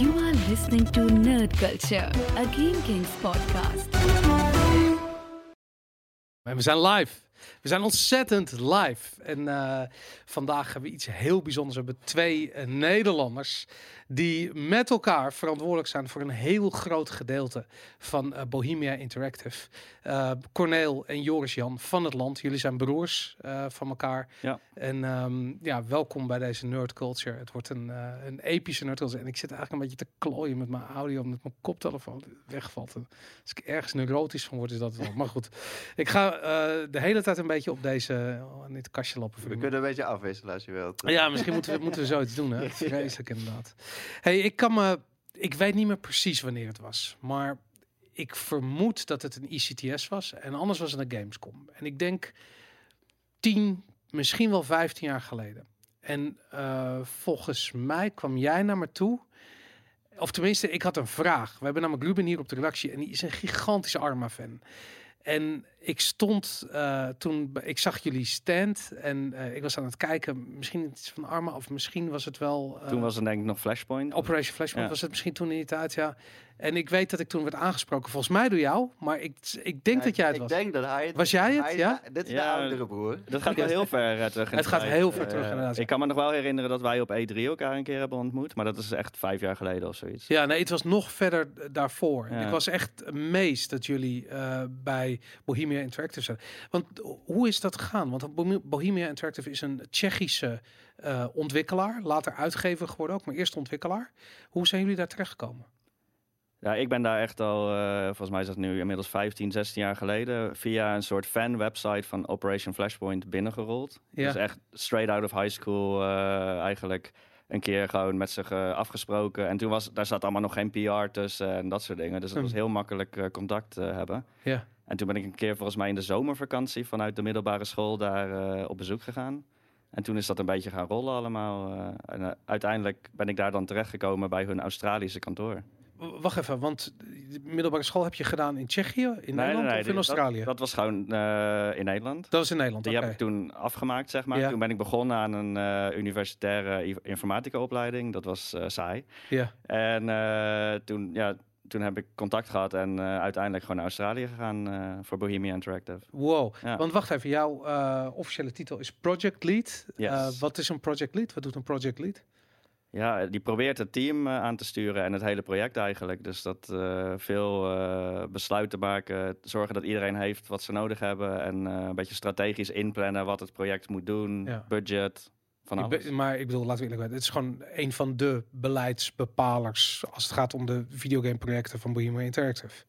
You are listening to Nerd Culture, a Game Kings podcast. Zijn live. We zijn ontzettend live. En eh, vandaag hebben we iets heel bijzonders. We hebben twee eh, Nederlanders die met elkaar verantwoordelijk zijn voor een heel groot gedeelte van eh, Bohemia Interactive. Corneel en Joris Jan van het land. Jullie zijn broers van elkaar. Ja. En um, ja, welkom bij deze Nerd Culture. Het wordt een, een epische Nerd Culture. En ik zit eigenlijk een beetje te klooien met mijn audio, omdat mijn koptelefoon wegvalt. En als ik ergens neurotisch van word, is dat wel. maar goed, ik ga de hele tijd een beetje op deze, in dit kastje lopen. We kunnen een beetje afwisselen als je wilt. Ja, misschien moeten we, moeten we zoiets doen. Hè? Vreselijk inderdaad. Hey, ik kan me, ik weet niet meer precies wanneer het was, maar ik vermoed dat het een ICTS was en anders was het een Gamescom. En ik denk 10, misschien wel 15 jaar geleden. En uh, volgens mij kwam jij naar me toe. Of tenminste, ik had een vraag. We hebben namelijk Ruben hier op de redactie en die is een gigantische Arma-fan. En ik stond uh, toen, ik zag jullie stand en uh, ik was aan het kijken, misschien iets van Arma of misschien was het wel... Uh, toen was het denk ik nog Flashpoint. Operation Flashpoint ja. was het misschien toen in die tijd, ja. En ik weet dat ik toen werd aangesproken, volgens mij door jou, maar ik, ik denk ja, dat jij het ik was. Ik denk dat hij het Was jij het, hij, ja? Dit is ja, de oudere broer. Dat gaat wel heel ver terug. het gaat heel ver terug inderdaad. Ik kan me nog wel herinneren dat wij op E3 elkaar een keer hebben ontmoet, maar dat is echt vijf jaar geleden of zoiets. Ja, nee, het was nog verder daarvoor. Ik was echt amazed dat jullie bij Bohemia Interactive zijn. Want hoe is dat gegaan? Want Bohemia Interactive is een Tsjechische uh, ontwikkelaar, later uitgever geworden ook, maar eerst ontwikkelaar. Hoe zijn jullie daar terechtgekomen? Ja, ik ben daar echt al, uh, volgens mij is dat nu inmiddels 15, 16 jaar geleden, via een soort fan-website van Operation Flashpoint binnengerold. Ja. Dus echt straight out of high school uh, eigenlijk een keer gewoon met zich uh, afgesproken. En toen was, daar zat allemaal nog geen PR tussen en dat soort dingen. Dus het was heel makkelijk contact hebben. Ja. En toen ben ik een keer volgens mij in de zomervakantie vanuit de middelbare school daar uh, op bezoek gegaan. En toen is dat een beetje gaan rollen allemaal. Uh, en uh, uiteindelijk ben ik daar dan terechtgekomen bij hun Australische kantoor. Wacht even, want de middelbare school heb je gedaan in Tsjechië, in nee, Nederland nee, nee, of in Australië? Dat, dat was gewoon in Nederland. Dat was in Nederland, Die okay. heb ik toen afgemaakt, zeg maar. Ja. Toen ben ik begonnen aan een universitaire informatica-opleiding. Dat was saai. Ja. En toen, ja, toen heb ik contact gehad en uh, uiteindelijk gewoon naar Australië gegaan uh, voor Bohemia Interactive. Wow. Ja. Want wacht even, jouw uh, officiële titel is Project Lead. Yes. wat is een Project Lead? Wat doet een Project Lead? Ja, die probeert het team aan te sturen en het hele project eigenlijk. Dus dat veel besluiten maken, zorgen dat iedereen heeft wat ze nodig hebben en een beetje strategisch inplannen wat het project moet doen, Ja. budget. Van alles. Maar ik bedoel, laten we eerlijk zijn, het is gewoon een van de beleidsbepalers als het gaat om de videogameprojecten van Bohemia Interactive.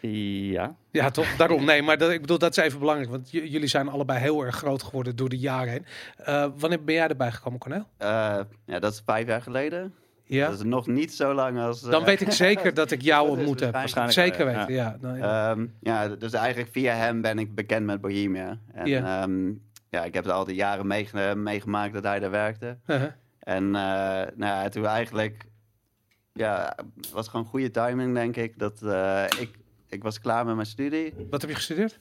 Ja. Ja, toch? Daarom. Nee, maar dat, ik bedoel, dat is even belangrijk, want jullie zijn allebei heel erg groot geworden door de jaren heen. Uh, wanneer ben jij erbij gekomen, Cornel? Uh, ja, dat is vijf jaar geleden. Ja. Dat is nog niet zo lang als... Uh, Dan weet ik zeker dat ik jou ontmoet heb. Waarschijnlijk Zeker ja. weten, ja. Nou, ja. Um, ja, dus eigenlijk via hem ben ik bekend met Bohemia. En, Ja. um, ja, ik heb er al die jaren meege- meegemaakt dat hij daar werkte. Uh-huh. En uh, nou ja, toen eigenlijk... Ja, het was gewoon goede timing, denk ik. Dat uh, ik, ik was klaar met mijn studie. Wat heb je gestudeerd?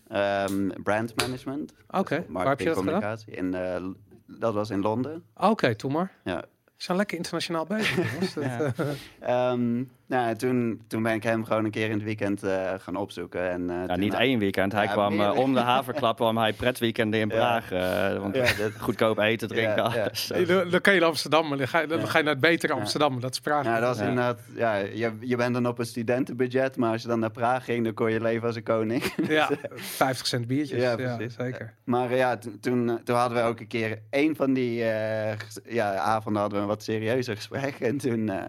Um, brand management. Oké, waar heb je dat gedaan? In, uh, dat was in Londen. Oké, okay, toen maar. Ja. We zijn lekker internationaal bezig. Ja. Dat, um, nou, toen, toen ben ik hem gewoon een keer in het weekend uh, gaan opzoeken. En, uh, niet had- één weekend. Hij Ja, kwam uh, meerdere. om de haverklap, kwam hij pretweekenden in Ja. Praag. eh, want Ja, goedkoop eten, drinken, alles. Dan, dan kan je naar Amsterdam, maar dan ga je, dan ga je naar het betere Amsterdam. Dat is Praag. Ja, dat was Ja. inderdaad, ja, je, je bent dan op een studentenbudget, maar als je dan naar Praag ging, dan kon je leven als een koning. Ja, 50 cent biertjes. Ja, Ja, precies. zeker. Maar eh, ja, to- toen, eh, toen hadden we ook een keer, één van die eh, ja, avonden hadden we een wat serieuzer gesprek. En toen, eh,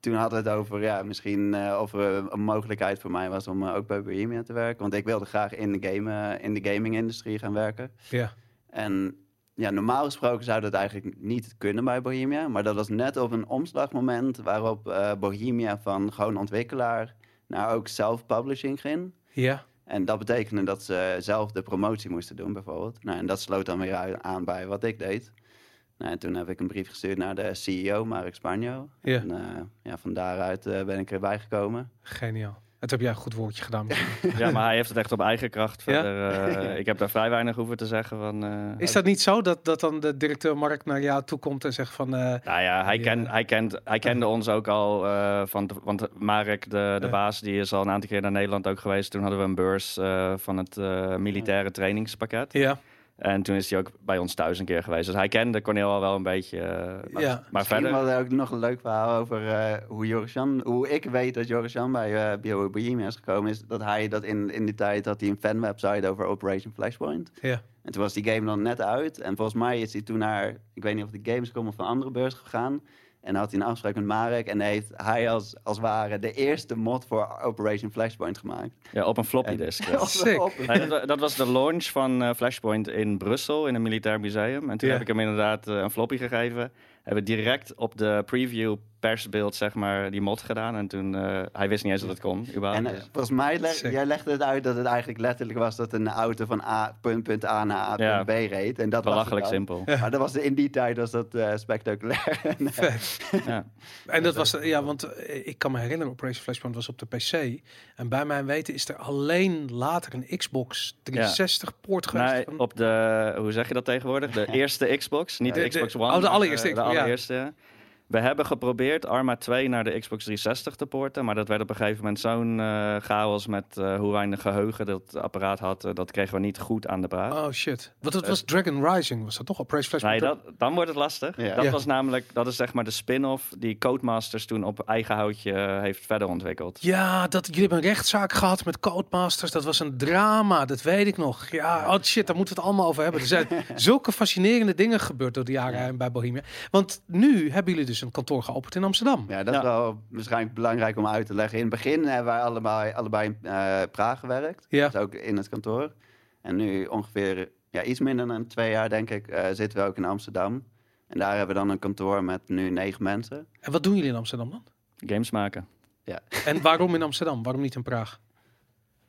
toen hadden we het over, ja, misschien eh, of er een mogelijkheid voor mij was om eh, ook bij Bohemia te werken. Want ik wilde graag in de, game, eh, in de gaming-industrie gaan werken. Ja. En ja, normaal gesproken zou dat eigenlijk niet kunnen bij Bohemia. Maar dat was net op een omslagmoment waarop Bohemia van gewoon ontwikkelaar naar ook self-publishing ging. Ja. En dat betekende dat ze zelf de promotie moesten doen, bijvoorbeeld. Nou, en dat sloot dan weer aan bij wat ik deed. Nou, en toen heb ik een brief gestuurd naar de CEO, Mark Spanjo. Ja. En eh, ja, van daaruit eh, ben ik erbij gekomen. Geniaal. Het heb jij een goed woordje gedaan. Ja, maar hij heeft het echt op eigen kracht. Verder, eh, ik heb daar vrij weinig hoeven te zeggen van... eh, Is dat niet zo dat, dat dan de directeur Mark naar jou toe komt en zegt van... eh, Nou ja, hij, Ja. ken, hij, kent, hij kende ons ook al eh, van... Want Marek, de, de Ja. baas, die is al een aantal keer naar Nederland ook geweest. Toen hadden we een beurs eh, van het eh, militaire trainingspakket. ja, En toen is hij ook bij ons thuis een keer geweest. Dus hij kende Cornel al wel een beetje. eh, maar, Ja. maar verder... was er ook nog een leuk verhaal over eh, hoe Joris-Jan, hoe ik weet dat Joris-Jan bij uh, Bio is gekomen, is dat hij dat in, in die tijd had hij een fanwebsite over Operation Flashpoint. ja. En toen was die game dan net uit. En volgens mij is hij toen naar, ik weet niet of de Gamescom of een andere beurs gegaan. En had hij een afspraak met Marek. En heeft hij als, als ware de eerste mod voor Operation Flashpoint gemaakt. Ja, op een floppy disk. ja. Sick. Dat, dat was de launch van eh, Flashpoint in Brussel, in een militair museum. En toen heb ik hem inderdaad eh, een floppy gegeven. Hebben direct op de preview persbeeld, zeg maar, die mod gedaan. En toen, eh, hij wist niet eens dat het kon, überhaupt. En eh, volgens mij, leg, jij legde het uit dat het eigenlijk letterlijk was dat een auto van A, punt, punt A naar A, Ja. punt B reed. En dat Belachelijk simpel. Maar dat was in die tijd was dat eh, spectaculair. Ja. En dat was, ja, want ik kan me herinneren, Operation Flashpoint was op de PC. En bij mijn weten is er alleen later een Xbox 360 poort geweest. Nee, van- op de, hoe zeg je dat tegenwoordig? De eerste Xbox, niet de, De- de- Xbox One. oh, de allereerste De Xbox, ja. allereerste. We hebben geprobeerd Arma 2 naar de Xbox 360 te porten, maar dat werd op een gegeven moment zo'n eh, chaos met eh, hoe weinig geheugen dat apparaat had. eh, dat kregen we niet goed aan de praat. Oh shit. Want het was Dragon Rising, was dat toch? Operation Nee, Flashpoint? dat, dan wordt het lastig. Dat was namelijk, dat is zeg maar de spin-off die Codemasters toen op eigen houtje heeft verder ontwikkeld. Ja, dat, jullie hebben een rechtszaak gehad met Codemasters. Dat was een drama, dat weet ik nog. Ja, oh shit, daar moeten we het allemaal over hebben. Er zijn zulke fascinerende dingen gebeurd door de jaren heen bij Bohemia. Want nu hebben jullie dus een kantoor geopend in Amsterdam. Ja, dat is Ja. wel waarschijnlijk belangrijk om uit te leggen. In het begin hebben wij allebei, allebei in eh, Praag gewerkt. Ja. Dus ook in het kantoor. En nu ongeveer ja, iets minder dan twee jaar, denk ik, eh, zitten we ook in Amsterdam. En daar hebben we dan een kantoor met nu negen mensen. En wat doen jullie in Amsterdam dan? Games maken. En waarom in Amsterdam? Waarom niet in Praag?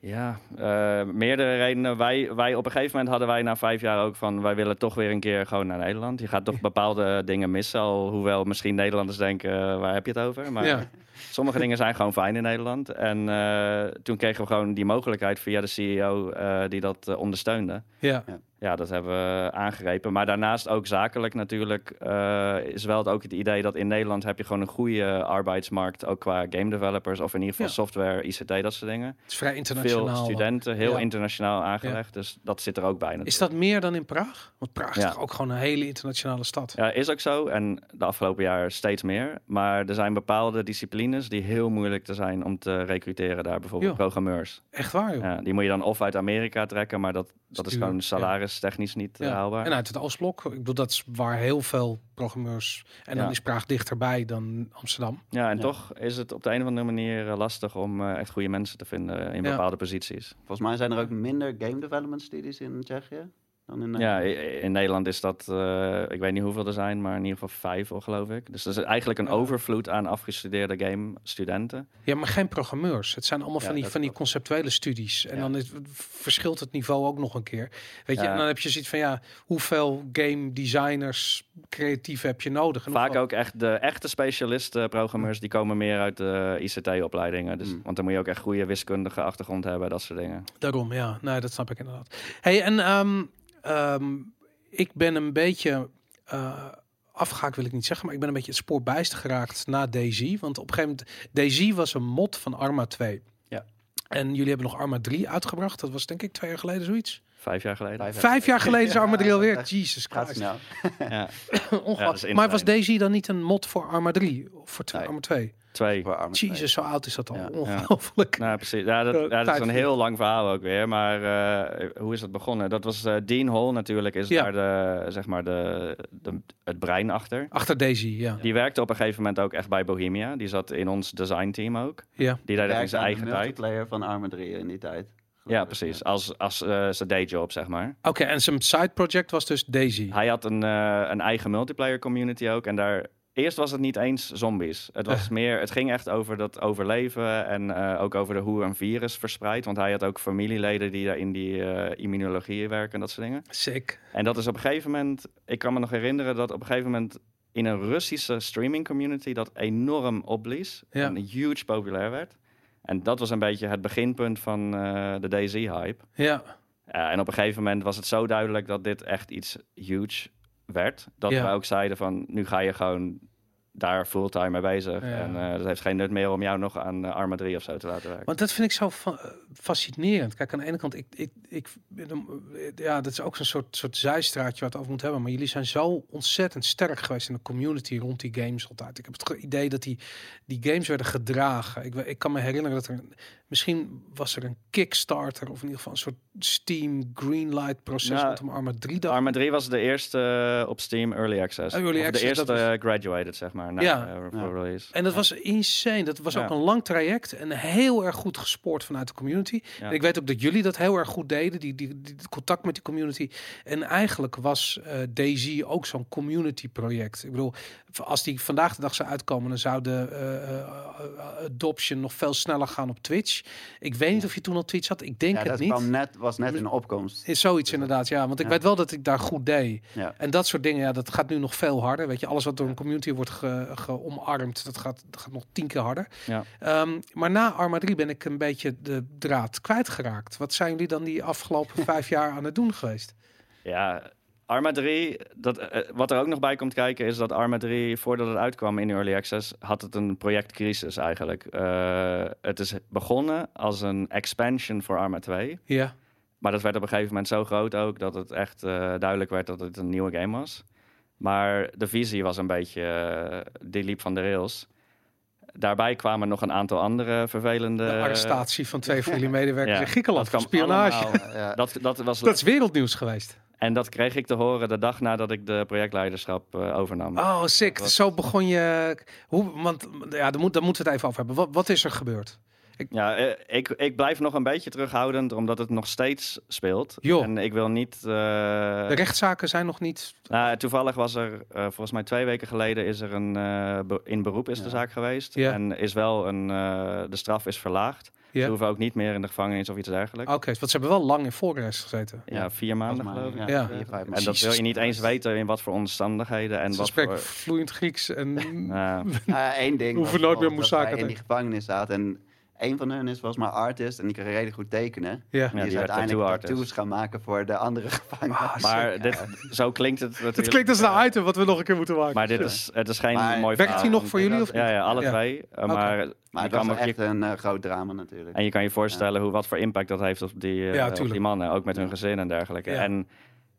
Ja, eh, meerdere redenen. Wij, wij op een gegeven moment hadden wij na vijf jaar ook van... wij willen toch weer een keer gewoon naar Nederland. Je gaat toch bepaalde dingen missen. Al, hoewel misschien Nederlanders denken, eh, waar heb je het over? Maar Ja. Sommige dingen zijn gewoon fijn in Nederland. En eh, toen kregen we gewoon die mogelijkheid via de CEO eh, die dat eh, ondersteunde. Ja. Ja, dat hebben we aangegrepen. Maar daarnaast ook zakelijk natuurlijk eh, is wel het ook het idee dat in Nederland heb je gewoon een goede arbeidsmarkt. Ook qua game developers of in ieder geval Ja. software, ICT, dat soort dingen. Het is vrij internationaal. Veel studenten, heel Ja. internationaal aangelegd. Dus dat zit er ook bij. Is dat meer dan in Praag? Want Praag is Ja. toch ook gewoon een hele internationale stad. Ja, is ook zo. En de afgelopen jaar steeds meer. Maar er zijn bepaalde disciplines die heel moeilijk te zijn om te recruteren daar. Bijvoorbeeld programmeurs. Echt waar, joh. Ja, die moet je dan of uit Amerika trekken, maar dat, dat is gewoon ja. salaristechnisch niet eh, Ja. haalbaar. En uit het Oostblok. Ik bedoel, dat is waar heel veel programmeurs... En dan is Praag dichterbij dan Amsterdam. Ja, en Ja. toch is het op de een of andere manier eh, lastig om eh, echt goede mensen te vinden in Ja. bepaalde posities. Volgens mij zijn er ook minder game development studies in Tsjechië dan in Ja, Nederland. i- in Nederland is dat, eh, ik weet niet hoeveel er zijn, maar in ieder geval vijf, al, geloof ik. Dus er is eigenlijk een Ja. overvloed aan afgestudeerde game-studenten. Ja, maar geen programmeurs. Het zijn allemaal Ja, van, die, dat van die conceptuele studies. En Ja. dan is, verschilt het niveau ook nog een keer. Weet je, Ja. en dan heb je zoiets van, ja, hoeveel game designers, creatief heb je nodig? En Vaak ook echt de echte specialisten, programmeurs, die komen meer uit de ICT-opleidingen. Dus, Mm. Want dan moet je ook echt goede wiskundige achtergrond hebben, dat soort dingen. Daarom, ja. Nee, dat snap ik inderdaad. Hey, en ehm, ehm, ik ben een beetje eh, afgehaakt, wil ik niet zeggen, maar ik ben een beetje het spoor bijster geraakt na DayZ. Want op een gegeven moment, DayZ was een mod van Arma 2. Ja. En jullie hebben nog Arma 3 uitgebracht. Dat was denk ik twee jaar geleden zoiets. Vijf jaar geleden. Vijf Vijf jaar geleden is Arma 3 Ja, alweer. echt. Jesus Gaat Christ. snel. Ja, Ongelooflijk. Ja, maar was. DayZ dan niet een mod voor Arma 3? Of voor Nee. Arma 2? Twee. Jesus, zo oud is dat al. Ja. Ongelooflijk. Nou, precies. Ja, dat, Ja, ja, dat is een heel lang verhaal ook weer. Maar eh, hoe is dat begonnen? Dat was eh, Dean Hall natuurlijk, is Ja. daar de, zeg maar de, de, het brein achter. Achter DayZ, ja. Die werkte op een gegeven moment ook echt bij Bohemia. Die zat in ons designteam ook. ja. Die deed in zijn eigen de tijd. multiplayer van Arma 3 in die tijd. Ja, precies. Als, als eh, zijn dayjob, zeg maar. Oké, en zijn side project was dus DayZ. Hij had een, eh, een eigen multiplayer community ook. En daar... Eerst was het niet eens zombies. Het, was Eh. meer, het ging echt over dat overleven en eh, ook over de, hoe een virus verspreidt. Want hij had ook familieleden die daar in die eh, immunologie werken en dat soort dingen. Sick. En dat is op een gegeven moment, ik kan me nog herinneren dat op een gegeven moment in een Russische streaming community dat enorm opblies Ja. en huge populair werd. En dat was een beetje het beginpunt van de DayZ-hype. Ja, en op een gegeven moment was het zo duidelijk dat dit echt iets huge werd. Dat Ja. we ook zeiden van, nu ga je gewoon daar fulltime mee bezig. Ja. En eh dat heeft geen nut meer om jou nog aan eh, Arma 3 of zo te laten werken. want dat vind ik zo fa- eh, fascinerend. Kijk, aan de ene kant, ik, ik, ik, ja, dat is ook zo'n soort, soort zijstraatje waar het over moet hebben. Maar jullie zijn zo ontzettend sterk geweest in de community rond die games altijd. Ik heb het idee dat die, die games werden gedragen. Ik, ik kan me herinneren dat er, misschien was er een Kickstarter of in ieder geval een soort Steam Greenlight proces Nou, rondom Arma 3. Dat, Arma 3 was de eerste op Steam Early Access. Oh, Early Of access, de eerste was- graduated, zeg maar, na, Ja. eh, Ja. En dat was insane. Dat was Ja. ook een lang traject en heel erg goed gespoord vanuit de community. Ja. En ik weet ook dat jullie dat heel erg goed deden, die, die, die contact met die community. En eigenlijk was eh DayZ ook zo'n community project. Ik bedoel, als die vandaag de dag zou uitkomen, dan zou de eh, adoption nog veel sneller gaan op Twitch. Ik weet niet of je toen al Twitch had. Ik denk Ja, het dat niet. kwam net, was net in opkomst. Is zoiets inderdaad, ja. Want ik weet wel dat ik daar goed deed. En dat soort dingen, ja, dat gaat nu nog veel harder. Weet je, alles wat door een community wordt ge, geomarmd, dat gaat, dat gaat nog tien keer harder. Ja. Ehm, maar na Arma 3 ben ik een beetje de draad kwijtgeraakt. Wat zijn jullie dan die afgelopen vijf jaar aan het doen geweest? Ja, Arma 3, dat, eh, wat er ook nog bij komt kijken is dat Arma 3, voordat het uitkwam in Early Access, had het een projectcrisis eigenlijk. Eh, het is begonnen als een expansion voor Arma 2. Ja, Maar dat werd op een gegeven moment zo groot ook dat het echt eh, duidelijk werd dat het een nieuwe game was. Maar de visie was een beetje, eh, die liep van de rails. Daarbij kwamen nog een aantal andere vervelende... de arrestatie van twee van jullie medewerkers ja, in Griekenland dat spionage. allemaal- Ja. Dat, dat was, Dat is wereldnieuws geweest. En dat kreeg ik te horen de dag nadat ik de projectleiderschap eh, overnam. Oh, sick. Zo begon je... Hoe, want ja, daar, moet, daar moeten we het even over hebben. Wat, wat is er gebeurd? Ja, eh, ik, ik blijf nog een beetje terughoudend, omdat het nog steeds speelt. Joh. En ik wil niet... eh, De rechtszaken zijn nog niet... nou, toevallig was er, eh, volgens mij twee weken geleden, is er een... eh, be- in beroep is de zaak geweest. Ja. En is wel een... eh, de straf is verlaagd. Ja. Ze hoeven ook niet meer in de gevangenis of iets dergelijks. Oké, want ze hebben wel lang in voorarrest gezeten. Ja, vier maanden geloof ik. Ja. En dat wil je niet eens weten in wat voor omstandigheden en Ze wat spreken voor... vloeiend Grieks en... Ja. Ja, één ding. Hoeven nooit meer Moussaka in die gevangenis zaten. En een van hun is volgens mij artist. En die kan redelijk goed tekenen. Ja. Ja, die die is uiteindelijk tattoo tattoos gaan maken voor de andere gevangenen. Ah, Maar dit, zo klinkt het natuurlijk. Het klinkt als een item wat we nog een keer moeten maken. Maar dit is, het is geen Maar mooi Werkt hij nog voor jullie of Ja, ja alle Ja. twee. Oké. Maar, Maar het kan was je- echt een eh, groot drama natuurlijk. en je kan je voorstellen hoe, wat voor impact dat heeft op die, eh, Ja, op tuurlijk. die mannen. Ook met hun gezin en dergelijke. Ja. En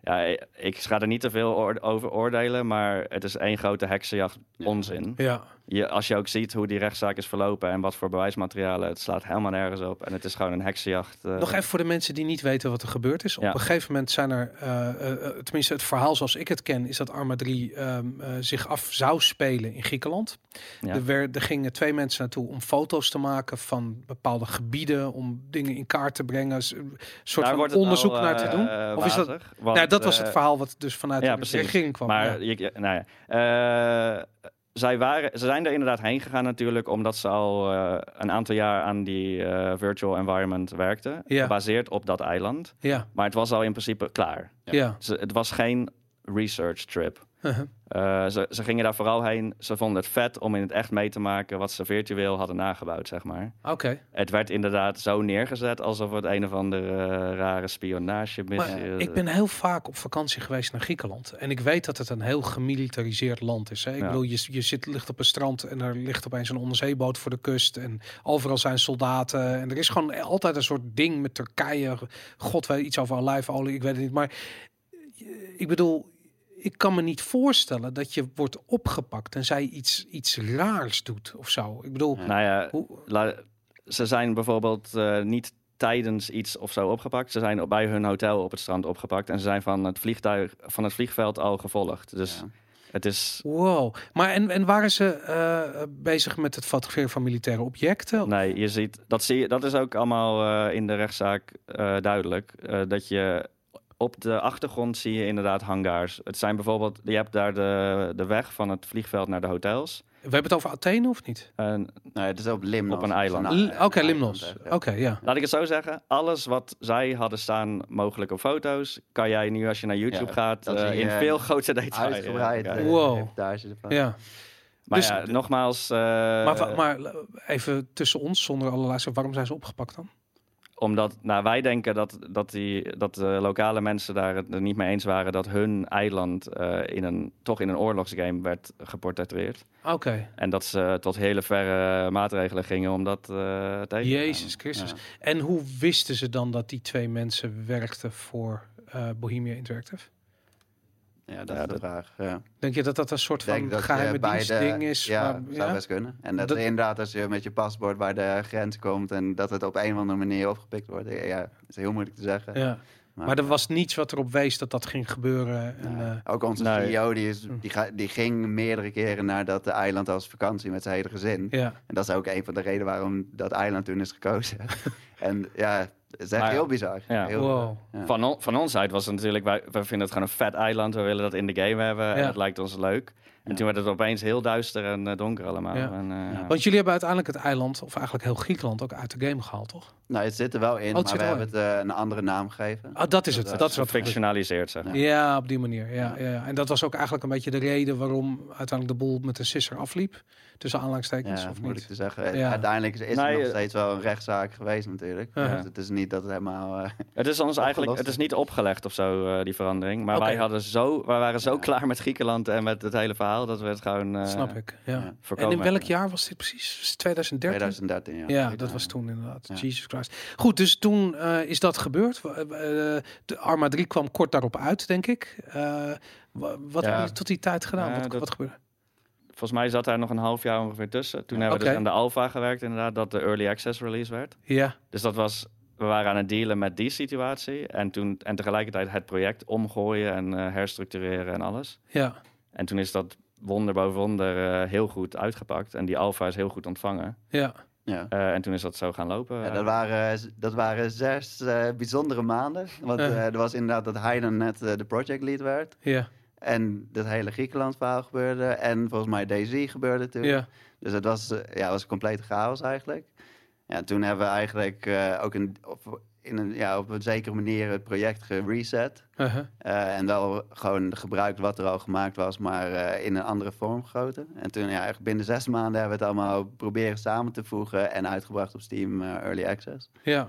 ja, ik ga er niet te veel over oordelen. Maar het is één grote heksenjacht Ja. onzin. Ja. Je, als je ook ziet hoe die rechtszaak is verlopen en wat voor bewijsmaterialen. Het slaat helemaal nergens op. En het is gewoon een heksenjacht. eh. Nog even voor de mensen die niet weten wat er gebeurd is. Op een gegeven moment zijn er, eh, eh, tenminste het verhaal zoals ik het ken, is dat Arma 3 ehm, eh, zich af zou spelen in Griekenland. Ja. Er, werd, er gingen twee mensen naartoe om foto's te maken van bepaalde gebieden, om dingen in kaart te brengen, een soort Daar van onderzoek al, naar te doen. Of is dat, want, nou, dat was het verhaal wat dus vanuit ja, de regering kwam. Maar je, nou ja, zij, waren, ze zijn er inderdaad heen gegaan natuurlijk, omdat ze al eh, een aantal jaar aan die eh, virtual environment werkten, Ja. gebaseerd op dat eiland. ja, Maar het was al in principe klaar. ja. Het was geen research trip. Eh, ze, ze gingen daar vooral heen. Ze vonden het vet om in het echt mee te maken wat ze virtueel hadden nagebouwd, zeg maar. Oké. Het werd inderdaad zo neergezet alsof het een of andere eh, rare spionage Maar ik ben heel vaak op vakantie geweest naar Griekenland. En ik weet dat het een heel gemilitariseerd land is. Hè? Ik Ja. bedoel, je, je zit, ligt op een strand en er ligt opeens een onderzeeboot voor de kust. En overal zijn soldaten. En er is gewoon altijd een soort ding met Turkije. God weet iets over olijfolie, ik weet het niet. Maar eh, ik bedoel, ik kan me niet voorstellen dat je wordt opgepakt en zij iets, iets raars doet of zo. Ik bedoel, Ja. Nou ja, hoe, La- ze zijn bijvoorbeeld eh, niet tijdens iets of zo opgepakt. Ze zijn op- bij hun hotel op het strand opgepakt. En ze zijn van het, vliegtuig, van het vliegveld al gevolgd. Dus Ja. het is... wow. Maar en, en waren ze eh, bezig met het fotograferen van militaire objecten? Nee, je ziet, dat, zie je, dat is ook allemaal eh, in de rechtszaak eh, duidelijk. eh, dat je op de achtergrond zie je inderdaad hangars. Het zijn bijvoorbeeld, je hebt daar de, de weg van het vliegveld naar de hotels. We hebben het over Athene of niet? En Nee, het is op Limnos. Op een eiland. Een Oké, Limnos. hè. Oké, ja. Laat ik het zo zeggen, alles wat zij hadden staan mogelijk op foto's, kan jij nu als je naar YouTube Ja, gaat eh, in veel grotere detail. Uitgebreid. Ja. eh, Wow. Ja, Maar Dus- ja, nogmaals, eh, maar, maar eh, even tussen ons, zonder alle luisteren, waarom zijn ze opgepakt dan? Omdat nou, wij denken dat, dat, die, dat de lokale mensen daar het er niet mee eens waren dat hun eiland eh, in een, toch in een oorlogsgame werd geportretteerd. Oké, En dat ze tot hele verre maatregelen gingen om dat eh tegen te gaan. Jezus Christus. Ja. En hoe wisten ze dan dat die twee mensen werkten voor eh, Bohemia Interactive? Ja, dat Ja, is de dat- vraag. Ja. Denk je dat dat een soort van dat je geheime bij dienst de- ding is? Ja, maar- zou best kunnen. En dat, Dat- inderdaad, als je met je paspoort bij de grens komt en dat het op een of andere manier opgepikt wordt. Ja, dat is heel moeilijk te zeggen. Ja. Maar er was niets wat erop wees dat dat ging gebeuren. En, eh, Ook onze Nee. CEO, die, is, Hm. die, ga, die ging meerdere keren naar dat eiland als vakantie met zijn hele gezin. ja. En dat is ook een van de redenen waarom dat eiland toen is gekozen. en ja, het is echt Maar- heel bizar. Ja. Heel, Wow. ja. Van, on- van ons uit was het natuurlijk, wij, wij vinden het gewoon een vet eiland. We willen dat in de game hebben. En Ja. het lijkt ons leuk. En Ja. toen werd het opeens heel duister en eh, donker allemaal. Ja. En, eh, ja. Want jullie hebben uiteindelijk het eiland, of eigenlijk heel Griekenland, ook uit de game gehaald, toch? Nou, het zit er wel in, het maar we hebben het eh, een andere naam gegeven. Ah, dat is het. Dat, Dat is. Gefictionaliseerd, zeg maar. Ja, op die manier. Ja, ja. ja. En dat was ook eigenlijk een beetje de reden waarom uiteindelijk de boel met de sisser afliep. Tussen aanhalingstekens, Ja, of moeilijk niet? te zeggen. Ja. Uiteindelijk is Nee, er nog eh, steeds wel een rechtszaak geweest natuurlijk. Ja. Dus het is niet dat het helemaal... eh, Het is ons eigenlijk, het is niet opgelegd of zo, eh, die verandering. Maar wij, hadden zo, wij waren zo Ja. klaar met Griekenland en met het hele verhaal dat we het gewoon eh, Snap ik. Ja. ja. En in welk jaar was dit precies? Was het 2013? 2013, ja. Ja, dat was toen inderdaad. Ja. Jesus Christ. Goed, dus toen eh, is dat gebeurd. Eh, de Arma 3 kwam kort daarop uit, denk ik. Wa- wat Ja. hebben jullie tot die tijd gedaan? Wat, dat- wat gebeurde? Volgens mij zat daar nog een half jaar ongeveer tussen. Toen hebben we dus aan de alpha gewerkt inderdaad, dat de early access release werd. Ja, Dus dat was, we waren aan het dealen met die situatie. En, toen, en tegelijkertijd het project omgooien en herstructureren en alles. ja, En toen is dat wonder boven wonder heel goed uitgepakt. En die alpha is heel goed ontvangen. ja. Ja. Eh, en toen is dat zo gaan lopen. Ja, dat, waren, dat waren zes eh, bijzondere maanden. Want eh, er was inderdaad dat hij dan net eh, de project lead werd. Ja, En dat hele Griekenland verhaal gebeurde. En volgens mij Daisy gebeurde toen. ja, Dus het was, ja, was een complete chaos eigenlijk. Ja, toen hebben we eigenlijk eh, ook een, op, in een, ja, op een zekere manier het project gereset. uh-huh. Eh, en wel gewoon gebruikt wat er al gemaakt was, maar eh, in een andere vorm gegoten. En toen, ja, eigenlijk binnen zes maanden hebben we het allemaal proberen samen te voegen en uitgebracht op Steam eh, Early Access. ja.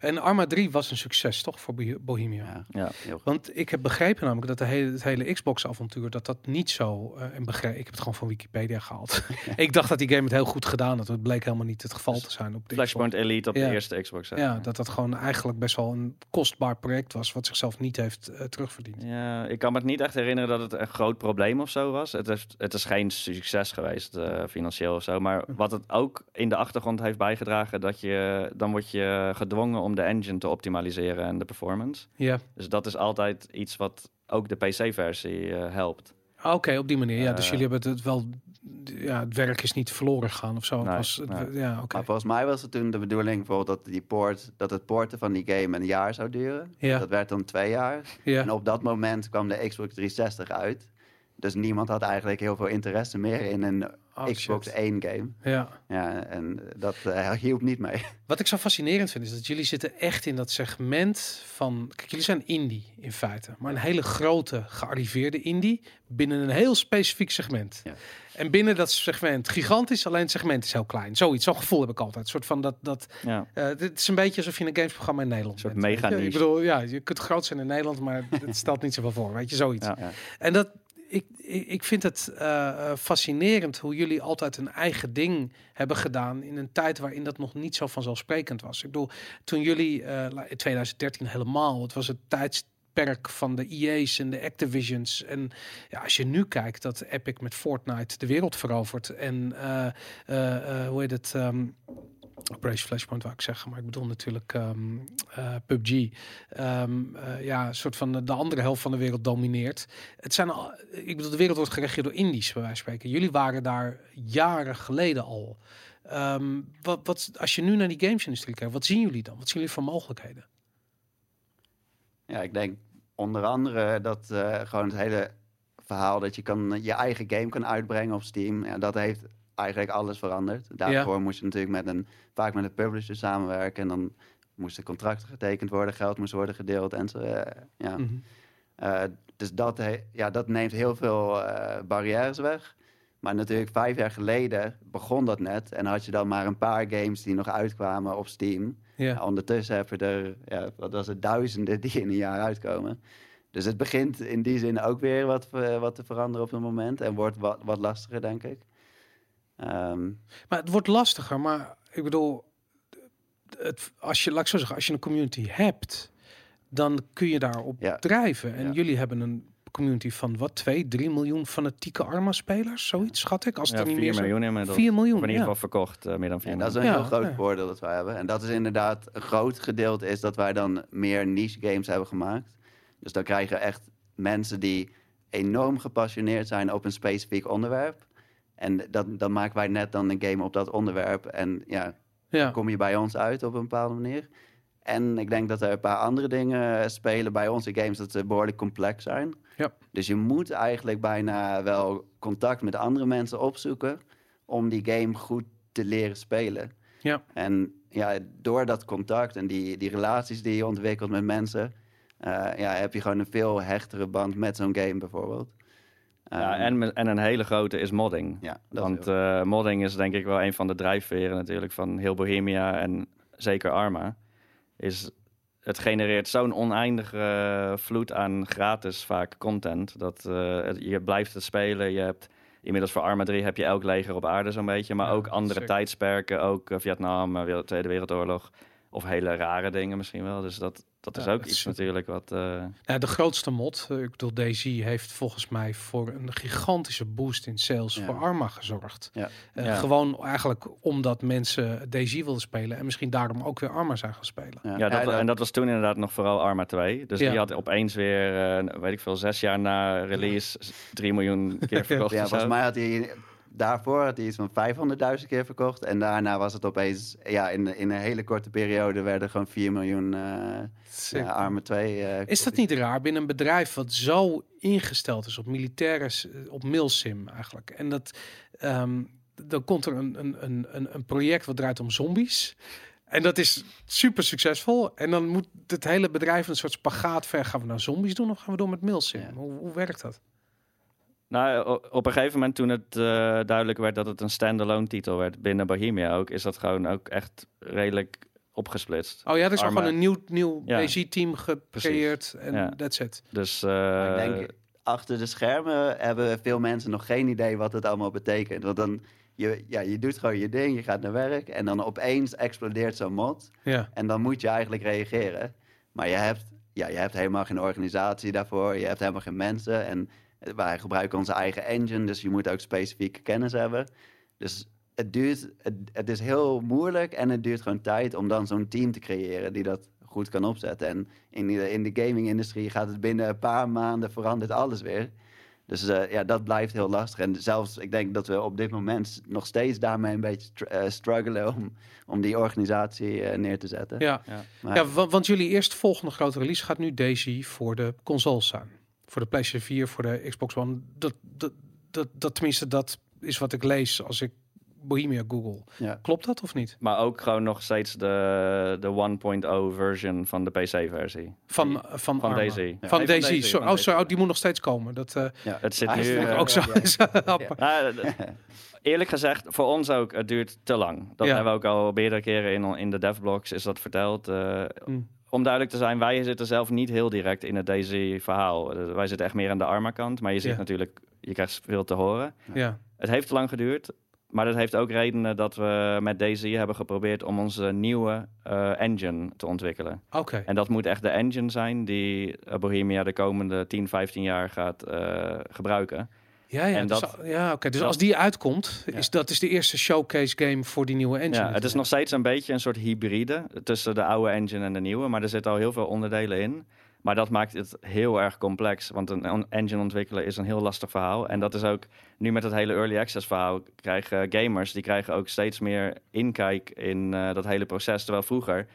En Arma 3 was een succes, toch, voor Bohe- Bohemia? Ja, Ja. heel goed. Want ik heb begrepen namelijk dat de hele, het hele Xbox-avontuur, dat dat niet zo... eh en begreep, ik heb het gewoon van Wikipedia gehaald. ik dacht dat die game het heel goed gedaan had. Het bleek helemaal niet het geval te zijn op de Xbox. Flashpoint Elite op de eerste Xbox. Ja, dat dat gewoon eigenlijk best wel een kostbaar project was, wat zichzelf niet heeft eh, terugverdiend. Ja, ik kan me het niet echt herinneren dat het een groot probleem of zo was. Het is, het is geen succes geweest, eh, financieel of zo. Maar wat het ook in de achtergrond heeft bijgedragen, dat je, dan word je gedwongen om de engine te optimaliseren en de performance. Ja, Dus dat is altijd iets wat ook de PC-versie eh, helpt. Ah, oké, op die manier. Ja, dus Eh. jullie hebben het wel... Ja, het werk is niet verloren gegaan of zo. Nee, was, het- nee. Ja, oké. Maar volgens mij was het toen de bedoeling bijvoorbeeld dat, die poort, dat het porten van die game een jaar zou duren. Ja. Dat werd dan twee jaar. Ja, En op dat moment kwam de Xbox 360 uit. Dus niemand had eigenlijk heel veel interesse meer in een Oh, Xbox shit. 1 game. ja. Ja, en dat eh, hielp niet mee. Wat ik zo fascinerend vind, is dat jullie zitten echt in dat segment van... Kijk, jullie zijn indie in feite. Maar een hele grote gearriveerde indie binnen een heel specifiek segment. Ja. En binnen dat segment gigantisch, alleen het segment is heel klein. Zoiets, zo'n gevoel heb ik altijd. Een soort van dat... dat Ja. eh, dit is een beetje alsof je een gamesprogramma in Nederland Een soort mega-niche. Ik bedoel, ja, je kunt groot zijn in Nederland, maar het stelt niet zoveel voor. Weet je, zoiets. Ja. Ja. En dat, ik, ik vind het eh, eh, fascinerend hoe jullie altijd een eigen ding hebben gedaan in een tijd waarin dat nog niet zo vanzelfsprekend was. Ik bedoel, toen jullie eh, in 2013 helemaal, het was het tijdsperk van de EA's en de Activisions. En ja, als je nu kijkt dat Epic met Fortnite de wereld verovert en hoe heet het? ehm, Operation Flashpoint wou ik zeggen, maar ik bedoel natuurlijk ehm, eh, PUBG. Ehm, eh, ja, een soort van de, de andere helft van de wereld domineert. Het zijn al, ik bedoel, de wereld wordt geregeerd door Indisch, bij wijze van spreken. Jullie waren daar jaren geleden al. Ehm, wat, wat, als je nu naar die gamesindustrie kijkt, wat zien jullie dan? Wat zien jullie voor mogelijkheden? Ja, ik denk onder andere dat eh, gewoon het hele verhaal dat je kan, je eigen game kan uitbrengen op Steam. Ja, dat heeft eigenlijk alles veranderd. Daarvoor moest je natuurlijk met een, vaak met een publisher samenwerken. En dan moesten contracten getekend worden, geld moest worden gedeeld. En zo, eh, ja. Mhm. Eh, dus dat, he- ja, dat neemt heel veel eh, barrières weg. Maar natuurlijk vijf jaar geleden begon dat net. En had je dan maar een paar games die nog uitkwamen op Steam. Ja. Ondertussen heb je er, ja, wat was het, duizenden die in een jaar uitkomen. Dus het begint in die zin ook weer wat, wat te veranderen op het moment. En wordt wat, wat lastiger, denk ik. Ehm, Maar het wordt lastiger, maar ik bedoel, het, als je, laat ik zo zeggen, als je een community hebt, dan kun je daarop Ja. drijven. En Ja. jullie hebben een community van wat, 2, 3 miljoen fanatieke Arma-spelers, zoiets schat ik, als het Ja, er niet 4 meer zijn. miljoen inmiddels. 4 Of miljoen, in ieder ja. geval verkocht, eh, meer dan 4 en dat is miljoen. een Ja, heel groot ja. voordeel dat wij hebben. En dat is inderdaad een groot gedeelte is dat wij dan meer niche games hebben gemaakt. Dus dan krijgen echt mensen die enorm gepassioneerd zijn op een specifiek onderwerp. En dat, dan maken wij net dan een game op dat onderwerp. En ja, Ja. kom je bij ons uit op een bepaalde manier. En ik denk dat er een paar andere dingen spelen bij onze games dat ze behoorlijk complex zijn. Ja. Dus je moet eigenlijk bijna wel contact met andere mensen opzoeken om die game goed te leren spelen. Ja. En ja, door dat contact en die, die relaties die je ontwikkelt met mensen, eh, ja, heb je gewoon een veel hechtere band met zo'n game bijvoorbeeld. Ja, Ehm, en, en een hele grote is modding. ja, Want eh, modding is denk ik wel een van de drijfveren natuurlijk van heel Bohemia en zeker Arma. Is het genereert zo'n oneindige vloed aan gratis vaak content. Dat eh, het- je blijft het spelen. Je hebt inmiddels voor Arma 3 heb je elk leger op aarde zo'n beetje. Maar Ja, ook andere zeker. tijdsperken. Ook eh, Vietnam, Tweede Wereldoorlog. Of hele rare dingen misschien wel. Dus dat, dat is Ja, ook dat iets natuurlijk wat... eh, Ja, de grootste mod, eh, ik bedoel, DayZ heeft volgens mij voor een gigantische boost in sales Ja. voor Arma gezorgd. Ja. Eh, Ja. Gewoon eigenlijk omdat mensen DayZ wilden spelen en misschien daarom ook weer Arma zijn gaan spelen. ja, Ja, dat, dat- en dat was toen inderdaad nog vooral Arma 2. Dus Ja. die had opeens weer, eh, weet ik veel, zes jaar na release 3 miljoen keer verkocht. Ja, volgens mij had hij daarvoor had hij iets van 500.000 keer verkocht. En daarna was het opeens, ja, in, in een hele korte periode werden gewoon 4 miljoen eh arme 2. eh, Is dat niet raar binnen een bedrijf wat zo ingesteld is op militaire, s- op milsim eigenlijk? En dat ehm, dan komt er een, een, een, een- een project wat draait om zombies. En dat is super succesvol. En dan moet het hele bedrijf een soort spagaat ver. Gaan we nou zombies doen of gaan we door met milsim? Ja. Hoe, hoe werkt dat? Nou, op een gegeven moment toen het eh, duidelijk werd dat het een standalone titel werd binnen Bohemia ook, is dat gewoon ook echt redelijk opgesplitst. Oh ja, er is gewoon een nieuw, nieuw Ja. DayZ-team gecreëerd. En Ja. that's it. Dus eh, ik denk, achter de schermen hebben veel mensen nog geen idee wat het allemaal betekent. Want dan, je, ja, je doet gewoon je ding, je gaat naar werk en dan opeens explodeert zo'n mod. Ja. En dan moet je eigenlijk reageren. Maar je hebt, ja, je hebt helemaal geen organisatie daarvoor. Je hebt helemaal geen mensen. En wij gebruiken onze eigen engine. Dus je moet ook specifieke kennis hebben. Dus het duurt, het, het is heel moeilijk en het duurt gewoon tijd om dan zo'n team te creëren die dat goed kan opzetten. En in de, in de gaming-industrie gaat het binnen een paar maanden verandert alles weer. Dus eh, ja, dat blijft heel lastig. En zelfs, ik denk dat we op dit moment nog steeds daarmee een beetje eh, struggelen om, om die organisatie eh, neer te zetten. Ja. Ja. Maar- Ja, wa- want jullie eerste volgende grote release gaat nu DayZ voor de consoles zijn. Voor de PlayStation 4, voor de Xbox One. Dat, dat, dat, dat tenminste, dat is wat ik lees als ik Bohemia Google. Ja. Klopt dat of niet? maar ook gewoon nog steeds de, de 1.0 version van de PC-versie. Van, van, Van. Van Nee, DayZ. van Sorry. Oh, sorry. Oh, DayZ. die moet nog steeds komen. Dat, eh Ja. Het zit Hij nu... eh, ook zo. Nou, eerlijk gezegd, voor ons ook, het duurt te lang. Dat Ja. hebben we ook al meerdere keren in, in de devblogs is dat verteld. Eh, Mm. Om duidelijk te zijn, wij zitten zelf niet heel direct in het DayZ-verhaal. Eh, wij zitten echt meer aan de Arma-kant, maar je ziet Ja. natuurlijk, je krijgt veel te horen. Ja. Het heeft te lang geduurd, maar dat heeft ook redenen dat we met DayZ hebben geprobeerd om onze nieuwe eh, engine te ontwikkelen. Oké. En dat moet echt de engine zijn die eh, Bohemia de komende 10, 15 jaar gaat gebruiken. Ja, ja. En dus, ja, oké. Dus dat- als die uitkomt, Ja. is dat is de eerste showcase game voor die nieuwe engine. Ja, het is nog steeds een beetje een soort hybride tussen de oude engine en de nieuwe, maar er zitten al heel veel onderdelen in. Maar dat maakt het heel erg complex, want een engine ontwikkelen is een heel lastig verhaal. En dat is ook, nu met het hele early access verhaal, krijgen gamers, die krijgen ook steeds meer inkijk in eh, dat hele proces. Terwijl vroeger,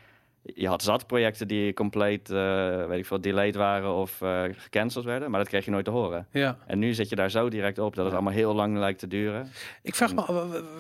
je had zat projecten die compleet, eh, weet ik veel, delayed waren of eh, gecanceld werden, maar dat kreeg je nooit te horen. Ja. En nu zit je daar zo direct op dat het Ja. allemaal heel lang lijkt te duren. Ik vraag me,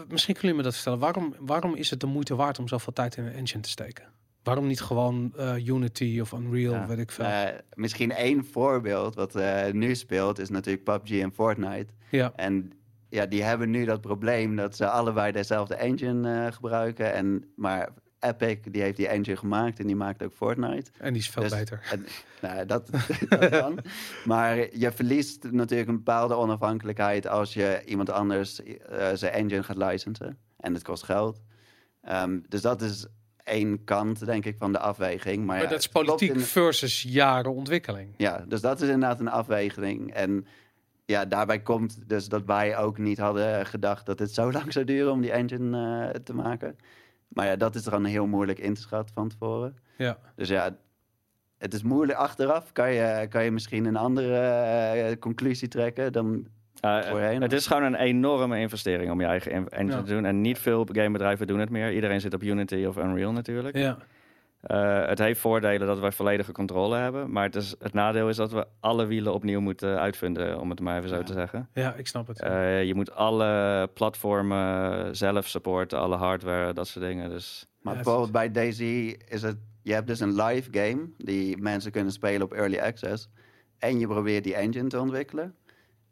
misschien kunnen jullie me dat vertellen. Waarom, waarom is het de moeite waard om zoveel tijd in een engine te steken? Waarom niet gewoon eh, Unity of Unreal, Ja. weet ik veel? Eh, misschien één voorbeeld wat eh, nu speelt is natuurlijk PUBG en Fortnite. ja. En ja, die hebben nu dat probleem dat ze allebei dezelfde engine eh, gebruiken. En, maar Epic, die heeft die engine gemaakt en die maakt ook Fortnite. En die is veel Dus- beter. En, nou, dat, dat kan. Maar je verliest natuurlijk een bepaalde onafhankelijkheid als je iemand anders eh, zijn engine gaat licensen. En het kost geld. Ehm, dus dat is één kant, denk ik, van de afweging. Maar, Maar ja, dat is politiek in- versus jaren ontwikkeling. ja, dus dat is inderdaad een afweging. En ja, daarbij komt dus dat wij ook niet hadden gedacht dat het zo lang zou duren om die engine eh, te maken. Maar ja, dat is dan heel moeilijk in te schatten van tevoren. Ja. Dus ja, het is moeilijk achteraf. Kan je, kan je misschien een andere eh, conclusie trekken dan... Uh, Voorheen, het of? is gewoon een enorme investering om je eigen en- engine Ja. te doen. En niet veel gamebedrijven doen het meer. Iedereen zit op Unity of Unreal natuurlijk. Ja. Eh, het heeft voordelen dat wij volledige controle hebben. Maar het, is, het nadeel is dat we alle wielen opnieuw moeten uitvinden, om het maar even zo te zeggen. ja, ik snap het. Eh, je moet alle platformen zelf supporten, alle hardware, dat soort dingen. Dus Maar Ja, bijvoorbeeld bij Daisy is het... Je hebt dus een live game die mensen kunnen spelen op Early Access. En je probeert die engine te ontwikkelen.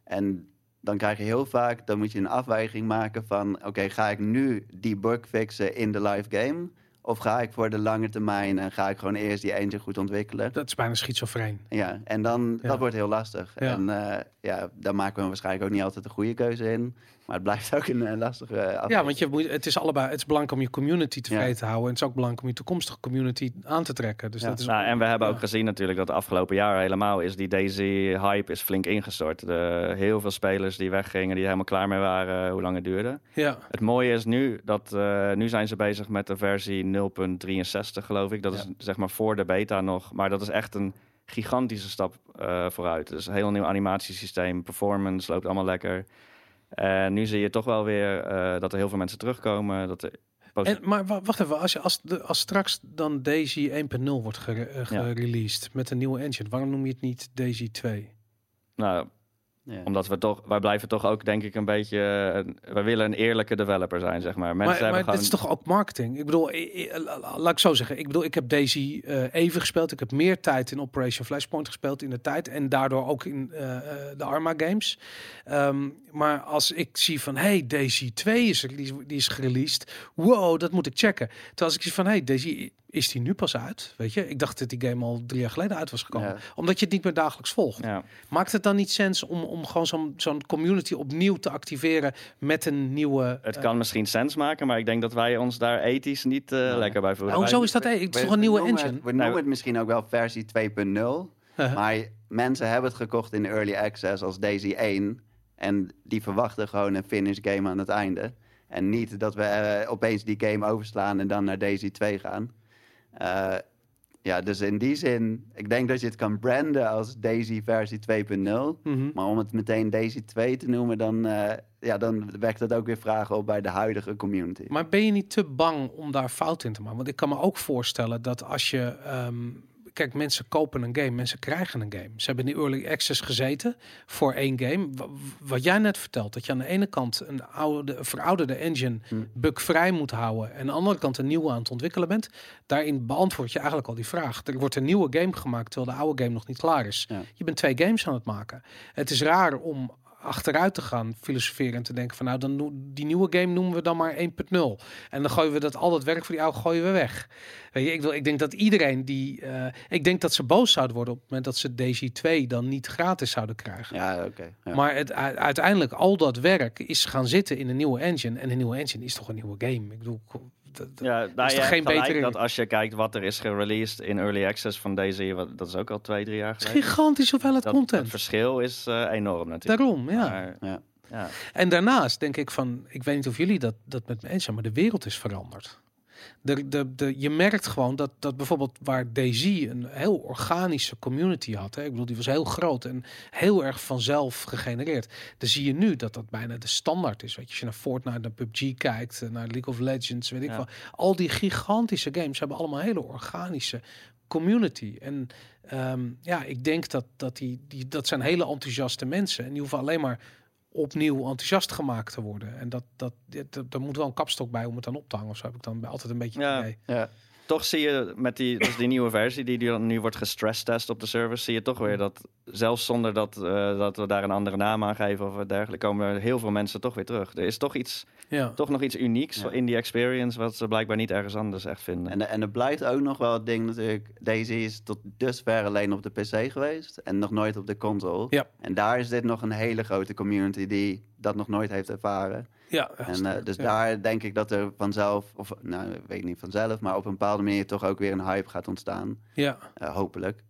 En dan krijg je heel vaak... Dan moet je een afweging maken van... Oké, ga ik nu die bug fixen in de live game? Of ga ik voor de lange termijn en ga ik gewoon eerst die engine goed ontwikkelen? Dat is bijna schizofreen. Ja, en dan, Ja. dat wordt heel lastig. Ja. En eh, ja, daar maken we waarschijnlijk ook niet altijd de goede keuze in. Maar het blijft ook een eh, lastige eh, Ja, want je moet, het is allebei. Het is belangrijk om je community tevreden Ja. te houden. En het is ook belangrijk om je toekomstige community aan te trekken. Dus Ja. dat is Nou, en we hebben ja. ook gezien natuurlijk dat de afgelopen jaren helemaal is die Daisy-hype is flink ingestort. De, heel veel spelers die weggingen, die helemaal klaar mee waren, eh, hoe lang het duurde. Ja, Het mooie is nu dat eh, nu zijn ze bezig met de versie 0.63 geloof ik. Dat is zeg maar voor de beta nog. Maar dat is echt een gigantische stap eh, vooruit. Dus een heel nieuw animatiesysteem, performance loopt allemaal lekker. En nu zie je toch wel weer eh, dat er heel veel mensen terugkomen. Dat er en, maar wa- wacht even. Als, je, als, de, als straks dan Daisy 1.0 wordt gere- eh, Ja. gereleased met een nieuwe engine, waarom noem je het niet Daisy 2? nou, Ja. Omdat we toch, wij blijven toch ook denk ik een beetje, eh, wij willen een eerlijke developer zijn, zeg maar. Mensen maar maar hebben dit is toch ook marketing? Ik bedoel, laat ik zo zeggen. Ik bedoel, ik heb Daisy eh, even gespeeld. Ik heb meer tijd in Operation Flashpoint gespeeld in de tijd. En daardoor ook in eh, eh, de Arma games. Ehm, maar als ik zie van, hey, Daisy 2 is, die, is- die is gereleased. Wow, dat moet ik checken. Terwijl als ik zie van, hey, Daisy, is die nu pas uit? Weet je, ik dacht dat die game al drie jaar geleden uit was gekomen. Ja. Omdat je het niet meer dagelijks volgt. Ja. Maakt het dan niet sens om, om gewoon zo'n zo'n community opnieuw te activeren met een nieuwe... Het eh, kan misschien sens maken, maar ik denk dat wij ons daar ethisch niet eh, Nee. lekker bij voelen. Oh, zo is dat. Het is toch een nieuwe noemen engine? Het, we noemen Nou, het misschien ook wel versie 2.0. Uh-huh. Maar mensen hebben het gekocht in early access als Daisy 1. En die verwachten gewoon een finished game aan het einde. En niet dat we eh, opeens die game overslaan en dan naar Daisy 2 gaan. Eh, ja, dus in die zin, ik denk dat je het kan branden als Daisy versie 2.0. Mhm. Maar om het meteen Daisy 2 te noemen, dan, eh, ja, dan wekt dat ook weer vragen op bij de huidige community. Maar ben je niet te bang om daar fout in te maken? Want ik kan me ook voorstellen dat als je... ehm, kijk, mensen kopen een game, mensen krijgen een game. Ze hebben in de early access gezeten voor één game. Wa- Wat jij net vertelt, dat je aan de ene kant een oude, verouderde engine Hm. bugvrij moet houden... en aan de andere kant een nieuwe aan het ontwikkelen bent. Daarin beantwoord je eigenlijk al die vraag. Er wordt een nieuwe game gemaakt terwijl de oude game nog niet klaar is. Ja. Je bent twee games aan het maken. Het is raar om achteruit te gaan filosoferen en te denken van nou dan die nieuwe game noemen we dan maar 1.0 en dan gooien we dat al dat werk voor die oude gooien we weg. Weet je, ik, wil, ik denk dat iedereen die eh, ik denk dat ze boos zouden worden op het moment dat ze Daisy 2 dan niet gratis zouden krijgen. Ja, oké. ja. Maar het, uiteindelijk al dat werk is gaan zitten in een nieuwe engine en een nieuwe engine is toch een nieuwe game. Ik bedoel, dat, Ja, nou, is toch geen betere- dat als je kijkt wat er is gereleased in early access van deze, wat, dat is ook al twee, drie jaar het is geleden. gigantisch hoeveelheid Dat, content. het verschil is eh, enorm natuurlijk. Daarom, ja. Maar, Ja. ja. En daarnaast denk ik van, ik weet niet of jullie dat, dat met me eens zijn, maar de wereld is veranderd. De, de, de, je merkt gewoon dat, dat bijvoorbeeld waar Daisy een heel organische community had. Hè, ik bedoel, die was heel groot en heel erg vanzelf gegenereerd. Dan zie je nu dat dat bijna de standaard is. Weet je, als je naar Fortnite, naar PUBG kijkt, eh, naar League of Legends, weet ik Ja. wel. Al die gigantische games hebben allemaal een hele organische community. En ehm, ja, ik denk dat, dat die, die, dat zijn hele enthousiaste mensen. En die hoeven alleen maar opnieuw enthousiast gemaakt te worden. En dat, dat, dat, daar moet wel een kapstok bij om het dan op te hangen. Of zo heb ik dan altijd een beetje Ja. idee. Ja. Toch zie je met die, dus die nieuwe versie die dan nu wordt gestress-test op de servers, zie je toch weer dat zelfs zonder dat, eh, dat we daar een andere naam aan geven of dergelijke, komen er heel veel mensen toch weer terug. Er is toch iets, Ja. toch nog iets unieks Ja. in die experience, wat ze blijkbaar niet ergens anders echt vinden. En, en er blijft ook nog wel het ding natuurlijk. Daisy is tot dusver alleen op de PC geweest en nog nooit op de console. Ja. En daar is dit nog een hele grote community die dat nog nooit heeft ervaren. Ja, En, eh, dus ja. daar denk ik dat er vanzelf, of nou, ik weet niet vanzelf, maar op een bepaalde manier toch ook weer een hype gaat ontstaan. Ja, Eh, hopelijk.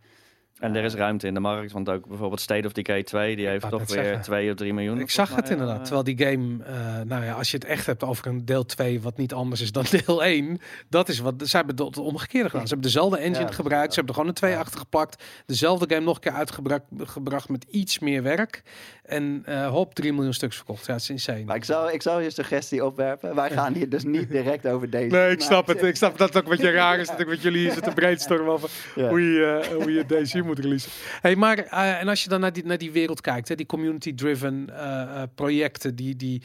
En er is ruimte in de markt, want ook bijvoorbeeld State of Decay 2, die heeft toch weer zeggen. 2 of 3 miljoen. ik zag het mij, inderdaad. eh, Terwijl die game, eh, nou ja, als je het echt hebt over een deel 2 wat niet anders is dan deel 1, dat is wat, ze hebben het omgekeerde gedaan. Ze hebben dezelfde engine Ja, gebruikt, ja. ze hebben er gewoon een 2 Ja. achter gepakt, dezelfde game nog een keer uitgebracht gebracht met iets meer werk en eh hop, 3 miljoen stuks verkocht. Ja, het is insane. Maar ik zou, ik zou je suggestie opwerpen. Wij gaan hier dus niet direct over deze. Nee, ik snap het. Ik snap dat het ook een beetje raar is dat ik met jullie hier zit te brainstormen over Ja. hoe, je, eh, hoe je deze moet releasen. Hey, maar eh, en als je dan naar die, naar die wereld kijkt, hè, die community-driven eh, eh, projecten die, die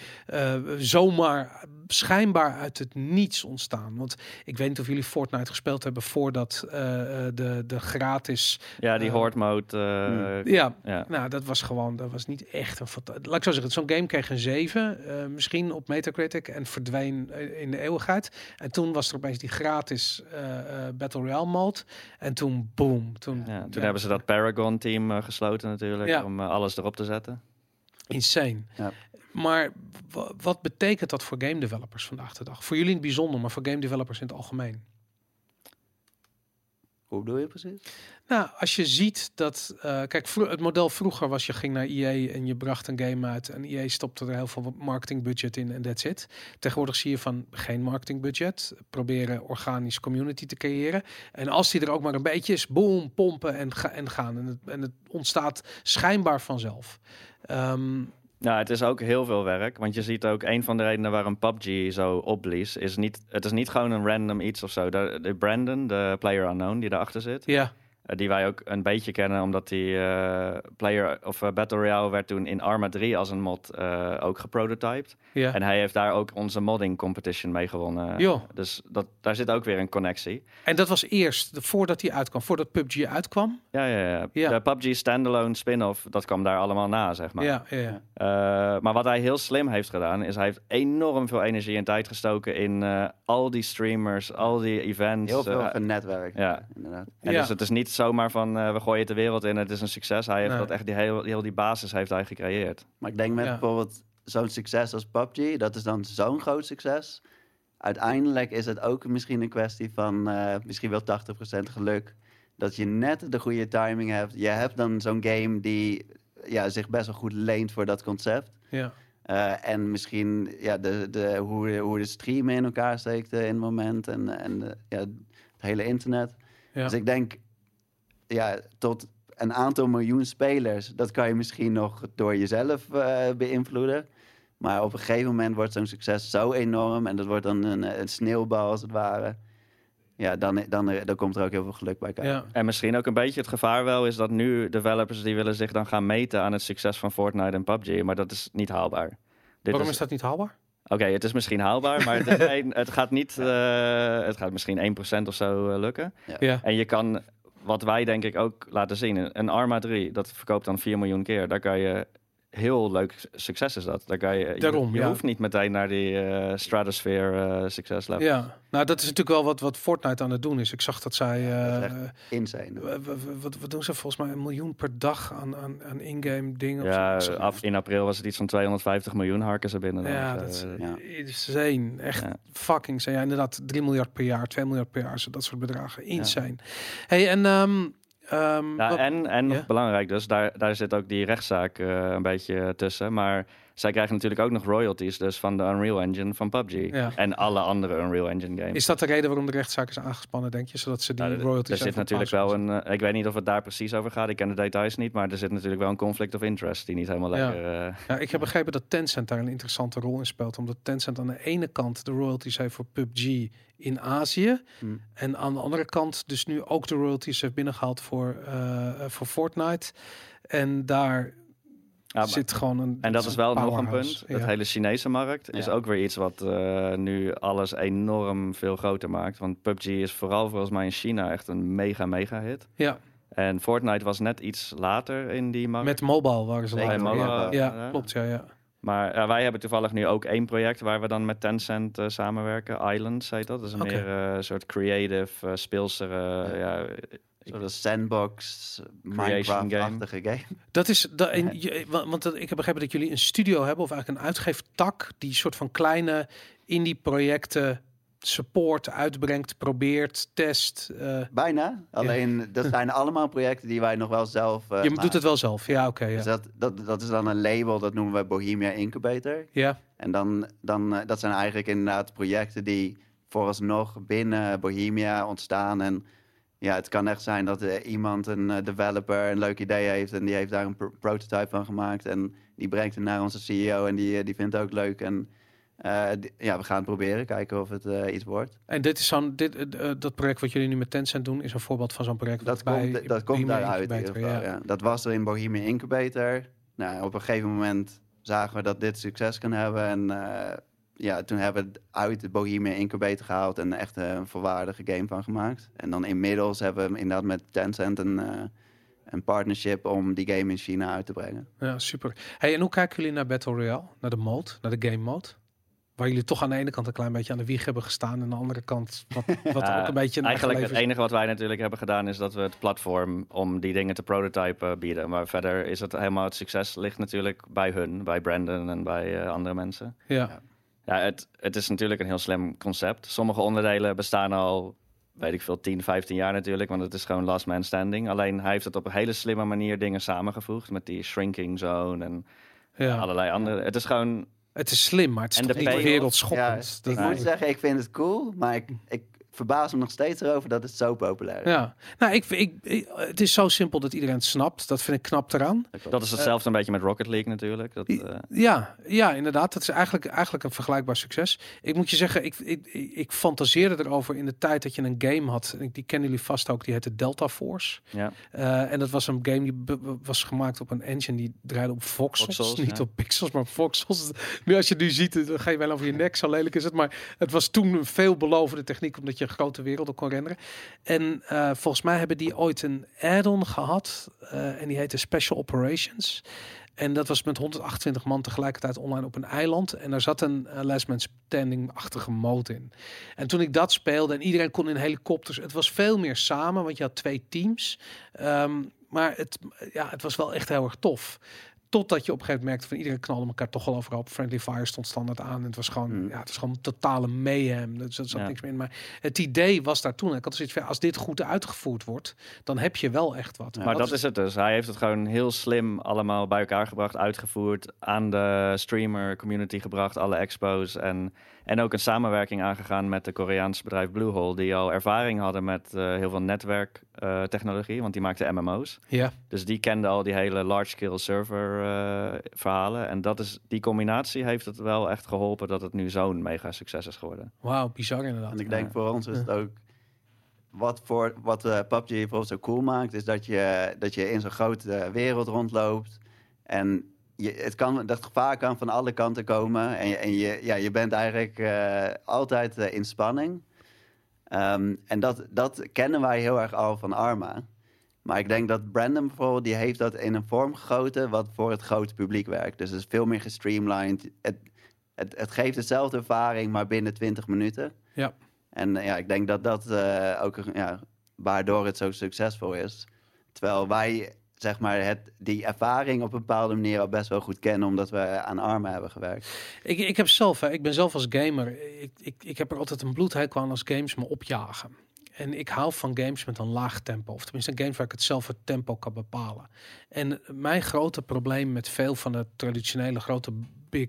zomaar schijnbaar uit het niets ontstaan. Want ik weet niet of jullie Fortnite gespeeld hebben voordat eh, eh, de, de gratis. Ja, die eh, horde mode. hmm. Ja, ja. nou, dat was gewoon, dat was niet echt een Laat ik zo zeggen, zo'n game kreeg een 7, eh, misschien op Metacritic, en verdween in de eeuwigheid. En toen was er opeens die gratis Battle Royale mode. En toen, boom. Toen, Ja, toen ja, hebben ze dat Paragon-team eh, gesloten natuurlijk, om alles erop te zetten. Insane. Ja. Maar wa- wat betekent dat voor game developers vandaag de dag? Voor jullie in het bijzonder, maar voor game developers in het algemeen. Hoe bedoel je precies? Nou, als je ziet dat, eh, kijk, het model vroeger was je ging naar EA en je bracht een game uit en EA stopte er heel veel marketingbudget in en that's it. Tegenwoordig zie je van geen marketingbudget, proberen organisch community te creëren en als die er ook maar een beetje is, boom, pompen en, ga, en gaan en het, en het ontstaat schijnbaar vanzelf. Ehm, Nou, het is ook heel veel werk. Want je ziet ook, een van de redenen waarom PUBG zo opblies, is niet, het is niet gewoon een random iets of zo. De, Brandon, de player unknown die daarachter zit, ja, die wij ook een beetje kennen, omdat die eh, player of eh, Battle Royale werd toen in Arma 3 als een mod eh, ook geprototyped. ja. En hij heeft daar ook onze modding competition mee gewonnen. Dus dat, daar zit ook weer een connectie. En dat was eerst, de- voordat hij uitkwam, voordat PUBG uitkwam. Ja, ja, ja. Ja. De PUBG standalone spin-off, dat kwam daar allemaal na, zeg maar. Ja, ja, ja. Eh, maar wat hij heel slim heeft gedaan, is hij heeft enorm veel energie en tijd gestoken in eh, al die streamers, al die events. Heel veel eh, van netwerk. ja. inderdaad. en Ja. dus het is niet zomaar van eh, we gooien het de wereld in, het is een succes. Hij heeft Nee. dat echt die heel, heel die basis heeft hij gecreëerd. Maar ik denk met Ja. bijvoorbeeld zo'n succes als PUBG, dat is dan zo'n groot succes. Uiteindelijk is het ook misschien een kwestie van eh, misschien wel 80% geluk. Dat je net de goede timing hebt. Je hebt dan zo'n game die ja, zich best wel goed leent voor dat concept. ja. Eh, en misschien ja, de, de, hoe, hoe de streamen in elkaar steekt in het moment. En, en ja, het hele internet. ja. Dus ik denk, ja, tot een aantal miljoen spelers, dat kan je misschien nog door jezelf eh, beïnvloeden. Maar op een gegeven moment wordt zo'n succes zo enorm en dat wordt dan een, een sneeuwbal als het ware. Ja, dan, dan, dan komt er ook heel veel geluk bij kijken. ja. En misschien ook een beetje het gevaar wel is dat nu developers die willen zich dan gaan meten aan het succes van Fortnite en PUBG, maar dat is niet haalbaar. Dit Waarom is dat niet haalbaar? Oké, het is misschien haalbaar, maar het, is het gaat niet. eh, het gaat misschien 1% of zo eh, lukken. Ja. En je kan, wat wij denk ik ook laten zien, een Arma 3, dat verkoopt dan 4 miljoen keer. Daar kan je heel leuk succes is dat. Daar kan je, Daarom, je, ja. hoeft niet meteen naar die eh, stratosphere eh succeslevel. Ja, nou dat is natuurlijk wel wat, wat Fortnite aan het doen is. Ik zag dat zij, eh, w- w- wat, wat doen ze volgens mij een miljoen per dag aan, aan, aan in-game dingen. of Ja, af, in april was het iets van 250 miljoen harken ze binnen. Ja, Dus, dat is Ja. insane. Echt Ja. fucking insane. Ja, inderdaad, 3 miljard per jaar, 2 miljard per jaar, dat soort bedragen. Insane. Hey, en ehm ehm, Ja, en, en nog Ja? belangrijk dus, daar, daar zit ook die rechtszaak eh, een beetje tussen. Maar zij krijgen natuurlijk ook nog royalties dus van de Unreal Engine van PUBG. Ja. En alle andere Unreal Engine games. is dat de reden waarom de rechtszaak is aangespannen, denk je? Zodat ze die Nou, royalties er zit natuurlijk wel een. eh, ik weet niet of het daar precies over gaat. Ik ken de details niet. Maar er zit natuurlijk wel een conflict of interest die niet helemaal Ja. lekker. eh, Ja, ik heb begrepen dat Tencent daar een interessante rol in speelt. Omdat Tencent aan de ene kant de royalties heeft voor PUBG in Azië. Hm. En aan de andere kant dus nu ook de royalties heeft binnengehaald voor, eh, voor Fortnite. En daar Ja, maar- zit gewoon een. En dat is wel nog een punt. Het hele Chinese markt is Ja. ook weer iets wat eh, nu alles enorm veel groter maakt. Want PUBG is vooral volgens mij in China echt een mega, mega hit. Ja, En Fortnite was net iets later in die markt. met mobile waren ze later. mobile, ja. ja. ja, klopt. Ja, ja. Maar ja, wij hebben toevallig nu ook één project waar we dan met Tencent eh, samenwerken. Islands heet dat. Dat is een meer eh, soort creative, uh, speelser. eh, ja. Soort sandbox, Creation Minecraft-achtige game. Dat is, dat, en, je- wa- want dat- ik heb begrepen dat jullie een studio hebben, of eigenlijk een uitgeeftak, die soort van kleine indie projecten support, uitbrengt, probeert, test. eh, Bijna. Alleen, dat zijn allemaal projecten die wij nog wel zelf eh, je doet het wel zelf. Ja, oké. Dus ja. dat, dat, dat is dan een label, dat noemen we Bohemia Incubator. ja. En dan, dan, eh, dat zijn eigenlijk inderdaad projecten die vooralsnog binnen Bohemia ontstaan. En ja, het kan echt zijn dat eh, iemand, een eh, developer, een leuk idee heeft en die heeft daar een pro- prototype van gemaakt. En die brengt het naar onze CEO en die, eh, die vindt het ook leuk. En die- ja, we gaan het proberen, kijken of het iets wordt. En dit is zo'n, dit, dat project wat jullie nu met Tencent doen, is een voorbeeld van zo'n project. Dat bij komt, dat komt daaruit. in ieder geval, ja. ja. Dat was er in Bohemia Incubator. Nou, op een gegeven moment zagen we dat dit succes kan hebben. En ja, toen hebben we het uit de Bohemia Incubator gehaald en echt eh, een volwaardige game van gemaakt. En dan inmiddels hebben we inderdaad met Tencent een, eh, een partnership om die game in China uit te brengen. Ja, super. Hey, en hoe kijken jullie naar Battle Royale? Naar de mode, naar de game mode? Waar jullie toch aan de ene kant een klein beetje aan de wieg hebben gestaan. En aan de andere kant wat, wat Ja, ook een beetje Eigenlijk het enige wat wij natuurlijk hebben gedaan is dat we het platform om die dingen te prototypen bieden. Maar verder is het helemaal het succes ligt natuurlijk bij hun, bij Brandon en bij eh, andere mensen. Ja. Ja, het, het is natuurlijk een heel slim concept. Sommige onderdelen bestaan al, weet ik veel, 10, 15 jaar natuurlijk. Want het is gewoon last man standing. Alleen hij heeft het op een hele slimme manier dingen samengevoegd. Met die shrinking zone en ja. allerlei andere. Het is gewoon, Het is slim, maar het is En toch de wereldschokkend. ik moet zeggen, ik vind het cool, maar ik, ik verbaas me nog steeds erover dat het zo populair is. Ja, nou, ik, ik, ik- het is zo simpel dat iedereen het snapt. Dat vind ik knap eraan. dat is hetzelfde een beetje met Rocket League natuurlijk. Dat, eh, Ja, ja, inderdaad. Dat is eigenlijk, eigenlijk een vergelijkbaar succes. Ik moet je zeggen, ik, ik, ik, fantaseerde erover in de tijd dat je een game had. Die kennen jullie vast ook, die heette Delta Force. ja. Eh, en dat was een game die was gemaakt op een engine die draaide op voxels. Voxels, niet ja. op pixels, maar voxels. Nu als je nu ziet, dan ga je wel over je nek. Zo lelijk is het. Maar het was toen een veelbelovende techniek, omdat je grote werelden kon renderen. En eh, volgens mij hebben die ooit een add-on gehad. eh, en die heette Special Operations. En dat was met 128 man tegelijkertijd online op een eiland. En daar zat een uh, last man standing-achtige mode in. En toen ik dat speelde en iedereen kon in helikopters. Het was veel meer samen, want je had twee teams. Ehm, maar het, ja, het was wel echt heel erg tof. Totdat je op een gegeven moment merkte van iedereen knalde elkaar toch wel overal op. Friendly Fire stond standaard aan. En het was gewoon, Mm. ja, het was gewoon totale mayhem. Er zat, zat Ja. niks meer in. Maar het idee was daar toen. Ik had zoiets van, als dit goed uitgevoerd wordt, dan heb je wel echt wat. Maar dat is het dus. Hij heeft het gewoon heel slim allemaal bij elkaar gebracht, uitgevoerd, aan de streamer community gebracht, alle expos. En, en ook een samenwerking aangegaan met de Koreaanse bedrijf Bluehole, die al ervaring hadden met eh, heel veel netwerktechnologie, want die maakte MMO's. Ja, Dus die kenden al die hele large-scale server eh, verhalen. En dat is, die combinatie heeft het wel echt geholpen dat het nu zo'n mega succes is geworden. wauw, bizar inderdaad. En ik denk Ja. voor ons is het ook. Wat, voor, wat eh, PUBG zo cool maakt, is dat je, dat je in zo'n grote wereld rondloopt. En je, het, kan, dat gevaar kan van alle kanten komen. En je, en je, ja, je bent eigenlijk eh, altijd eh, in spanning. Ehm, en dat, dat kennen wij heel erg al van Arma. Maar ik denk dat Brandon bijvoorbeeld, die heeft dat in een vorm gegoten wat voor het grote publiek werkt. Dus het is veel meer gestreamlined. Het, het, het geeft dezelfde ervaring, maar binnen 20 minuten. Ja. En eh, ja, ik denk dat dat ook ja, waardoor het zo succesvol is. Terwijl wij zeg maar het, die ervaring op een bepaalde manier al best wel goed kennen, omdat we aan armen hebben gewerkt. Ik, ik heb zelf, hè, ik ben zelf als gamer, ik, ik, ik heb er altijd een bloedhekel aan als games me opjagen. En ik hou van games met een laag tempo. Of tenminste games waar ik het zelf het tempo kan bepalen. En mijn grote probleem met veel van de traditionele grote big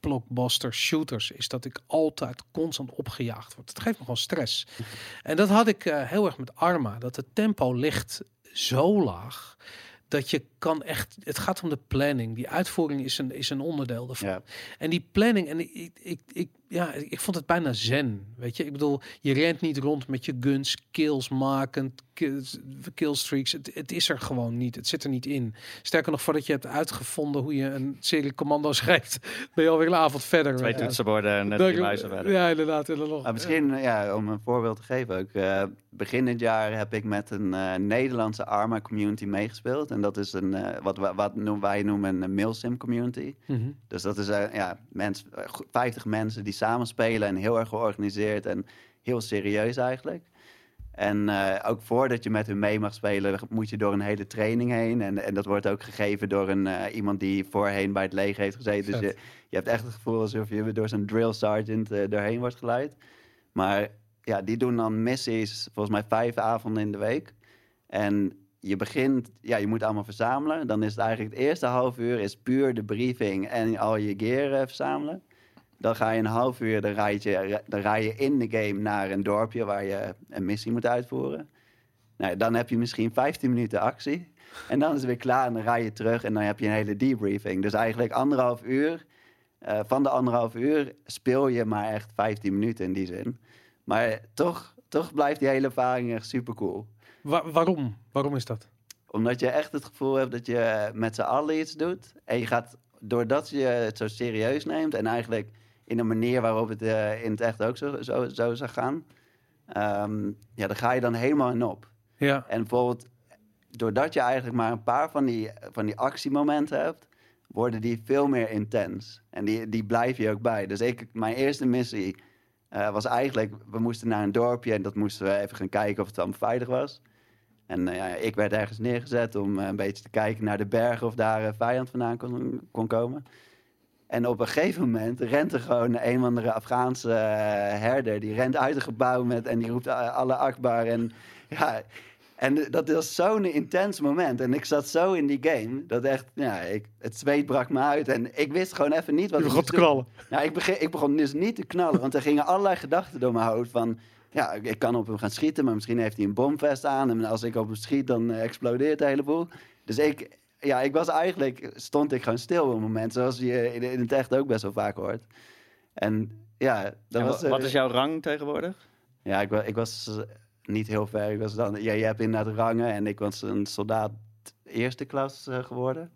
blockbuster shooters is dat ik altijd constant opgejaagd word. Het geeft me gewoon stress. En dat had ik eh, heel erg met Arma. Dat het tempo ligt zo laag dat je kan echt. Het gaat om de planning. Die uitvoering is een, is een onderdeel daarvan. Ja. En die planning, en ik, ik, ik, ja, ik vond het bijna zen. Weet je, ik bedoel, je rent niet rond met je guns, kills maken, kills, killstreaks. Het, het is er gewoon niet. Het zit er niet in. Sterker nog, voordat je hebt uitgevonden hoe je een serie commando schrijft, ben je alweer een avond verder. Twee weet je. toetsenborden en net drie muizen verder. Ja, inderdaad. Nog. Maar misschien, eh, ja, om een voorbeeld te geven ook. eh, begin dit jaar heb ik met een eh, Nederlandse Arma community meegespeeld. En dat is een, eh, wat, wat noemen- wij noemen een mailsim community. Mhm. Dus dat is eh, ja, mens, eh, go- 50 mensen die samen spelen en heel erg georganiseerd en heel serieus eigenlijk. En eh, ook voordat je met hun mee mag spelen, moet je door een hele training heen. En, en dat wordt ook gegeven door een, eh, iemand die voorheen bij het leger heeft gezeten. Dus je, je hebt echt het gevoel alsof je door zo'n drill sergeant eh, doorheen wordt geleid. Maar ja, die doen dan missies, volgens mij vijf avonden in de week. En je begint, ja, je moet allemaal verzamelen. Dan is het eigenlijk het eerste half uur is puur de briefing en al je gear verzamelen. Dan ga je een half uur, dan rijd, je, dan rij je in de game naar een dorpje waar je een missie moet uitvoeren. Nou, dan heb je misschien 15 minuten actie. En dan is het weer klaar en dan rij je terug en dan heb je een hele debriefing. Dus eigenlijk anderhalf uur, eh, van de anderhalf uur speel je maar echt 15 minuten in die zin. Maar toch, toch blijft die hele ervaring echt super cool Wa- waarom? Waarom is dat? omdat je echt het gevoel hebt dat je met z'n allen iets doet. En je gaat, doordat je het zo serieus neemt en eigenlijk in een manier waarop het eh, in het echt ook zo, zo, zo zou gaan. ehm, ja, daar ga je dan helemaal in op. Ja. En bijvoorbeeld, doordat je eigenlijk maar een paar van die, van die actiemomenten hebt, worden die veel meer intens. En die, die blijf je ook bij. Dus ik, mijn eerste missie eh, was eigenlijk, we moesten naar een dorpje en dat moesten we even gaan kijken of het dan veilig was. En ja, ik werd ergens neergezet om een beetje te kijken naar de bergen of daar een vijand vandaan kon, kon komen. En op een gegeven moment rent er gewoon een of andere Afghaanse eh, herder. Die rent uit het gebouw met, en die roept eh, alle akbar. En, ja, en dat was zo'n intens moment. En ik zat zo in die game dat echt, ja, ik, het zweet brak me uit. En ik wist gewoon even niet wat Je ik begon te moest doen. knallen. Nou, ik, begin, ik begon dus niet te knallen, want er gingen allerlei gedachten door mijn hoofd van... Ja, ik- ik kan op hem gaan schieten, maar misschien heeft hij een bomvest aan. En als ik op hem schiet, dan eh, explodeert de hele boel. Dus ik, ja, ik was eigenlijk, stond ik gewoon stil op een moment. Zoals je in, in het echt ook best wel vaak hoort. En ja, dat En was... wa- eh, wat is jouw rang tegenwoordig? Ja, ik, ik was eh, niet heel ver. Ik was dan, ja, je hebt inderdaad rangen en ik was een soldaat eerste klas eh, geworden.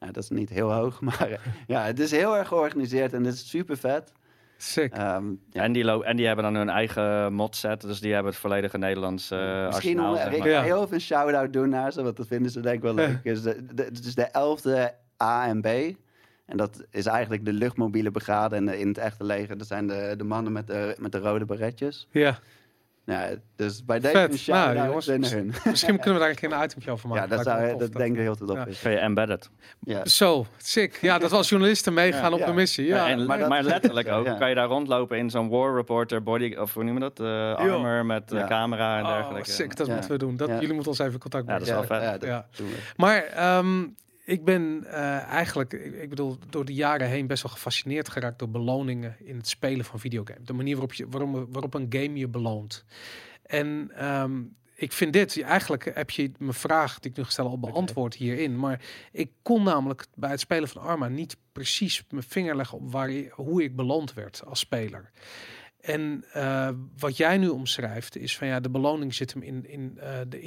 Nou, dat is niet heel hoog, maar ja, het is heel erg georganiseerd en het is super vet. Sick. Ehm, ja. En, die lo- en die hebben dan hun eigen mod set, dus die hebben het volledige Nederlands eh Misschien arsenaal, om, zeg ik maar. Heel even een shout-out doen naar ze, want dat vinden ze denk ik wel leuk. Is de, de, het is de 11e A en B. En dat is eigenlijk de luchtmobiele brigade en de- in het echte leger. Dat zijn de, de mannen met de, met de rode beretjes. Ja. Ja, dus bij deze Vet. een Nou, jongens. Misschien kunnen we daar een keer een itemje over maken. Ja, dat, zou, dat denk ik heel goed op Ja. is. Kun je embedded. Ja. Zo, sick. Ja, dat we als journalisten meegaan Ja, op ja. de missie. Ja, Ja, en, maar maar, letterlijk ook. Ja. Kan je daar rondlopen in zo'n war reporter body, of hoe noem je dat? eh, armor met eh, Ja. camera en Oh, dergelijke. sick, dat Ja. moeten we doen. Dat, Ja. Jullie moeten ons even in contact Ja, dat is wel vet. Ja, dat Ja. doen we. Maar ehm, ik ben eh, eigenlijk, ik, bedoel, door de jaren heen best wel gefascineerd geraakt door beloningen in het spelen van videogames. De manier waarop, je, waarom, waarop een game je beloont. En ehm, ik vind dit, eigenlijk heb je mijn vraag die ik nu gestel al beantwoord hierin. Maar ik kon namelijk bij het spelen van Arma niet precies mijn vinger leggen op waar, hoe ik beloond werd als speler. En eh, wat jij nu omschrijft is van ja, de beloning zit hem in, in eh, de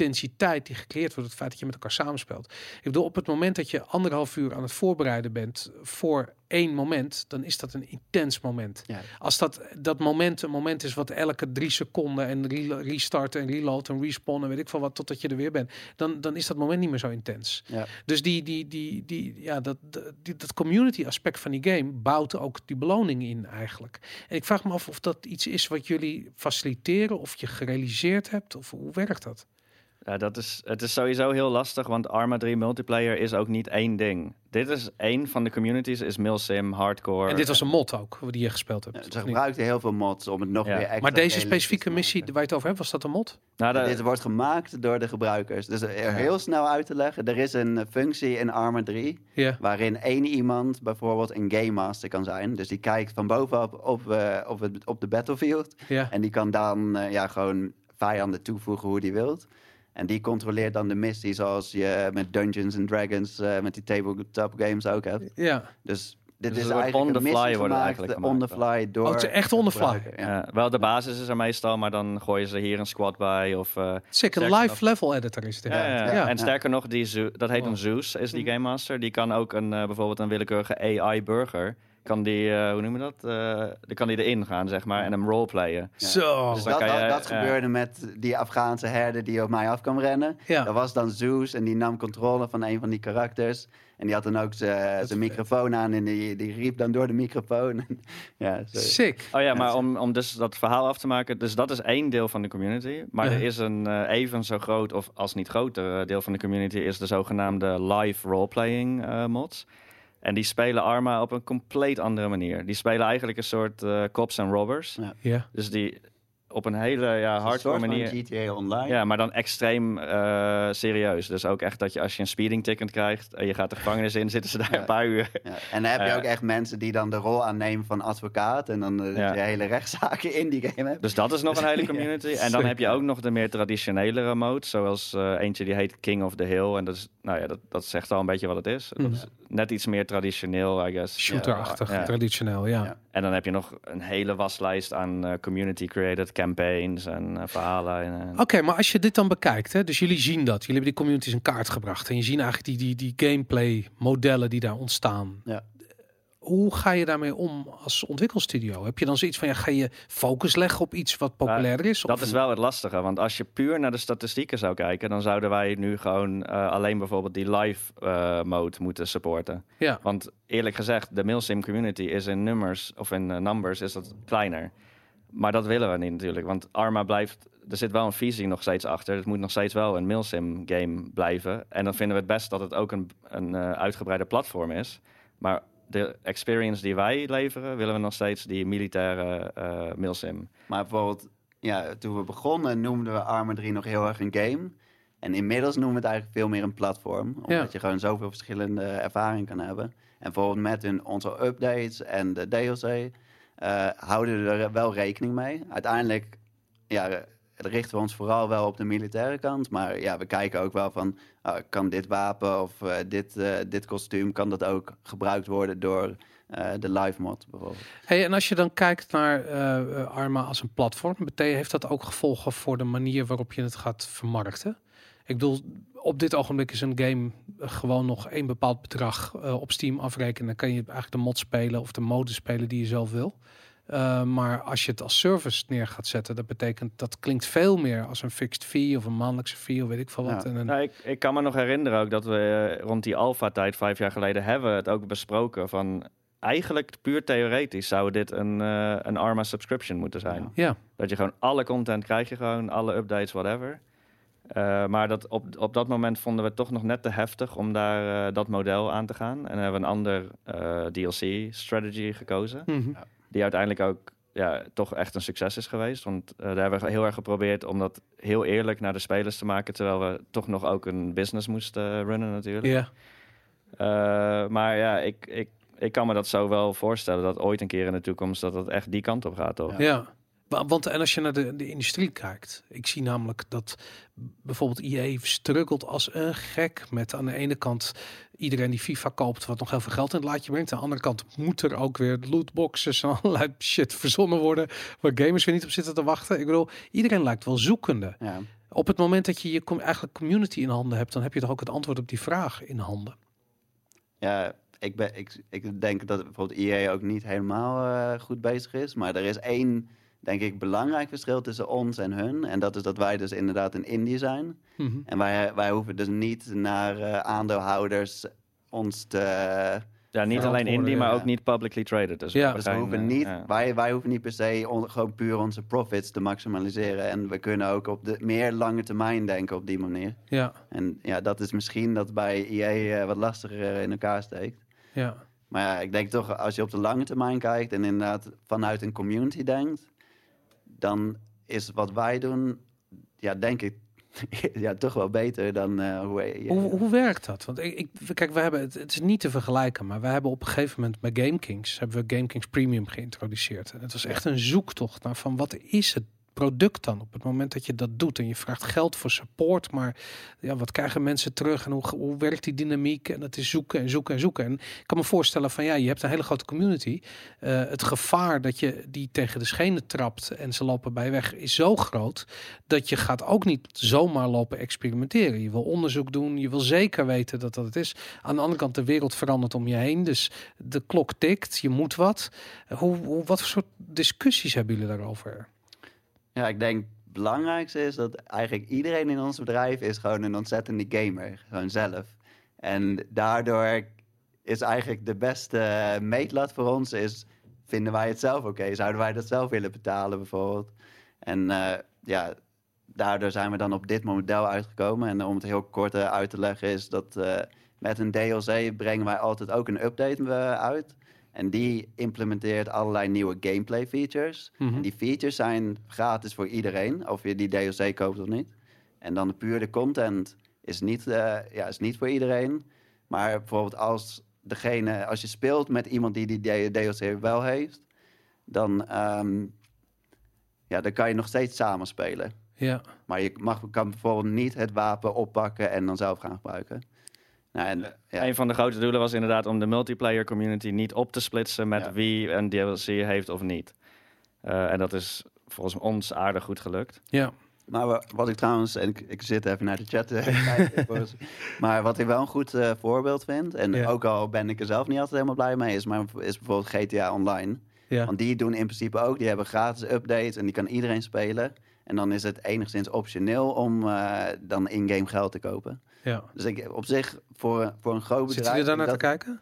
intensiteit die gecreëerd wordt, het feit dat je met elkaar samenspeelt. Ik bedoel, op het moment dat je anderhalf uur aan het voorbereiden bent voor één moment, dan is dat een intens moment. Ja. Als dat, dat moment een moment is wat elke drie seconden en re restart en reload en respawn en weet ik veel wat, totdat je er weer bent, dan, dan is dat moment niet meer zo intens. Ja. Dus die, die, die, die, ja, dat, dat- die, dat community aspect van die game bouwt ook die beloning in eigenlijk. En ik vraag me af of dat iets is wat jullie faciliteren of je gerealiseerd hebt of hoe werkt dat? Ja, dat is, het is sowieso heel lastig, want Arma 3 multiplayer is ook niet één ding. Dit is één van de communities, is Milsim, Hardcore. En dit was een mod ook, die je gespeeld hebt. Ja, Ze gebruikten heel veel mods om het nog Ja. extra maar deze specifieke missie waar je het over hebt, was dat een mod? Nou, de- Dit wordt gemaakt door de gebruikers. Dus er heel snel uit te leggen. Er is een eh, functie in Arma 3 Ja. waarin één iemand bijvoorbeeld een game master kan zijn. Dus die kijkt van bovenop op, eh, op, het, op de battlefield. Ja. En die kan dan eh, ja, gewoon vijanden toevoegen hoe die wilt. En die controleert dan de missie zoals je met Dungeons and Dragons, eh, met die tabletop games ook hebt. Ja. Dus dit Dus is het eigenlijk on the een fly missie worden gemaakt, eigenlijk on the fly door Oh, het is echt on the fly. Ja. Ja, wel, de basis is er meestal, maar dan gooien ze hier een squad bij. Of, eh, Zeker, een live nog- level editor is dit. ja, ja, Ja. ja. En sterker nog, die Zeus- dat heet Wow. een Zeus, is die Mhm. Game Master. Die kan ook een, eh, bijvoorbeeld een willekeurige AI-burger. Kan die, eh, hoe noem je dat? Eh dan kan die erin gaan, zeg maar, en hem roleplayen. Zo. Dus dat, dat ja. gebeurde met die Afghaanse herder die op mij af kwam rennen. Ja. Dat was dan Zeus en die nam controle van een van die karakters. En die had dan ook zijn microfoon aan en die, die riep dan door de microfoon. ja, zo. Sick. Oh ja, maar om, om dus dat verhaal af te maken. Dus dat is één deel van de community. Maar Ja. er is een eh, even zo groot, of als niet groter, eh, deel van de community... is de zogenaamde live roleplaying eh mods. En die spelen Arma op een compleet andere manier. Die spelen eigenlijk een soort eh, cops en robbers. Ja. Ja. Dus die op een hele ja, Een hardcore soort van manier... GTA Online. Ja, maar dan extreem eh, serieus. Dus ook echt dat je als je een speeding ticket krijgt... en je gaat de gevangenis in, zitten ze daar Ja. een paar uur. Ja, En dan heb je Eh. ook echt mensen die dan de rol aannemen van advocaat. En dan eh, Ja. de hele rechtszaken in die game hebt. Dus dat is nog een hele community. En dan heb je ook nog de meer traditionelere modes. Zoals eh, eentje die heet King of the Hill. En dat, is, nou ja, dat, dat zegt al een beetje wat het is. Dat Mhm. is net iets meer traditioneel, I guess. Shooter-achtig, Ja. traditioneel, ja. Ja. En dan heb je nog een hele waslijst aan eh, community-created campaigns en eh, verhalen. En, Oké, maar als je dit dan bekijkt, hè, dus jullie zien dat, jullie hebben die communities in kaart gebracht en je ziet eigenlijk die, die, die gameplay modellen die daar ontstaan. Ja. Hoe ga je daarmee om als ontwikkelstudio? Heb je dan zoiets van, ja, ga je focus leggen op iets wat populair is? Dat Of- is wel het lastige, want als je puur naar de statistieken zou kijken, dan zouden wij nu gewoon eh, alleen bijvoorbeeld die live eh, mode moeten supporten. Ja, Want eerlijk gezegd, de mailsim community is in nummers of in numbers is dat kleiner. Maar dat willen we niet natuurlijk, want Arma blijft. Er zit wel een visie nog steeds achter. Het moet nog steeds wel een mailsim game blijven. En dan vinden we het best dat het ook een, een eh, uitgebreide platform is. Maar de experience die wij leveren, willen we nog steeds die militaire eh mailsim. Maar bijvoorbeeld, ja, toen we begonnen noemden we Arma 3 nog heel erg een game. En inmiddels noemen we het eigenlijk veel meer een platform. Omdat Ja. je gewoon zoveel verschillende ervaringen kan hebben. En bijvoorbeeld met hun, onze updates en de DLC eh, houden we er wel rekening mee. Uiteindelijk ja, richten we ons vooral wel op de militaire kant. Maar ja, we kijken ook wel van, ah, kan dit wapen of eh, dit, eh, dit kostuum, kan dat ook gebruikt worden door de live mod bijvoorbeeld. Hey, en als je dan kijkt naar Arma als een platform, heeft dat ook gevolgen voor de manier waarop je het gaat vermarkten? Ik bedoel, op dit ogenblik is een game eh, gewoon nog één bepaald bedrag eh, op Steam afrekenen. Dan kan je eigenlijk de mod spelen of de mode spelen die je zelf wil. Eh, maar als je het als service neer gaat zetten, dat betekent dat klinkt veel meer als een fixed fee of een maandelijkse fee of weet ik veel wat. Ja. En een, Nou, ik, ik kan me nog herinneren ook dat we rond die alpha-tijd, vijf jaar geleden, hebben het ook besproken van eigenlijk puur theoretisch zou dit een, eh, een Arma subscription moeten zijn. ja, Dat je gewoon alle content krijg je gewoon, alle updates, whatever. Eh, maar dat op, op dat moment vonden we het toch nog net te heftig om daar eh, dat model aan te gaan. En hebben we een ander eh, DLC-strategy gekozen. Mhm. Die uiteindelijk ook ja, toch echt een succes is geweest. Want eh, daar hebben we heel erg geprobeerd om dat heel eerlijk naar de spelers te maken. Terwijl we toch nog ook een business moesten runnen natuurlijk. ja. Eh, maar ja, ik, ik, ik kan me dat zo wel voorstellen dat ooit een keer in de toekomst dat het echt die kant op gaat, toch? Ja. Ja. Wa- Want en als je naar de, de industrie kijkt, ik zie namelijk dat bijvoorbeeld EA struggelt als een gek met aan de ene kant iedereen die FIFA koopt, wat nog heel veel geld in het laadje brengt. Aan de andere kant moet er ook weer lootboxes en allerlei shit verzonnen worden waar gamers weer niet op zitten te wachten. Ik bedoel, iedereen lijkt wel zoekende. Ja. Op het moment dat je je eigenlijk community in handen hebt, dan heb je toch ook het antwoord op die vraag in handen. Ja, ik, ben, ik, ik denk dat bijvoorbeeld EA ook niet helemaal eh, goed bezig is. Maar er is één, denk ik, belangrijk verschil tussen ons en hun. En dat is dat wij dus inderdaad een indie zijn. Mhm. En wij, wij hoeven dus niet naar eh, aandeelhouders ons te... Ja, niet alleen indie, maar ja. ook niet publicly traded. Dus, Ja. Dus we hoeven eh, niet, ja. wij, wij hoeven niet per se on- gewoon puur onze profits te maximaliseren. En we kunnen ook op de meer lange termijn denken op die manier. Ja, En ja, dat is misschien dat bij EA eh, wat lastiger in elkaar steekt. ja. Maar ja, ik denk toch, als je op de lange termijn kijkt en inderdaad vanuit een community denkt, dan is wat wij doen, ja, denk ik, ja, toch wel beter dan eh, hoe... Hoe, werkt dat? Want ik, kijk, we hebben het, het is niet te vergelijken, maar we hebben op een gegeven moment bij GameKings hebben we GameKings Premium geïntroduceerd. En het was echt een zoektocht naar van wat is het product dan op het moment dat je dat doet en je vraagt geld voor support, maar ja, wat krijgen mensen terug en hoe, hoe werkt die dynamiek? En dat is zoeken en zoeken en zoeken. En ik kan me voorstellen van ja, je hebt een hele grote community. Eh, het gevaar dat je die tegen de schenen trapt en ze lopen bij weg is zo groot dat je gaat ook niet zomaar lopen experimenteren. Je wil onderzoek doen, je wil zeker weten dat dat het is. Aan de andere kant, de wereld verandert om je heen, dus de klok tikt, je moet wat. Hoe, hoe, wat voor soort discussies hebben jullie daarover? Ja, ik denk het belangrijkste is dat eigenlijk iedereen in ons bedrijf is gewoon een ontzettende gamer. Gewoon zelf. En daardoor is eigenlijk de beste meetlat voor ons is, vinden wij het zelf oké? Zouden wij dat zelf willen betalen bijvoorbeeld? En eh, ja, daardoor zijn we dan op dit model uitgekomen. En om het heel kort eh, uit te leggen is dat eh, met een DLC brengen wij altijd ook een update uit. En die implementeert allerlei nieuwe gameplay features. Mhm. En die features zijn gratis voor iedereen, of je die DLC koopt of niet. En dan puur de content is niet, eh, ja, is niet voor iedereen. Maar bijvoorbeeld als degene, als je speelt met iemand die die DLC wel heeft, dan, ehm, ja, dan kan je nog steeds samen spelen. Ja, Maar je mag, kan bijvoorbeeld niet het wapen oppakken en dan zelf gaan gebruiken. Nou, en, ja. Een van de grote doelen was inderdaad om de multiplayer community niet op te splitsen met Ja. wie een DLC heeft of niet. Eh, en dat is volgens ons aardig goed gelukt. ja. Maar wa- wat ik trouwens, en ik, ik zit even naar de chat te kijken, volgens- maar wat ik wel een goed eh, voorbeeld vind, en Ja. ook al ben ik er zelf niet altijd helemaal blij mee, is, maar, is bijvoorbeeld GTA Online. ja. Want die doen in principe ook, die hebben gratis updates en die kan iedereen spelen. En dan is het enigszins optioneel om eh, dan in-game geld te kopen. Ja. Dus ik, op zich, voor, voor een groot bedrijf... Zitten jullie daar naar te kijken?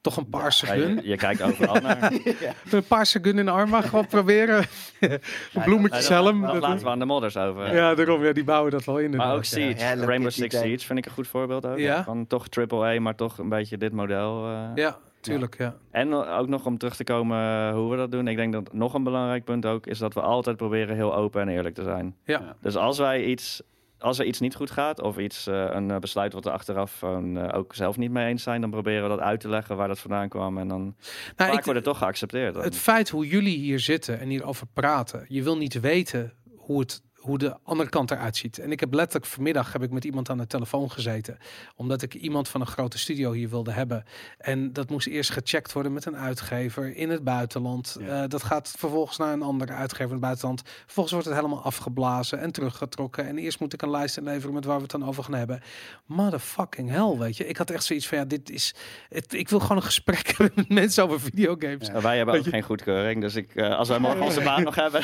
Toch een paarse Ja, gun? je, je kijkt overal naar. Een paarse gun in de arm, maar gewoon proberen. een bloemetje Nee, dat- helm. dat laten we aan de modders over. Ja, daarom. Ja, die bouwen dat wel in. Maar ook ja. Siege, Hello Rainbow Six. Siege vind ik een goed voorbeeld ook. Ja? Van toch AAA, maar toch een beetje dit model. eh. Ja, tuurlijk. Ja. En ook nog om terug te komen eh, hoe we dat doen. Ik denk dat nog een belangrijk punt ook is dat we altijd proberen heel open en eerlijk te zijn. Ja. Dus als wij iets, als er iets niet goed gaat of iets, eh, een eh, besluit wat we achteraf eh, ook zelf niet mee eens zijn, dan proberen we dat uit te leggen waar dat vandaan kwam. En dan Nou, vaak ik, wordt het toch geaccepteerd. Dan. het feit hoe jullie hier zitten en hierover praten, je wil niet weten hoe het hoe de andere kant eruit ziet. En ik heb letterlijk vanmiddag heb ik met iemand aan de telefoon gezeten, omdat ik iemand van een grote studio hier wilde hebben. En dat moest eerst gecheckt worden met een uitgever in het buitenland. Ja. Eh, dat gaat vervolgens naar een andere uitgever in het buitenland. Vervolgens wordt het helemaal afgeblazen en teruggetrokken. En eerst moet ik een lijst inleveren met waar we het dan over gaan hebben. Motherfucking hell, weet je. Ik had echt zoiets van, ja, dit is... Het, ik wil gewoon een gesprek hebben met mensen over videogames. Ja. Wij hebben ook geen goedkeuring. Dus ik, eh, als wij morgen onze baan nog hebben.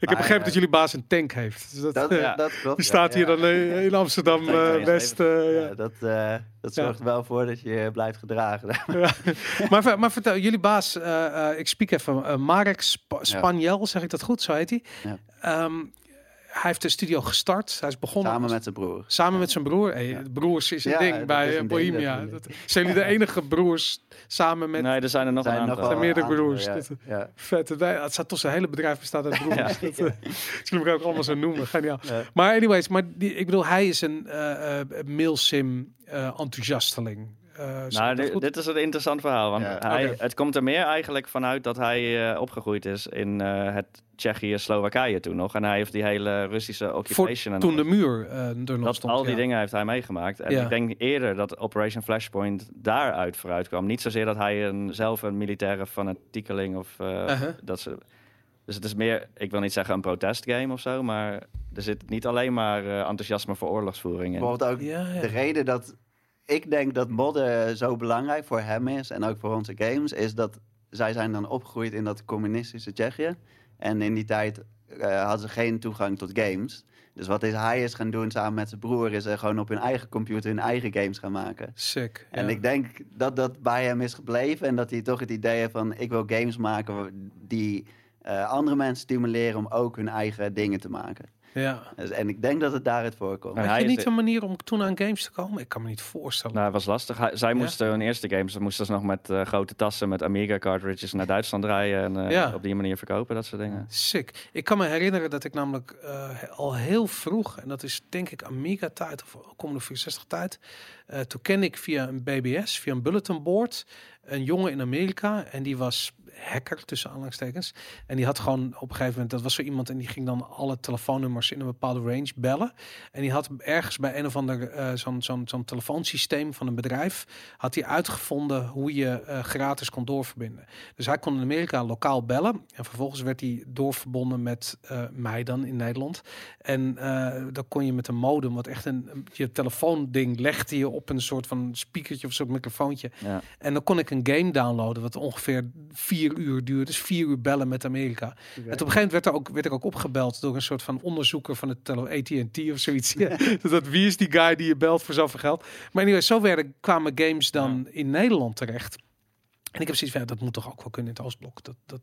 Ik heb begrepen dat jullie baas een tank heeft. Dus dat, Dat, eh, ja. dat klopt. die staat hier dan eh, in Amsterdam eh, 72. West. ja. Ja, dat, dat zorgt wel voor dat je blijft gedragen. maar, maar vertel, jullie baas, ik spreek even, Marek Sp Spaniel, zeg ik dat goed? Zo heet hij. Ja. Hij heeft de studio gestart. Hij is begonnen Samen met zijn broer. samen met zijn broer. Hey, Ja. Broers is een Ja, ding bij eh, een ding, Bohemia. dat zijn jullie de enige broers samen met... Nee, er zijn er nog zijn een aantal. zijn wel meerdere broers. Ja, Dat- ja. Vet. Het, wij- het staat toch zijn hele bedrijf bestaat uit broers. Ja. Dat, eh, zullen we elkaar ook allemaal zo noemen. Geniaal. Ja. Maar anyways, maar die, ik bedoel, hij is een eh eh mailsim eh, enthousiasteling. Eh, Nou, dit, is een interessant verhaal. Want Ja. hij, het komt er meer eigenlijk vanuit dat hij eh, opgegroeid is in eh, het Tsjechië-Slowakije toen nog. En hij heeft die hele Russische occupation. en Toen de muur eh, er nog dat, stond. al die ja. dingen heeft hij meegemaakt. En Ja. ik denk eerder dat Operation Flashpoint daaruit vooruit kwam. Niet zozeer dat hij een, zelf een militaire fanatiekeling of eh, Uh-huh. dat ze. Dus het is meer, ik wil niet zeggen een protestgame of zo, maar er zit niet alleen maar eh, enthousiasme voor oorlogsvoering in. Bijvoorbeeld ook Ja, ja. de reden dat ik denk dat modden zo belangrijk voor hem is en ook voor onze games, is dat zij zijn dan opgegroeid in dat communistische Tsjechië. En in die tijd eh, hadden ze geen toegang tot games. Dus wat is, hij is gaan doen samen met zijn broer, is er gewoon op hun eigen computer hun eigen games gaan maken. Sick. En ja. ik denk dat dat bij hem is gebleven en dat hij toch het idee heeft van ik wil games maken die eh, andere mensen stimuleren om ook hun eigen dingen te maken. Ja. Dus, en ik denk dat het daaruit voorkomt. En Had hij je is niet de- een manier om toen aan games te komen? Ik kan me niet voorstellen. Nou, het was lastig. Hij- zij moesten hun eerste games, moesten ze nog met eh, grote tassen met Amiga cartridges naar Duitsland rijden en eh, Ja. op die manier verkopen, dat soort dingen. Sick. Ik kan me herinneren dat ik namelijk eh, al heel vroeg, en dat is denk ik Amiga-tijd of Commodore 64-tijd, eh toen kende ik via een BBS, via een bulletin board, een jongen in Amerika. En die was hacker tussen aanhalingstekens. En die had gewoon op een gegeven moment, dat was zo iemand en die ging dan alle telefoonnummers in een bepaalde range bellen. En die had ergens bij een of ander eh, zo'n zo'n zo'n telefoonsysteem van een bedrijf, had hij uitgevonden hoe je eh, gratis kon doorverbinden. Dus hij kon in Amerika lokaal bellen en vervolgens werd hij doorverbonden met eh, mij dan in Nederland. En dan kon je met een modem, wat echt een je telefoonding legde je op een soort van speakertje of soort microfoontje. Ja. En dan kon ik een game downloaden, wat ongeveer vier uur duurde. Dus vier uur bellen met Amerika. En op een gegeven moment werd, er ook, werd ik ook opgebeld door een soort van onderzoeker van het tele- AT&T of zoiets. Ja. Dat, wie is die guy die je belt voor zoveel geld? Maar anyway, zo werden, kwamen games dan in Nederland terecht. En ik heb zoiets van, ja, dat moet toch ook wel kunnen in het Oostblok. Dat, dat,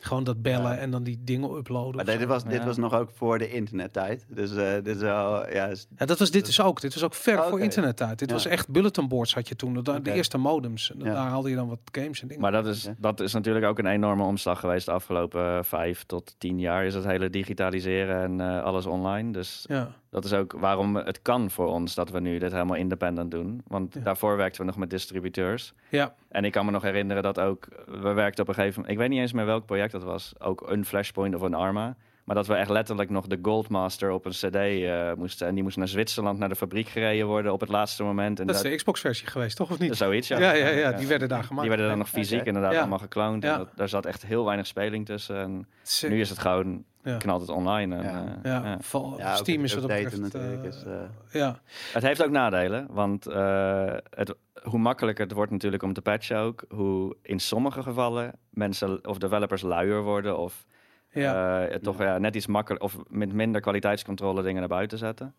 gewoon dat bellen Ja. en dan die dingen uploaden. Maar dit was, dit Ja. was nog ook voor de internettijd. Dus eh, dit is wel, ja, is- Ja, dat was dit dus ook. Dit was ook ver Oh, voor oké. internet uit. Dit Ja. was echt bulletin boards had je toen. De, eerste modems. Daar haalde je dan wat games en dingen. Maar dat is, dat is natuurlijk ook een enorme omslag geweest de afgelopen eh, vijf tot tien jaar. Is het hele digitaliseren en eh, alles online. Dus ja. Dat is ook waarom het kan voor ons dat we nu dit helemaal independent doen. Want Ja. daarvoor werkten we nog met distributeurs. Ja. En ik kan me nog herinneren dat ook, we werkten op een gegeven moment, ik weet niet eens meer welk project dat was, ook een Flashpoint of een Arma. Maar dat we echt letterlijk nog de Goldmaster op een CD eh, moesten. En die moest naar Zwitserland, naar de fabriek gereden worden op het laatste moment. En Dat is de Xbox-versie geweest, toch? Of niet? zoiets, ja. Ja, ja, ja, die werden daar gemaakt. Die werden dan nog fysiek inderdaad Ja. allemaal gekloond. Ja. En dat, daar zat echt heel weinig speling tussen. En Sick. nu is het gewoon, Ja. knalt het online. En, Ja. eh, Ja, ja. Ja, Steam het is wat dat natuurlijk. eh, is, ja. Het heeft ook nadelen, want eh, het, hoe makkelijker het wordt natuurlijk om te patchen ook, hoe in sommige gevallen mensen of developers luier worden of ja. eh, toch ja, net iets makkelijker of met minder kwaliteitscontrole dingen naar buiten zetten.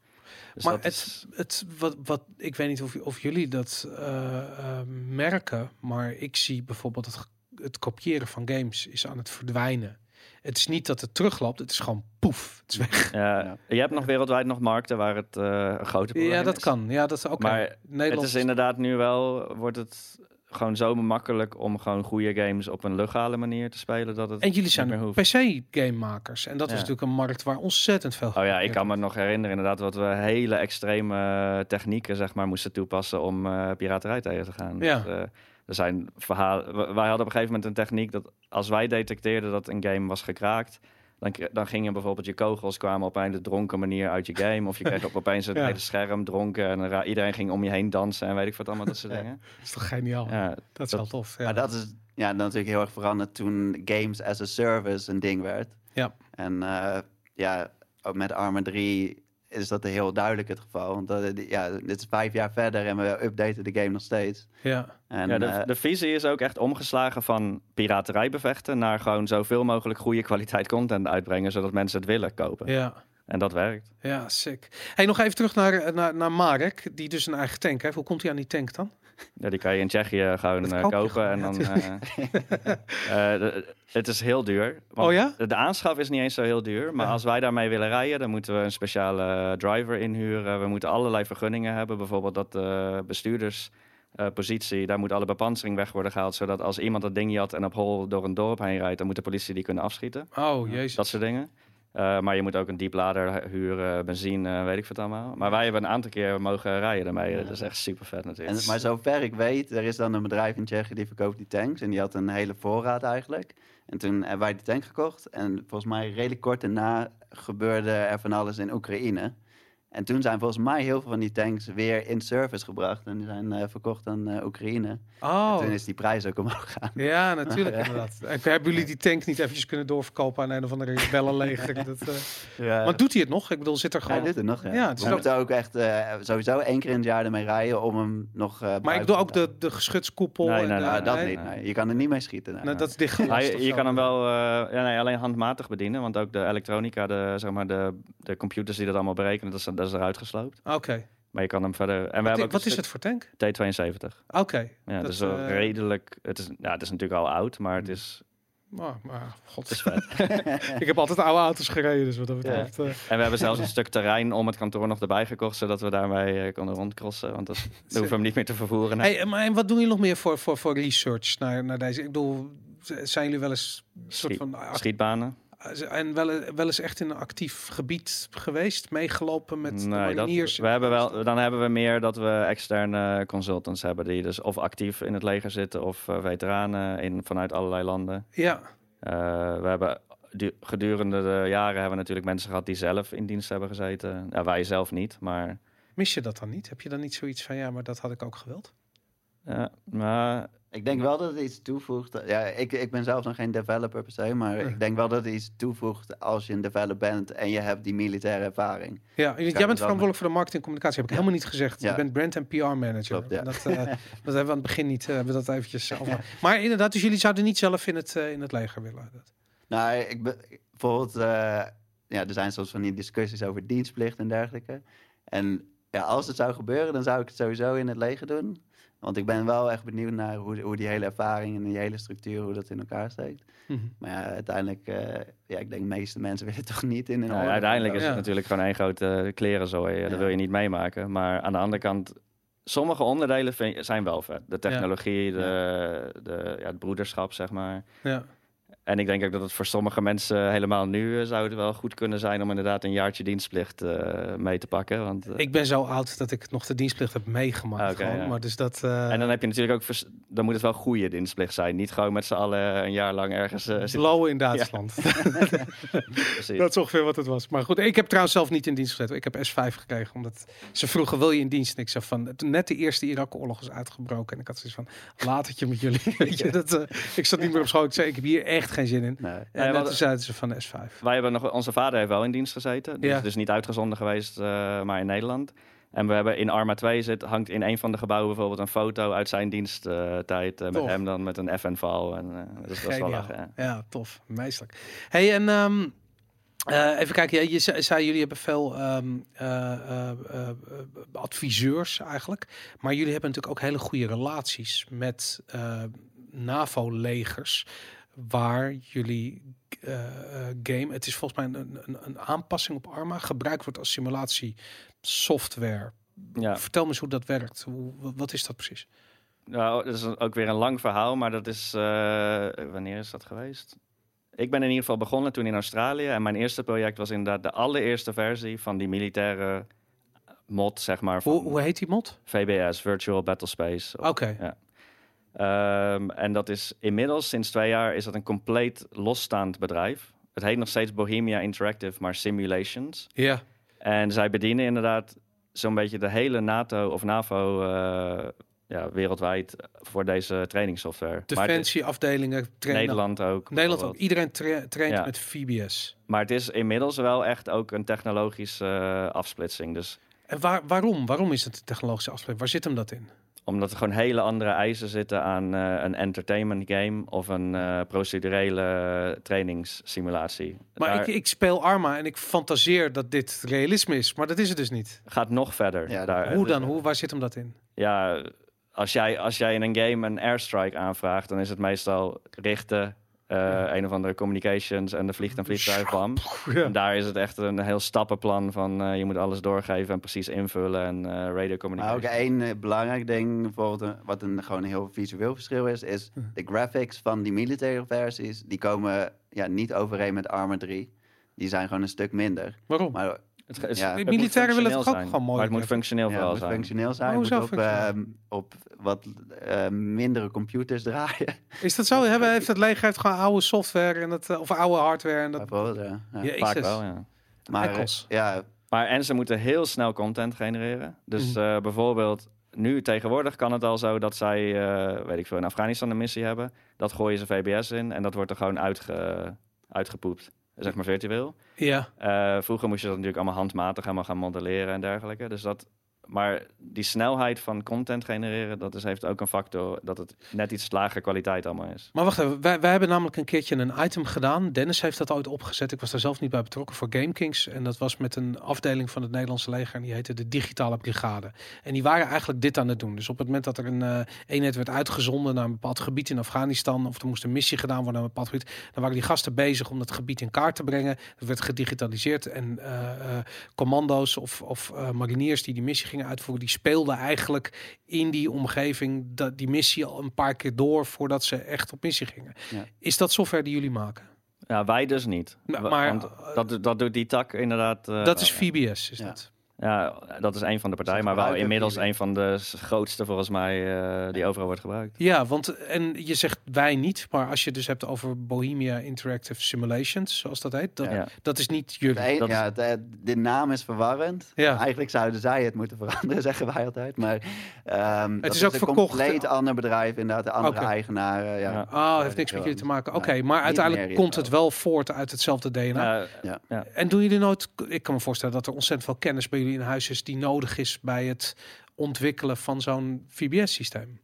Dus maar dat het, is- het wat, wat, ik weet niet of, of jullie dat eh, eh, merken, maar ik zie bijvoorbeeld het, het kopiëren van games is aan het verdwijnen. Het is niet dat het terugloopt, het is gewoon poef, het is weg. ja, Ja. Je hebt nog wereldwijd nog markten waar het eh, een grote probleem Ja, dat is. kan. Ja, dat is oké. Maar Nederland Het is inderdaad nu wel, wordt het gewoon zo makkelijk om gewoon goede games op een legale manier te spelen dat het En jullie zijn. PC-gamemakers. En dat Ja. was natuurlijk een markt waar ontzettend veel... Oh ja, ik kan me nog herinneren inderdaad wat we hele extreme eh, technieken zeg maar moesten toepassen om eh, piraterij tegen te gaan. Ja. Dus, er zijn verhalen. Wij hadden op een gegeven moment een techniek dat als wij detecteerden dat een game was gekraakt, dan, dan gingen bijvoorbeeld je kogels kwamen op een dronken manier uit je game, of je kreeg op opeens het Ja. hele scherm dronken en iedereen ging om je heen dansen en weet ik wat allemaal dat soort Ja. dingen. Dat is toch geniaal? Ja, dat is dat- wel tof. Ja. Maar dat is ja, natuurlijk heel erg veranderd toen games as a service een ding werd. Ja. En eh, ja, ook met Arma 3 is dat heel duidelijk het geval. Want dat, ja, dit is vijf jaar verder en we updaten de game nog steeds. ja. En, ja, de, eh, de visie is ook echt omgeslagen van piraterij bevechten naar gewoon zoveel mogelijk goede kwaliteit content uitbrengen, zodat mensen het willen kopen. ja. En dat werkt. Ja, sick. Hey, nog even terug naar, naar, naar Marek, die dus een eigen tank heeft. Hoe komt hij aan die tank dan? Ja, die kan je in Tsjechië gewoon eh, kopen. gewoon, en dan, eh, eh, het is heel duur. Want Oh ja? De, de aanschaf is niet eens zo heel duur. Maar Ja. als wij daarmee willen rijden, dan moeten we een speciale driver inhuren. We moeten allerlei vergunningen hebben. Bijvoorbeeld dat de bestuurderspositie, daar moet alle bepansering weg worden gehaald. Zodat als iemand dat ding jat en op hol door een dorp heen rijdt, dan moet de politie die kunnen afschieten. Oh, jezus. Dat soort dingen. Eh, maar je moet ook een dieplader huren, benzine, weet ik wat allemaal. Maar wij hebben een aantal keer mogen rijden daarmee. Dat is echt super vet natuurlijk. En, maar zover ik weet, er is dan een bedrijf in Tsjechië die verkoopt die tanks. En die had een hele voorraad eigenlijk. En toen hebben wij die tank gekocht. En volgens mij redelijk kort daarna gebeurde er van alles in Oekraïne. En toen zijn volgens mij heel veel van die tanks weer in service gebracht. En die zijn eh, verkocht aan eh, Oekraïne. En Oh, toen is die prijs ook omhoog gegaan. ja, natuurlijk inderdaad. En hebben jullie die tank niet eventjes kunnen doorverkopen aan een of andere rebellenleger? Dat, eh, Ja. Maar doet hij het nog? Ik bedoel, zit er Hij gewoon... doet het nog, ja. Ja, het is We ook- moeten ook echt eh, sowieso één keer in het jaar ermee rijden om hem nog... eh, maar ik te ook de, de geschutskoepel. Nee, en nee, Nou, dat nee? niet. Nee. Je kan er niet mee schieten. nee. Nee, dat is of je, je kan hem wel uh, ja, nee, alleen handmatig bedienen, want ook de elektronica, de, zeg maar de, de computers die dat allemaal berekenen, dat is, dat is eruit gesloopt. Oké. Maar je kan hem verder. En we Wat, hebben ook wat is het voor tank? stuk T72. Oké. Ja, Dat, dus eh, redelijk. Het is, ja, het is natuurlijk al oud, maar het is, Maar, maar god. het is vet. ik heb altijd oude auto's gereden, dus wat dat Ja. eh, en we hebben zelfs een stuk terrein om het kantoor nog erbij gekocht, zodat we daarmee uh, konden rondcrossen. Want dat, hoeven we hem niet meer te vervoeren. Hey, maar en wat doen jullie nog meer voor, voor, voor research naar, naar deze? Ik bedoel, zijn jullie wel eens een soort Schiet- van... Schietbanen. En wel, wel eens echt in een actief gebied geweest, meegelopen met de Nee, dat, we hebben wel, dan hebben we meer dat we externe consultants hebben die dus of actief in het leger zitten of eh, veteranen in, vanuit allerlei landen. Ja, Eh, we hebben du- gedurende de jaren hebben we natuurlijk mensen gehad die zelf in dienst hebben gezeten. Ja, wij zelf niet, maar mis je dat dan niet? Heb je dan niet zoiets van, ja, maar dat had ik ook gewild? ja, maar Ik denk wel dat het iets toevoegt. Ja, ik, ik ben zelf nog geen developer per se, maar ik denk wel dat het iets toevoegt als je een developer bent en je hebt die militaire ervaring. Ja, jij bent verantwoordelijk voor de marketing en communicatie. Heb ik helemaal niet gezegd. Ja. Je bent brand en PR manager. Klopt, ja. dat, eh, dat hebben we aan het begin niet. eh, hebben we dat eventjes over. Maar inderdaad, dus jullie zouden niet zelf in het, eh, in het leger willen. Dat- Nou, ik ben bijvoorbeeld, ja, er zijn soms van die discussies over dienstplicht en dergelijke. En ja, als het zou gebeuren, dan zou ik het sowieso in het leger doen. Want ik ben wel echt benieuwd naar hoe, hoe die hele ervaring en die hele structuur, hoe dat in elkaar steekt. Mhm. Maar ja, uiteindelijk, eh, ja, ik denk de meeste mensen willen toch niet in een Ja, uiteindelijk is Ja. het natuurlijk gewoon één grote klerenzooi. Dat Ja. wil je niet meemaken. Maar aan de andere kant, sommige onderdelen vind- zijn wel vet. De technologie, de, de, ja, het broederschap, zeg maar. Ja. En ik denk ook dat het voor sommige mensen helemaal nu eh, zou het wel goed kunnen zijn om inderdaad een jaartje dienstplicht eh, mee te pakken. Want, eh, Ik ben zo oud dat ik nog de dienstplicht heb meegemaakt. Ja. Maar dus dat. En dan heb je natuurlijk ook, vers- dan moet het wel goede dienstplicht zijn. Niet gewoon met z'n allen een jaar lang ergens. Blowen in Duitsland. Dat is ongeveer wat het was. Maar goed, ik heb trouwens zelf niet in dienst gezeten. Ik heb S5 gekregen, omdat ze vroegen, wil je in dienst? En ik zei van, net de eerste Irak-oorlog is uitgebroken. En ik had zoiets van, laat het je met jullie. Weet je, dat, ik zat niet meer op school. Ik zei, ik heb hier echt geen zin in. Nee. En net toen zeiden ze van de S5. Wij hebben nog, onze vader heeft wel in dienst gezeten. Dus, Ja. dus niet uitgezonden geweest, eh, maar in Nederland. En we hebben in Arma 2 zit, hangt in een van de gebouwen bijvoorbeeld een foto uit zijn diensttijd. eh met hem dan met een FN-val. En, eh, dat is wel lachen. Ja. Ja, tof. Meestelijk. Hey, en ehm, eh, even kijken. Je zei, jullie hebben veel ehm, eh, eh, eh, eh, adviseurs eigenlijk. Maar jullie hebben natuurlijk ook hele goede relaties met NAVO-legers. Waar jullie eh, eh, game, het is volgens mij een, een, een aanpassing op Arma, gebruikt wordt als simulatiesoftware. Ja. Vertel me eens hoe dat werkt. Hoe, wat is dat precies? Nou, dat is ook weer een lang verhaal, maar dat is... eh, wanneer is dat geweest? Ik ben in ieder geval begonnen toen in Australië. En mijn eerste project was inderdaad de allereerste versie van die militaire mod, zeg maar, Hoe, hoe heet die mod? VBS, Virtual Battle Space. Oké. Ja. Ehm, en dat is inmiddels, sinds twee jaar, is dat een compleet losstaand bedrijf. Het heet nog steeds Bohemia Interactive, maar Simulations. Ja. En zij bedienen inderdaad zo'n beetje de hele NATO of NAVO eh, ja, wereldwijd voor deze trainingssoftware. Defensieafdelingen trainen. Nederland ook. Nederland ook. Iedereen tra- traint Ja. met VBS. Maar het is inmiddels wel echt ook een technologische eh, afsplitsing. Dus En waar, waarom? Waarom is het een technologische afspraak? Waar zit hem dat in? Omdat er gewoon hele andere eisen zitten aan eh, een entertainment game of een eh, procedurele trainingssimulatie. Maar Daar ik, ik speel Arma en ik fantaseer dat dit realisme is. Maar dat is het dus niet. gaat nog verder. Ja, daar. Hoe dan? Hoe, waar zit hem dat in? Ja, als jij, als jij in een game een airstrike aanvraagt, dan is het meestal richten, eh, een of andere communications en de vliegt een vliegtuig bam. En daar is het echt een heel stappenplan van eh, je moet alles doorgeven en precies invullen en eh radio Maar ook één belangrijk ding, bijvoorbeeld, wat een gewoon een heel visueel verschil is, is Hm. de graphics van die militaire versies, die komen ja, niet overeen met Arma 3. Die zijn gewoon een stuk minder. Waarom? Maar Het, het- Ja. het militairen willen functioneel toch ook zijn, gewoon mooi Maar het moet functioneel ja, het vooral moet zijn. functioneel zijn. Het moet op, ehm, op wat eh, mindere computers draaien. Is dat zo? Hebben, heeft het leger heeft gewoon oude software en het, eh, of oude hardware? En dat... Ja. Ja. Vaak wel, ja. Maar ja, Maar en ze moeten heel snel content genereren. Dus Mhm. eh, bijvoorbeeld, nu tegenwoordig kan het al zo dat zij, eh, weet ik veel, in Afghanistan een missie hebben. Dat gooien ze VBS in en dat wordt er gewoon uitge, uitgepoept. Zeg maar virtueel. Ja. Eh, vroeger moest je dat natuurlijk allemaal handmatig helemaal gaan modelleren en dergelijke. Dus dat, maar die snelheid van content genereren, dat is, heeft ook een factor dat het net iets lagere kwaliteit allemaal is. Maar wacht even, wij, wij hebben namelijk een keertje een item gedaan. Dennis heeft dat ooit opgezet. Ik was daar zelf niet bij betrokken voor GameKings. En dat was met een afdeling van het Nederlandse leger. En die heette de Digitale Brigade. En die waren eigenlijk dit aan het doen. Dus op het moment dat er een eh, eenheid werd uitgezonden naar een bepaald gebied in Afghanistan. Of er moest een missie gedaan worden naar een bepaald gebied. Dan waren die gasten bezig om dat gebied in kaart te brengen. Het werd gedigitaliseerd. En eh, eh, commando's of, of mariniers die die missie gingen uitvoeren. Die speelden eigenlijk in die omgeving dat, die missie al een paar keer door voordat ze echt op missie gingen. Ja. Is dat software die jullie maken? Ja, wij dus niet. Nou, maar, want dat, dat doet die tak inderdaad. eh, dat is VBS, is ja. dat. Ja, dat is een van de partijen, maar wel inmiddels een van de grootste volgens mij eh, die overal wordt gebruikt. Ja, want en je zegt wij niet, maar als je het dus hebt over Bohemia Interactive Simulations, zoals dat heet, dat, Ja. dat is niet jullie. Dat is- ja, de, de naam is verwarrend. Ja. Eigenlijk zouden zij het moeten veranderen, zeggen wij altijd. Maar ehm, dat is ook een verkocht- compleet ander bedrijf, inderdaad. De andere Oké. eigenaren. Ja. Ja. Ah, heeft niks met jullie te maken. Oké, Nee, maar uiteindelijk meer komt het wel voort uit hetzelfde DNA. Ja, En doen jullie nooit, ik kan me voorstellen dat er ontzettend veel kennis bij jullie in huis is die nodig is bij het ontwikkelen van zo'n VBS-systeem.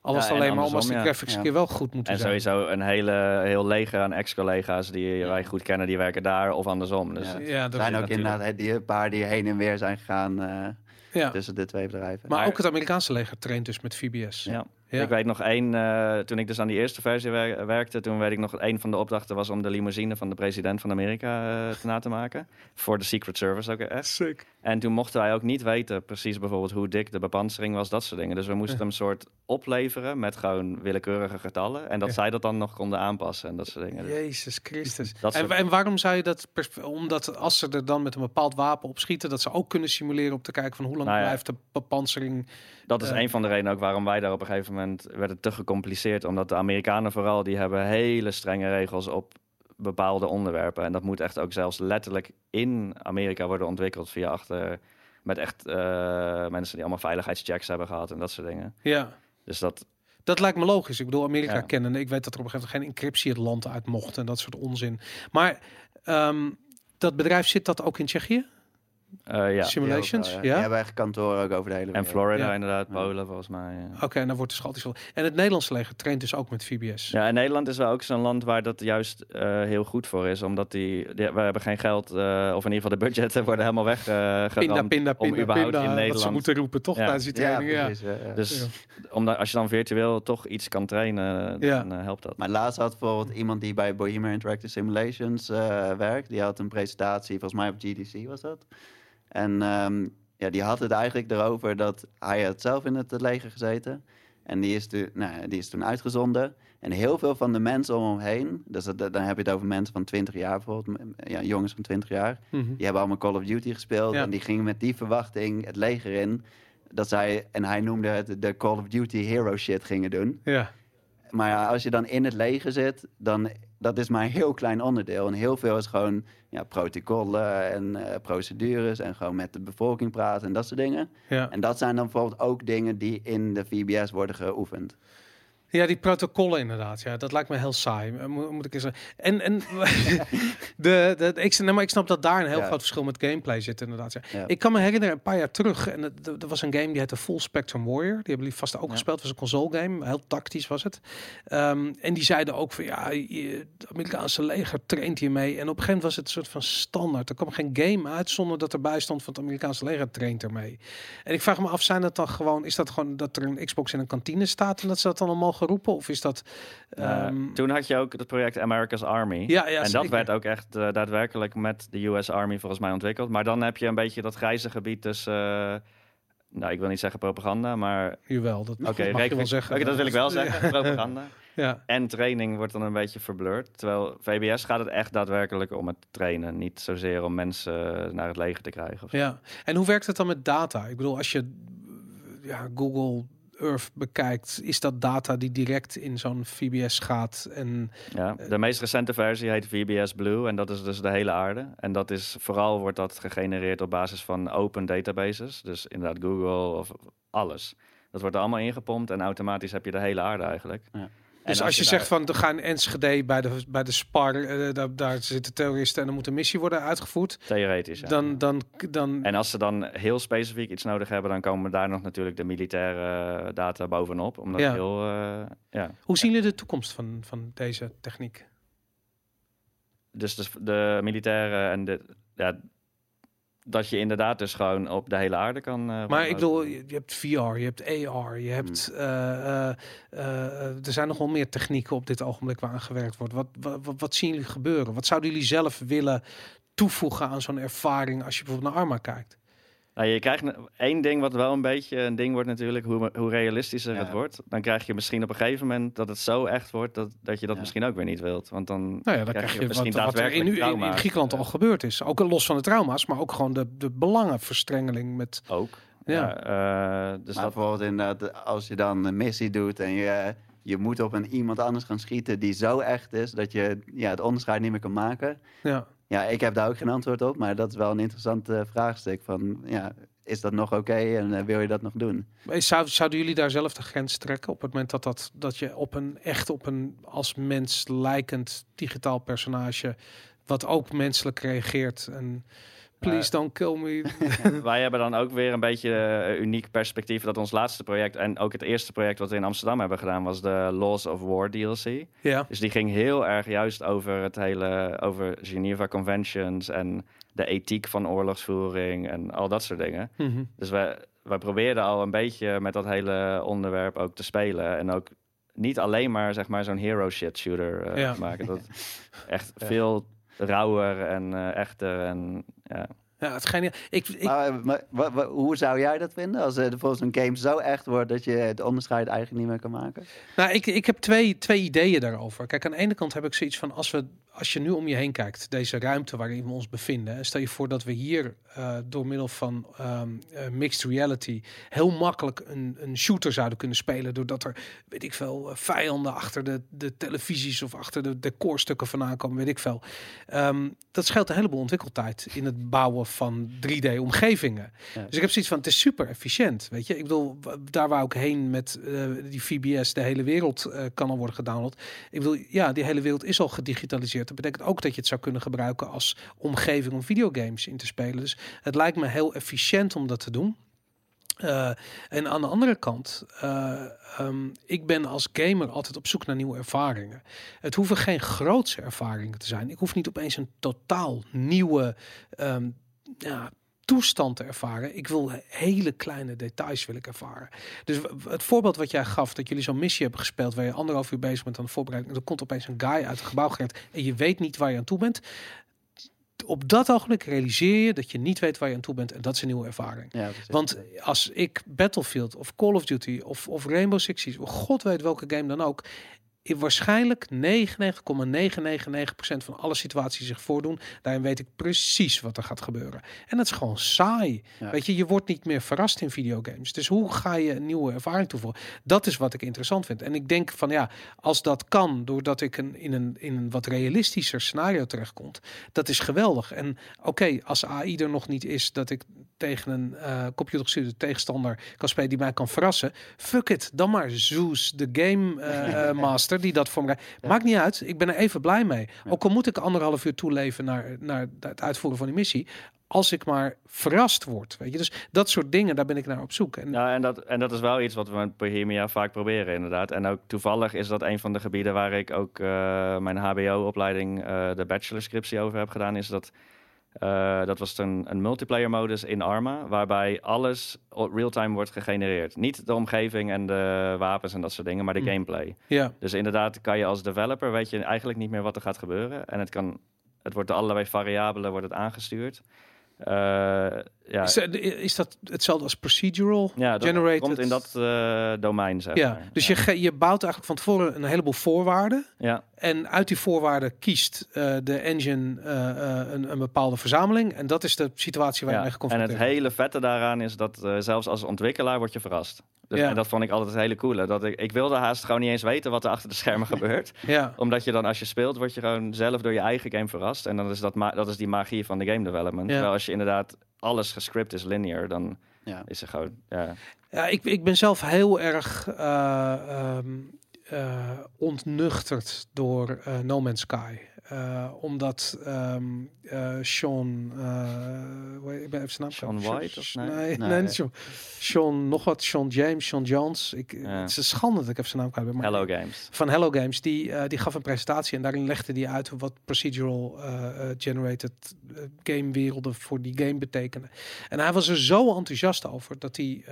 Al was Ja, het en alleen maar om als de ja. graphics Ja. een keer wel goed moeten En zijn. sowieso een hele, heel leger aan ex-collega's die wij goed kennen, die werken daar of andersom. Dus Ja. Ja, dat Er zijn ook natuurlijk. inderdaad die, paar die heen en weer zijn gegaan eh, ja. tussen de twee bedrijven. Maar Maar- ook het Amerikaanse leger traint dus met VBS. Ja. Ja. Ik weet nog één, eh, toen ik dus aan die eerste versie wer- werkte, toen weet ik nog, een van de opdrachten was om de limousine van de president van Amerika eh, na te maken. Voor de Secret Service ook echt. Sick. En toen mochten wij ook niet weten precies bijvoorbeeld hoe dik de bepansering was, dat soort dingen. Dus we moesten hem een soort opleveren met gewoon willekeurige getallen. En dat Ja. zij dat dan nog konden aanpassen en dat soort dingen. Jezus Christus. Dat En, en waarom zou je dat... Omdat als ze er dan met een bepaald wapen op schieten... dat ze ook kunnen simuleren om te kijken van hoe lang Nou ja. blijft de bepansering... Dat is Eh. een van de redenen ook waarom wij daar op een gegeven moment werd het te gecompliceerd. Omdat de Amerikanen vooral, die hebben hele strenge regels op bepaalde onderwerpen. En dat moet echt ook zelfs letterlijk in Amerika worden ontwikkeld via achter... Met echt eh, mensen die allemaal veiligheidschecks hebben gehad en dat soort dingen. Ja, Dus dat, dat lijkt me logisch. Ik bedoel, Amerika Ja. kennen. Ik weet dat er op een gegeven moment geen encryptie het land uit mocht... en dat soort onzin. Maar ehm, dat bedrijf zit dat ook in Tsjechië? Eh, ja. Simulations? Veel, ja? Die hebben echt kantoren ook over de hele En wereld. Florida Ja. inderdaad, Polen volgens mij. ja. Oké, en dan wordt dus altijd veel. En het Nederlandse leger traint dus ook met VBS. Ja, en Nederland is wel ook zo'n land waar dat juist eh, heel goed voor is. Omdat die, die- we hebben geen geld, eh, of in ieder geval de budgetten worden helemaal weg eh Pinda, pinda, om pinda, überhaupt pinda. in Wat ze Nederland moeten roepen, toch? Ja. Tijdens die training, ja. precies. ja, ja. Dus Ja. omdat, als je dan virtueel toch iets kan trainen, Ja. dan eh, helpt dat. Maar laatst had bijvoorbeeld iemand die bij Bohemian Interactive Simulations eh, werkt. Die had een presentatie, volgens mij op GDC was dat. En ehm, ja, die had het eigenlijk erover dat hij had zelf in het leger gezeten. En die is, toen, nou, die is toen uitgezonden. En heel veel van de mensen om hem heen, dus dat, dan heb je het over mensen van 20 jaar bijvoorbeeld, ja, jongens van 20 jaar. Mhm. Die hebben allemaal Call of Duty gespeeld. Ja. En die gingen met die verwachting het leger in. Dat zij, en hij noemde het de Call of Duty hero shit gingen doen. ja. Maar ja, als je dan in het leger zit, dan dat is maar een heel klein onderdeel. En heel veel is gewoon ja, protocollen en eh, procedures en gewoon met de bevolking praten en dat soort dingen. ja. En dat zijn dan bijvoorbeeld ook dingen die in de VBS worden geoefend. Ja, die protocollen inderdaad. Ja, dat lijkt me heel saai. Eh, Moet, moet ik eens. zeggen. En, en de, de, ik, nee, maar ik snap dat daar een heel Ja. groot verschil met gameplay zit inderdaad. Ja. Ja. Ik kan me herinneren, een paar jaar terug, en er was een game die heette Full Spectrum Warrior. Die hebben jullie vast ook gespeeld. Was een console game, heel tactisch was het. Ehm, en die zeiden ook van ja, je- het Amerikaanse leger traint hiermee. En op een gegeven moment was het een soort van standaard. Er kwam geen game uit zonder dat erbij stond van het Amerikaanse leger traint ermee. En ik vraag me af, zijn dat dan gewoon, is dat gewoon dat er een Xbox in een kantine staat en dat ze dat dan allemaal geroepen? Of is dat... Eh, ehm, toen had je ook het project America's Army. ja, ja, en dat werd ook echt eh, daadwerkelijk met de US Army volgens mij ontwikkeld. Maar dan heb je een beetje dat grijze gebied tussen, eh, nou ik wil niet zeggen propaganda, maar Jawel, dat oké, mag je wel zeggen. oké, dat wil ik wel zeggen, propaganda. Ja, En training wordt dan een beetje verblurred. Terwijl VBS gaat het echt daadwerkelijk om het trainen. Niet zozeer om mensen naar het leger te krijgen. Ja. En hoe werkt het dan met data? Ik bedoel, als je ja, Google Earth bekijkt, is dat data die direct in zo'n VBS gaat? En Ja, de meest recente versie heet VBS Blue en dat is dus de hele aarde. En dat is vooral wordt dat gegenereerd op basis van open databases. Dus inderdaad Google of alles. Dat wordt er allemaal ingepompt en automatisch heb je de hele aarde eigenlijk. Ja. Dus als, je, daar- zegt van, er gaan Enschede bij de, bij de SPAR, eh, daar, daar zitten terroristen en er moet een missie worden uitgevoerd, Theoretisch, ja. dan, dan, dan En als ze dan heel specifiek iets nodig hebben, dan komen daar nog natuurlijk de militaire data bovenop. Omdat Ja. heel, eh, ja. hoe zien jullie de toekomst van, van deze techniek? Dus de, de militaire en de, ja, dat je inderdaad dus gewoon op de hele aarde kan. eh, Maar ik bedoel, je je hebt VR, je hebt AR, je hebt. eh, eh, eh, er zijn nog wel meer technieken op dit ogenblik waar aan gewerkt wordt. Wat, wat, wat zien jullie gebeuren? Wat zouden jullie zelf willen toevoegen aan zo'n ervaring als je bijvoorbeeld naar Arma kijkt? Nou, je krijgt één ding wat wel een beetje een ding wordt natuurlijk, hoe, hoe realistischer Ja. het wordt. Dan krijg je misschien op een gegeven moment dat het zo echt wordt dat, dat je dat Ja. misschien ook weer niet wilt. Want dan, Nou ja, dan krijg je wat, misschien wat er in. Griekenland al gebeurd is. Ook los van de trauma's, maar ook gewoon de, de belangenverstrengeling met... ook. Ja. Ja, eh, dus maar dat, bijvoorbeeld inderdaad, als je dan een missie doet en je, je moet op een iemand anders gaan schieten die zo echt is dat je ja, het onderscheid niet meer kan maken. Ja. Ja, ik heb daar ook geen antwoord op, maar dat is wel een interessant eh, vraagstuk. Van, ja, is dat nog oké en eh, wil je dat nog doen? Zou, zouden jullie daar zelf de grens trekken op het moment dat, dat, dat je op een echt op een als mens lijkend digitaal personage, wat ook menselijk reageert en please don't kill me. wij hebben dan ook weer een beetje eh, uniek perspectief. Dat ons laatste project en ook het eerste project wat we in Amsterdam hebben gedaan was de Laws of War DLC. ja. Dus die ging heel erg juist over het hele, over Geneva Conventions en de ethiek van oorlogsvoering en al dat soort dingen. Mhm. Dus wij, wij probeerden al een beetje met dat hele onderwerp ook te spelen. En ook niet alleen maar, zeg maar, zo'n hero shit shooter eh, Ja. te maken. Dat echt Ja. veel rauwer en eh, echter en ja. Ja, het geniaal. Ik, ik, Maar, maar wa- wa- hoe zou jij dat vinden als uh, volgens een game zo echt wordt dat je het onderscheid eigenlijk niet meer kan maken? Nou, ik, ik heb twee, twee ideeën daarover. Kijk, aan de ene kant heb ik zoiets van als we als je nu om je heen kijkt, deze ruimte waarin we ons bevinden, en stel je voor dat we hier uh, door middel van um, uh, mixed reality heel makkelijk een, een shooter zouden kunnen spelen, doordat er, weet ik veel, vijanden achter de, de televisies of achter de decorstukken vandaan komen, weet ik veel. Um, dat scheelt een heleboel ontwikkeltijd in het bouwen van 3D-omgevingen. Ja. Dus ik heb zoiets van, het is super efficiënt, weet je. Ik bedoel, daar waar ook heen met die VBS, de hele wereld kan al worden gedownload. Ik bedoel, ja, die hele wereld is al gedigitaliseerd. Dat betekent ook dat je het zou kunnen gebruiken als omgeving om videogames in te spelen. Dus het lijkt me heel efficiënt om dat te doen. Uh, en aan de andere kant, uh, um, ik ben als gamer altijd op zoek naar nieuwe ervaringen. Het hoeven geen grootse ervaringen te zijn. Ik hoef niet opeens een totaal nieuwe um, ja, toestand te ervaren. Ik wil hele kleine details wil ik ervaren. Dus het voorbeeld wat jij gaf, dat jullie zo'n missie hebben gespeeld, waar je anderhalf uur bezig bent aan de voorbereiding, en er komt opeens een guy uit het gebouw gerend en je weet niet waar je aan toe bent. Op dat ogenblik realiseer je dat je niet weet waar je aan toe bent en dat is een nieuwe ervaring. Ja, Want als ik Battlefield of Call of Duty of, of Rainbow Six Siege, of god weet welke game dan ook, waarschijnlijk 99,999% van alle situaties zich voordoen. Daarin weet ik precies wat er gaat gebeuren. En dat is gewoon saai. Ja. Weet je, je wordt niet meer verrast in videogames. Dus hoe ga je een nieuwe ervaring toevoegen? Dat is wat ik interessant vind. En ik denk van ja, als dat kan, doordat ik een, in, een, in een wat realistischer scenario terechtkomt, dat is geweldig. En oké, okay, als AI er nog niet is, dat ik tegen een uh, computergestuurde tegenstander kan spelen die mij kan verrassen. Fuck it, dan maar Zeus, de game uh, master die dat voor me. Ja. Maakt niet uit. Ik ben er even blij mee. Ja. Ook al moet ik anderhalf uur toeleven naar, naar het uitvoeren van die missie. Als ik maar verrast word. Weet je? Dus dat soort dingen, daar ben ik naar op zoek. En, ja, en, dat, en dat is wel iets wat we met Bohemia vaak proberen, inderdaad. En ook toevallig is dat een van de gebieden waar ik ook uh, mijn HBO-opleiding, uh, de bachelorscriptie over heb gedaan. Is dat. Uh, dat was een, een multiplayer modus in Arma, waarbij alles real-time wordt gegenereerd. Niet de omgeving en de wapens en dat soort dingen, maar de Mm. gameplay. Ja. Dus inderdaad kan je als developer, weet je eigenlijk niet meer wat er gaat gebeuren. En het, kan, het wordt door allerlei variabelen wordt het aangestuurd. Uh, ja. Is, is, dat hetzelfde als procedural ja, dat generated? komt in dat uh, domein, zeg ja, maar. Dus ja. Je, je bouwt eigenlijk van tevoren een heleboel voorwaarden. Ja. En uit die voorwaarden kiest uh, de engine uh, een, een, bepaalde verzameling. En dat is de situatie waar ja. je mee geconfronteerd En het hele vette daaraan is dat zelfs als ontwikkelaar word je verrast. Dus, ja. En dat vond ik altijd het hele coole. Dat ik, ik wilde haast gewoon niet eens weten wat er achter de schermen gebeurt. Ja. Omdat je dan als je speelt, word je gewoon zelf door je eigen game verrast. En dan is dat, dat is die magie van de game development. Ja. Terwijl als je inderdaad alles gescript is linear, dan ja. is er gewoon... Ja, ja ik, ik ben zelf heel erg uh, um, uh, ontnuchterd door uh, No Man's Sky. Uh, omdat um, uh, Sean, uh, ik ben even zijn naam Sean White of nee? Nee, nee, nee Sean, Sean, nog wat, Sean James, Sean Jones. Ik, Ja. Het is een schande dat ik even zijn naam kwijt ben. maar- Hello Games. Van Hello Games, die, die gaf een presentatie en daarin legde hij uit wat procedural generated game werelden voor die game betekenen. En hij was er zo enthousiast over dat hij,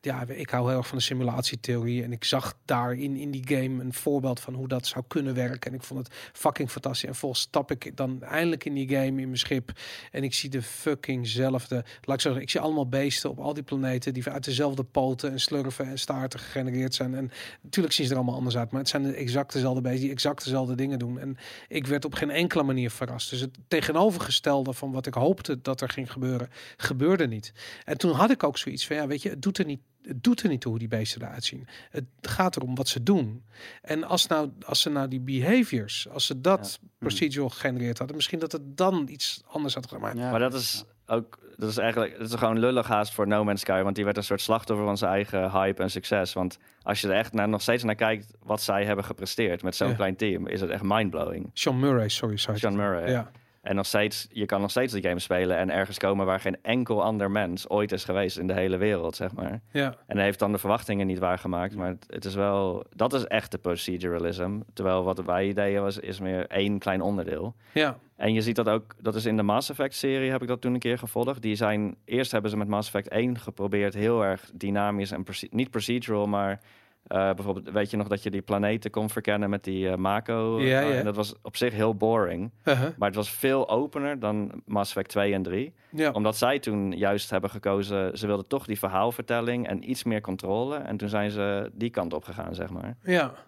ja, ik hou heel erg van de simulatietheorie en ik zag daarin in die game een voorbeeld van hoe dat zou kunnen werken. En ik vond het fucking fantastisch. En volgens stap ik dan eindelijk in die game in mijn schip en ik zie de fuckingzelfde. Laat ik zeggen, ik zie allemaal beesten op al die planeten die uit dezelfde poten en slurven en staarten gegenereerd zijn. En natuurlijk zien ze er allemaal anders uit, maar het zijn de exact dezelfde beesten die exact dezelfde dingen doen. En ik werd op geen enkele manier verrast. Dus het tegenovergestelde van wat ik hoopte dat er ging gebeuren, gebeurde niet. En toen had ik ook zoiets van, ja, weet je, het doet er niet het doet er niet toe hoe die beesten eruit zien. Het gaat erom wat ze doen. En als, nou, als ze nou die behaviors, als ze dat procedural gegenereerd hadden, misschien dat het dan iets anders had gedaan. Maar Ja. Maar dat is ook, dat is eigenlijk, dat is gewoon lullig haast voor No Man's Sky, want die werd een soort slachtoffer van zijn eigen hype en succes. Want als je er echt naar, nog steeds naar kijkt wat zij hebben gepresteerd met zo'n Ja. klein team, is het echt mindblowing. Sean Murray, sorry, sorry. Sean Murray. Ja, En nog steeds, je kan nog steeds die game spelen en ergens komen waar geen enkel ander mens ooit is geweest in de hele wereld, zeg maar. ja, En hij heeft dan de verwachtingen niet waargemaakt. Maar het, het is wel, dat is echt de proceduralism. Terwijl wat wij deden was, is meer één klein onderdeel. ja. En je ziet dat ook, dat is in de Mass Effect serie, heb ik dat toen een keer gevolgd. Die zijn, eerst hebben ze met Mass Effect 1 geprobeerd heel erg dynamisch en niet procedural, maar eh, bijvoorbeeld, weet je nog dat je die planeten kon verkennen met die eh, Mako? Ja, ja. En dat was op zich heel boring. Uh-huh. Maar het was veel opener dan Mass Effect 2 en 3 ja. omdat zij toen juist hebben gekozen, ze wilden toch die verhaalvertelling en iets meer controle. En toen zijn ze die kant op gegaan, zeg maar.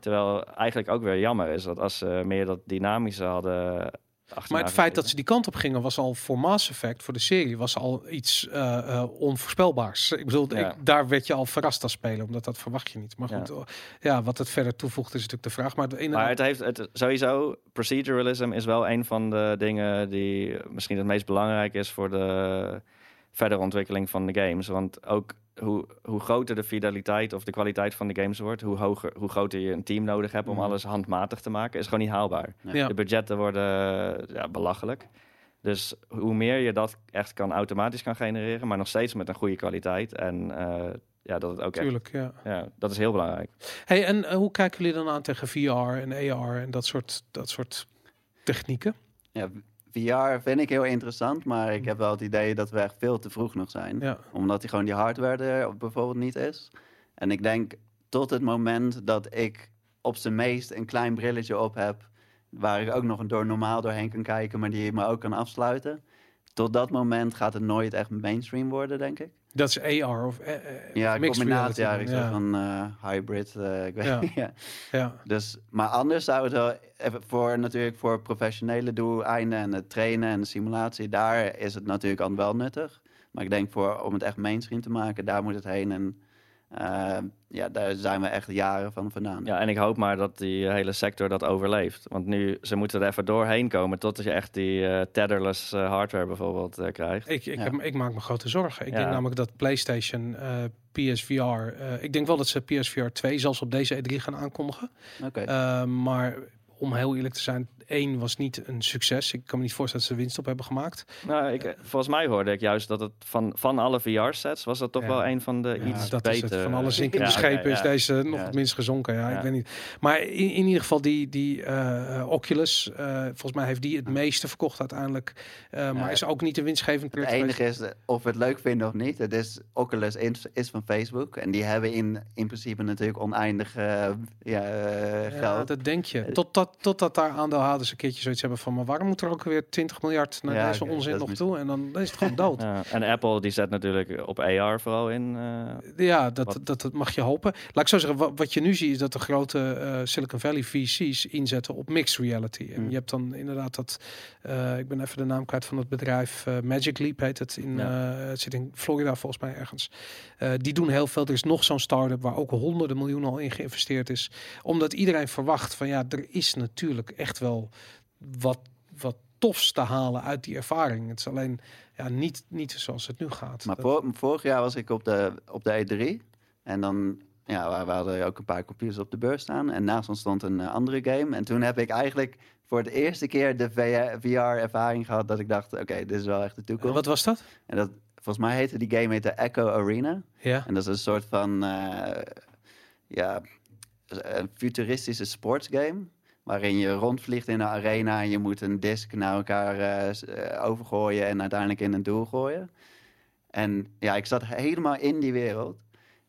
Terwijl eigenlijk ook weer jammer is dat als ze meer dat dynamische hadden. Maar het feit dat ze die kant op gingen was al voor Mass Effect, voor de serie, was al iets eh, eh, onvoorspelbaars. Ik bedoel, Ja. ik, daar werd je al verrast als speler, omdat dat verwacht je niet. Maar goed, oh, ja, wat het verder toevoegt is natuurlijk de vraag. Maar, de, Maar inderdaad, het heeft het sowieso, proceduralism is wel een van de dingen die misschien het meest belangrijk is voor de verdere ontwikkeling van de games. Want ook hoe, hoe groter de fideliteit of de kwaliteit van de games wordt, hoe, hoger, hoe groter je een team nodig hebt om Mhm. alles handmatig te maken, is gewoon niet haalbaar. ja. De budgetten worden ja, belachelijk. Dus hoe meer je dat echt kan automatisch kan genereren, maar nog steeds met een goede kwaliteit. En eh, ja, dat het ook echt, Tuurlijk, ja. ja, dat is heel belangrijk. Hey, en eh, hoe kijken jullie dan aan tegen VR en AR en dat soort, dat soort technieken? Ja, VR vind ik heel interessant, maar ik heb wel het idee dat we echt veel te vroeg nog zijn. Ja, Omdat die gewoon die hardware er bijvoorbeeld niet is. En ik denk tot het moment dat ik op zijn meest een klein brilletje op heb, waar ik ook nog een door normaal doorheen kan kijken, maar die me ook kan afsluiten. Tot dat moment gaat het nooit echt mainstream worden, denk ik. Dat is AR of eh, Ja, combinatie, ja, ik van eh, hybrid, eh, ik weet Ja. ja. ja. Dus, maar anders zou het wel, even voor, natuurlijk voor professionele doeleinden en het trainen en de simulatie, daar is het natuurlijk al wel nuttig. Maar ik denk voor, om het echt mainstream te maken, daar moet het heen. En eh, ja, daar zijn we echt jaren van vandaan. Ja, en ik hoop maar dat die hele sector dat overleeft. Want nu, ze moeten er even doorheen komen totdat je echt die eh, tetherless eh, hardware bijvoorbeeld eh, krijgt. Ik, ik, Ja. heb, ik maak me grote zorgen. Ik Ja. denk namelijk dat PlayStation, eh, PSVR, eh, ik denk wel dat ze PSVR 2 zelfs op deze E3 gaan aankondigen. Oké. Uh, maar om heel eerlijk te zijn, één was niet een succes. Ik kan me niet voorstellen dat ze winst op hebben gemaakt. Nou, ik, eh, volgens mij hoorde ik juist dat het van, van alle VR-sets was dat toch Ja. wel een van de Ja, iets dat beter. is het. Van alle zinkende Ja, schepen is ja. deze nog Ja. het minst gezonken. Ja, Ja. ik weet niet. Maar in, in ieder geval die, die eh, Oculus, eh, volgens mij heeft die het meeste verkocht uiteindelijk. Eh, maar Ja. is ook niet de winstgevend Het project geweest. enige is, of we het leuk vinden of niet, het is Oculus is, is van Facebook. En die hebben in, in principe natuurlijk oneindig ja, Ja, geld. dat denk je. Totdat, totdat daar aandeelhouders een keertje zoiets hebben van... maar waarom moet er ook weer 20 miljard naar Ja, deze onzin nog toe? En dan, is het gewoon dood. Ja, en Apple die zet natuurlijk op AR vooral in. eh, Ja, dat, Wat- dat, dat mag je hopen. Laat ik zo zeggen, wat, wat je nu ziet is dat de grote eh, Silicon Valley VC's inzetten op mixed reality. En Hmm. je hebt dan inderdaad dat, eh, ik ben even de naam kwijt van het bedrijf, Magic Leap heet het. In, Ja. het zit in Florida volgens mij ergens. Die doen heel veel. Er is nog zo'n start-up waar ook honderden miljoenen al in geïnvesteerd is. Omdat iedereen verwacht van ja, er is natuurlijk echt wel wat, wat tofs te halen uit die ervaring. Het is alleen ja, niet, niet zoals het nu gaat. Maar vorig jaar was ik op de, op de E3. En dan, ja, we, hadden ook een paar computers op de beurs staan. En naast ons stond een eh, andere game. En toen heb ik eigenlijk voor de eerste keer de VR-ervaring gehad dat ik dacht, oké, dit is wel echt de toekomst. wat was dat? En dat, volgens mij heette die game heette Echo Arena. Ja. En dat is een soort van, eh, ja, een futuristische sportsgame. Waarin je rondvliegt in een arena en je moet een disc naar elkaar eh, eh, overgooien en uiteindelijk in een doel gooien. En ja, ik zat helemaal in die wereld.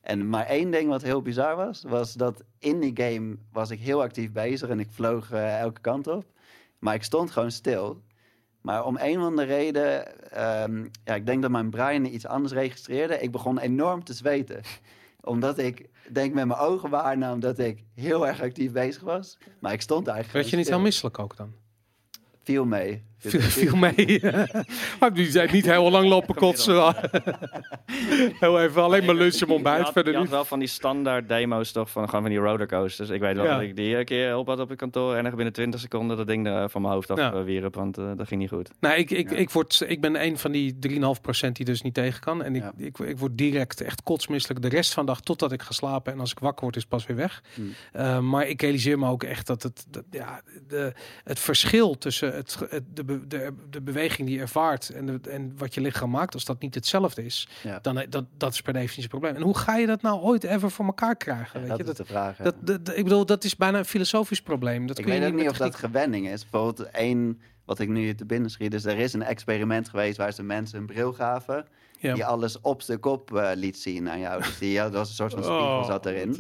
En maar één ding wat heel bizar was, was dat in die game was ik heel actief bezig en ik vloog eh, elke kant op. Maar ik stond gewoon stil. Maar om een of andere reden, ehm, ja, ik denk dat mijn brein iets anders registreerde. Ik begon enorm te zweten. Omdat ik, denk met mijn ogen waarnam dat ik heel erg actief bezig was. Maar ik stond eigenlijk Werd je niet heel misselijk ook dan? Viel mee. Viel, viel mee. Maar die zijn niet heel lang lopen kotsen. heel even alleen maar lunch en ontbijt. had, Verder je niet. wel van die standaard demo's toch, van, gewoon van die rollercoasters. Ik weet wel Ja. dat ik die een keer op had op het kantoor en echt binnen 20 seconden dat ding er van mijn hoofd af Ja. eh, wierp, want eh, dat ging niet goed. Nou, ik, ik, Ja. ik, word, ik ben een van die 3,5% die dus niet tegen kan. En ik, ik, ik word direct echt kotsmisselijk de rest van de dag totdat ik ga slapen. En als ik wakker word is pas weer weg. Hmm. Uh, maar ik realiseer me ook echt dat het, dat, ja, de, het verschil tussen het, het, de, de, de beweging die je ervaart en, de, en wat je lichaam maakt, als dat niet hetzelfde is, Ja. dan eh, dat, dat is per definitie een probleem. En hoe ga je dat nou ooit ever voor elkaar krijgen? Weet dat je? is Dat, de vraag. dat, dat, ik bedoel, dat is bijna een filosofisch probleem. Dat ik kun je weet ook niet met of dat gewenning is. Bijvoorbeeld één, wat ik nu te binnen schiet, is er is een experiment geweest waar ze mensen een bril gaven. Ja. Die alles op de kop eh, liet zien aan jou. Dus die, dat was een soort van spiegel Oh, zat erin.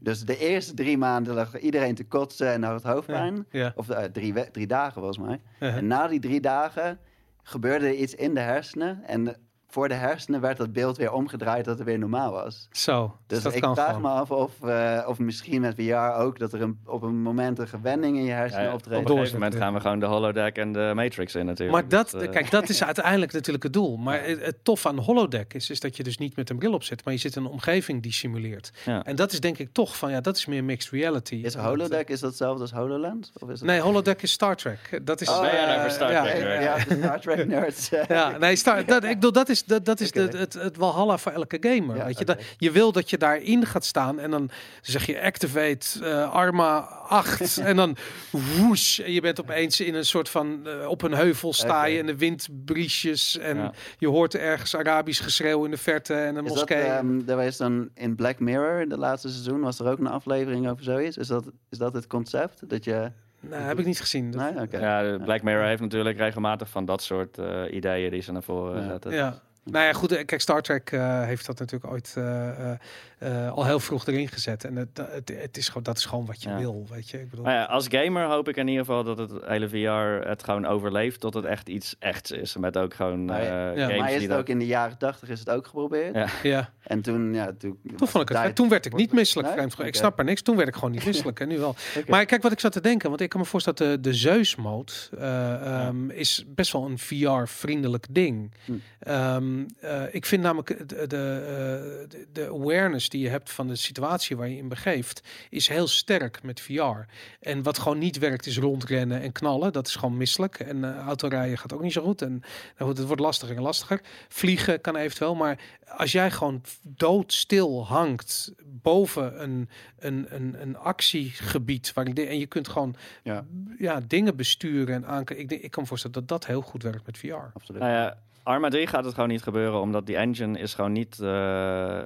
Dus de eerste drie maanden lag iedereen te kotsen en had het hoofdpijn. Ja. Of eh, drie, drie dagen volgens mij. En na die drie dagen gebeurde er iets in de hersenen. En voor de hersenen werd dat beeld weer omgedraaid dat het weer normaal was. Zo, Dus dat ik kan vraag gewoon. me af of, eh, of misschien met VR ook dat er een, op een moment een gewenning in je hersenen Ja, op een Door- gegeven moment gaan we gewoon de holodeck en de Matrix in natuurlijk. Maar dat, Dus, eh, kijk, dat is uiteindelijk natuurlijk het doel. Maar het, het tof aan holodeck is, is dat je dus niet met een bril op zit, maar je zit in een omgeving die simuleert. Ja. En dat is denk ik toch van, ja, dat is meer mixed reality. Is dat, holodeck is dat hetzelfde als HoloLens? Of is eh, het... Nee, holodeck is Star Trek. Dat is. Oh, nou eh, voor Star ja, Trek, ja? Ja, Star Trek nerds. Ja, nee, Star, dat, ik bedoel, dat is, dat, dat is de, het, het walhalla voor elke gamer. Ja, weet je, dat, je wil dat je daarin gaat staan en dan zeg je activate eh, Arma 8 en dan woesh en je bent opeens in een soort van eh, op een heuvel sta je Oké. en de wind briesjes en Ja. je hoort ergens Arabisch geschreeuw in de verte en een Is dat, moskee. ehm er was dan in Black Mirror, de laatste seizoen, was er ook een aflevering over zoiets? Is dat, is dat het concept? Dat je... nou, heb ik niet gezien. Dat- Nee, oké. Ja, de Black Mirror heeft natuurlijk regelmatig van dat soort eh, ideeën die ze naar voren Ja. zetten. Ja. Nou ja, goed. eh, Kijk, Star Trek eh, heeft dat natuurlijk ooit eh, eh, al heel vroeg erin gezet. En het, het, het is gewoon, dat is gewoon wat je Ja. wil, weet je. Ik bedoel, Maar ja, als gamer hoop ik in ieder geval dat het hele VR het gewoon overleeft tot het echt iets echts is. Met ook gewoon Maar eh ja, games maar is het dat... ook in de jaren tachtig is het ook geprobeerd? Ja. ja. En toen, ja, toen... Toen, vond ik het, tijd- toen werd ik niet misselijk, Nee? vreemd. Ik snap er niks. Toen werd ik gewoon niet misselijk. En nu wel. Oké. Maar kijk wat ik zat te denken. Want ik kan me voorstellen dat de, de Zeus-mode eh, ehm, is best wel een VR-vriendelijk ding. Hm. Ehm, eh, ik vind namelijk de, de, de, de awareness die je hebt van de situatie waar je in begeeft, is heel sterk met VR. En wat gewoon niet werkt is rondrennen en knallen. Dat is gewoon misselijk. En eh, autorijden gaat ook niet zo goed. En nou goed, het wordt lastiger en lastiger. Vliegen kan eventueel. Maar als jij gewoon doodstil hangt boven een, een, een, een actiegebied waar en je kunt gewoon Ja. ja, dingen besturen en aankijken. Ik, denk- ik kan me voorstellen dat dat heel goed werkt met VR. Absoluut. Nou ja, Arma 3 gaat het gewoon niet gebeuren, omdat die engine is gewoon niet... eh,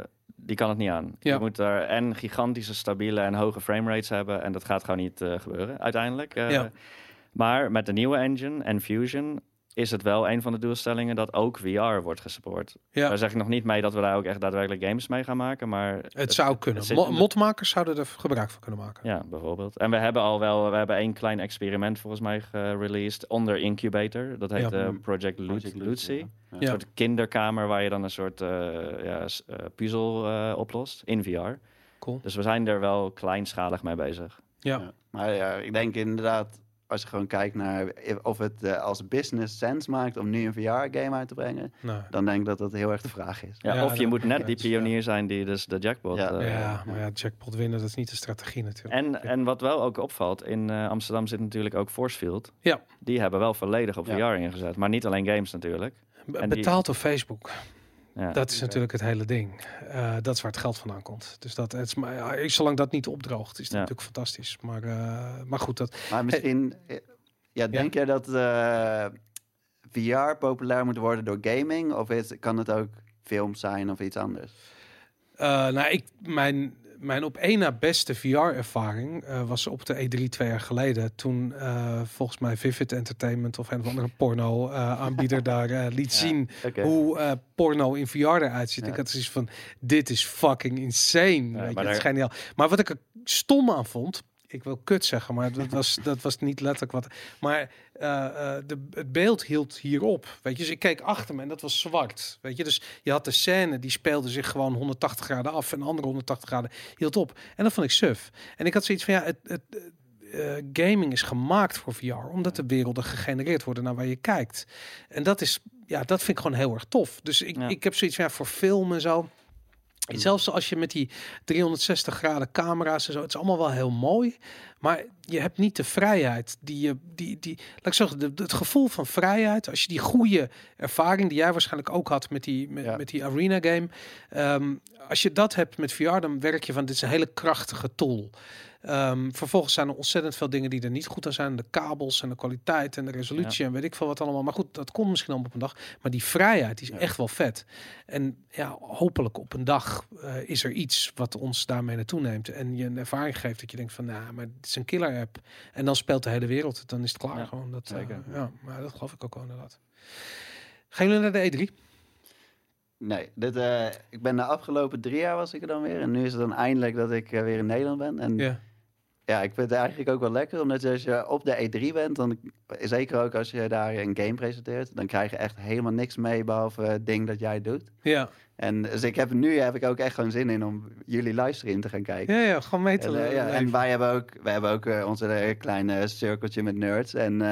die kan het niet aan. Ja. Je moet daar en gigantische, stabiele en hoge framerates hebben. En dat gaat gewoon niet eh, gebeuren, uiteindelijk. Eh, Ja. Maar met de nieuwe engine en Fusion is het wel een van de doelstellingen dat ook VR wordt gesupport. Ja. Daar zeg ik nog niet mee dat we daar ook echt daadwerkelijk games mee gaan maken, maar... Het zou kunnen. de- modmakers zouden er gebruik van kunnen maken. Ja, bijvoorbeeld. En we hebben al wel, we hebben één klein experiment volgens mij gereleased onder Incubator. Dat heet Ja. eh, Project, Lu- Project Lucy. ja. Ja. Een soort kinderkamer waar je dan een soort eh, eh, puzzel eh, oplost in VR. Cool. Dus we zijn er wel kleinschalig mee bezig. Ja. Ja. Maar ja, ik denk inderdaad, als je gewoon kijkt naar of het eh, als business sense maakt om nu een VR-game uit te brengen, dan denk ik dat dat heel erg de vraag is. Ja, Ja, of je moet net die ja. pionier zijn die dus de jackpot... Ja. eh, ja, maar ja, jackpot winnen, dat is niet de strategie natuurlijk. En, en wat wel ook opvalt, in eh, Amsterdam zit natuurlijk ook Forcefield. Ja. Die hebben wel volledig op Ja. VR ingezet. Maar niet alleen games natuurlijk. Be- en die- Betaald door Facebook. Ja. Dat is natuurlijk het hele ding. Eh, dat is waar het geld vandaan komt. Dus dat, het is, maar, ja, zolang dat niet opdroogt, is het Ja. natuurlijk fantastisch. Maar, eh, maar goed, dat, Maar misschien, eh, ja, denk jij dat eh, VR populair moet worden door gaming? Of is, kan het ook films zijn of iets anders? Eh, nou, ik, mijn, mijn op één na beste VR-ervaring eh, was op de E3 twee jaar geleden. Toen eh, volgens mij Vivid Entertainment of een of andere porno-aanbieder daar eh, liet zien hoe porno in VR eruit ziet. Ja. Ik had zoiets van, dit is fucking insane. weet je, maar het is daar- geniaal. Maar wat ik er stom aan vond, ik wil kut zeggen, maar dat was, dat was niet letterlijk wat. Maar eh, eh, de, het beeld hield hierop. Weet je, dus ik keek achter me en dat was zwart. Weet je, dus je had de scène die speelde zich gewoon 180 graden af en de andere 180 graden hield op. En dat vond ik suf. En ik had zoiets van ja, het, het, eh, gaming is gemaakt voor VR, omdat de werelden gegenereerd worden naar waar je kijkt. En dat is, ja, dat vind ik gewoon heel erg tof. Dus ik, Ja. ik heb zoiets van ja, voor film en zo. En Zelfs als je met die 360 graden camera's en zo, het is allemaal wel heel mooi, maar je hebt niet de vrijheid die je, die, die, laat ik zeggen, de, het gevoel van vrijheid, als je die goede ervaring die jij waarschijnlijk ook had met die, met, Ja. met die arena game, ehm, als je dat hebt met VR, dan werk je van dit is een hele krachtige tool. Ehm, vervolgens zijn er ontzettend veel dingen die er niet goed aan zijn. De kabels en de kwaliteit en de resolutie en weet ik veel wat allemaal. Maar goed, dat komt misschien allemaal op een dag. Maar die vrijheid die is Ja. echt wel vet. En ja, hopelijk op een dag eh, is er iets wat ons daarmee naartoe neemt. En je een ervaring geeft dat je denkt van, nou, maar het is een killer app. En dan speelt de hele wereld. Dan is het klaar Ja, gewoon. Dat, eh, zeker. ja, maar dat geloof ik ook wel inderdaad. Gaan jullie naar de E E3? Nee, dit, eh, ik ben de afgelopen drie jaar was ik er dan weer. En nu is het dan eindelijk dat ik weer in Nederland ben. En ja. Ja. ik vind het eigenlijk ook wel lekker. Omdat als je op de E3 bent, dan, zeker ook als je daar een game presenteert, dan krijg je echt helemaal niks mee behalve het ding dat jij doet. Ja. En dus ik heb nu heb ik ook echt gewoon zin in om jullie livestream te gaan kijken. ja, ja, gewoon mee te En, eh, ja, en wij hebben ook, wij hebben ook eh, onze eh, kleine cirkeltje met nerds. En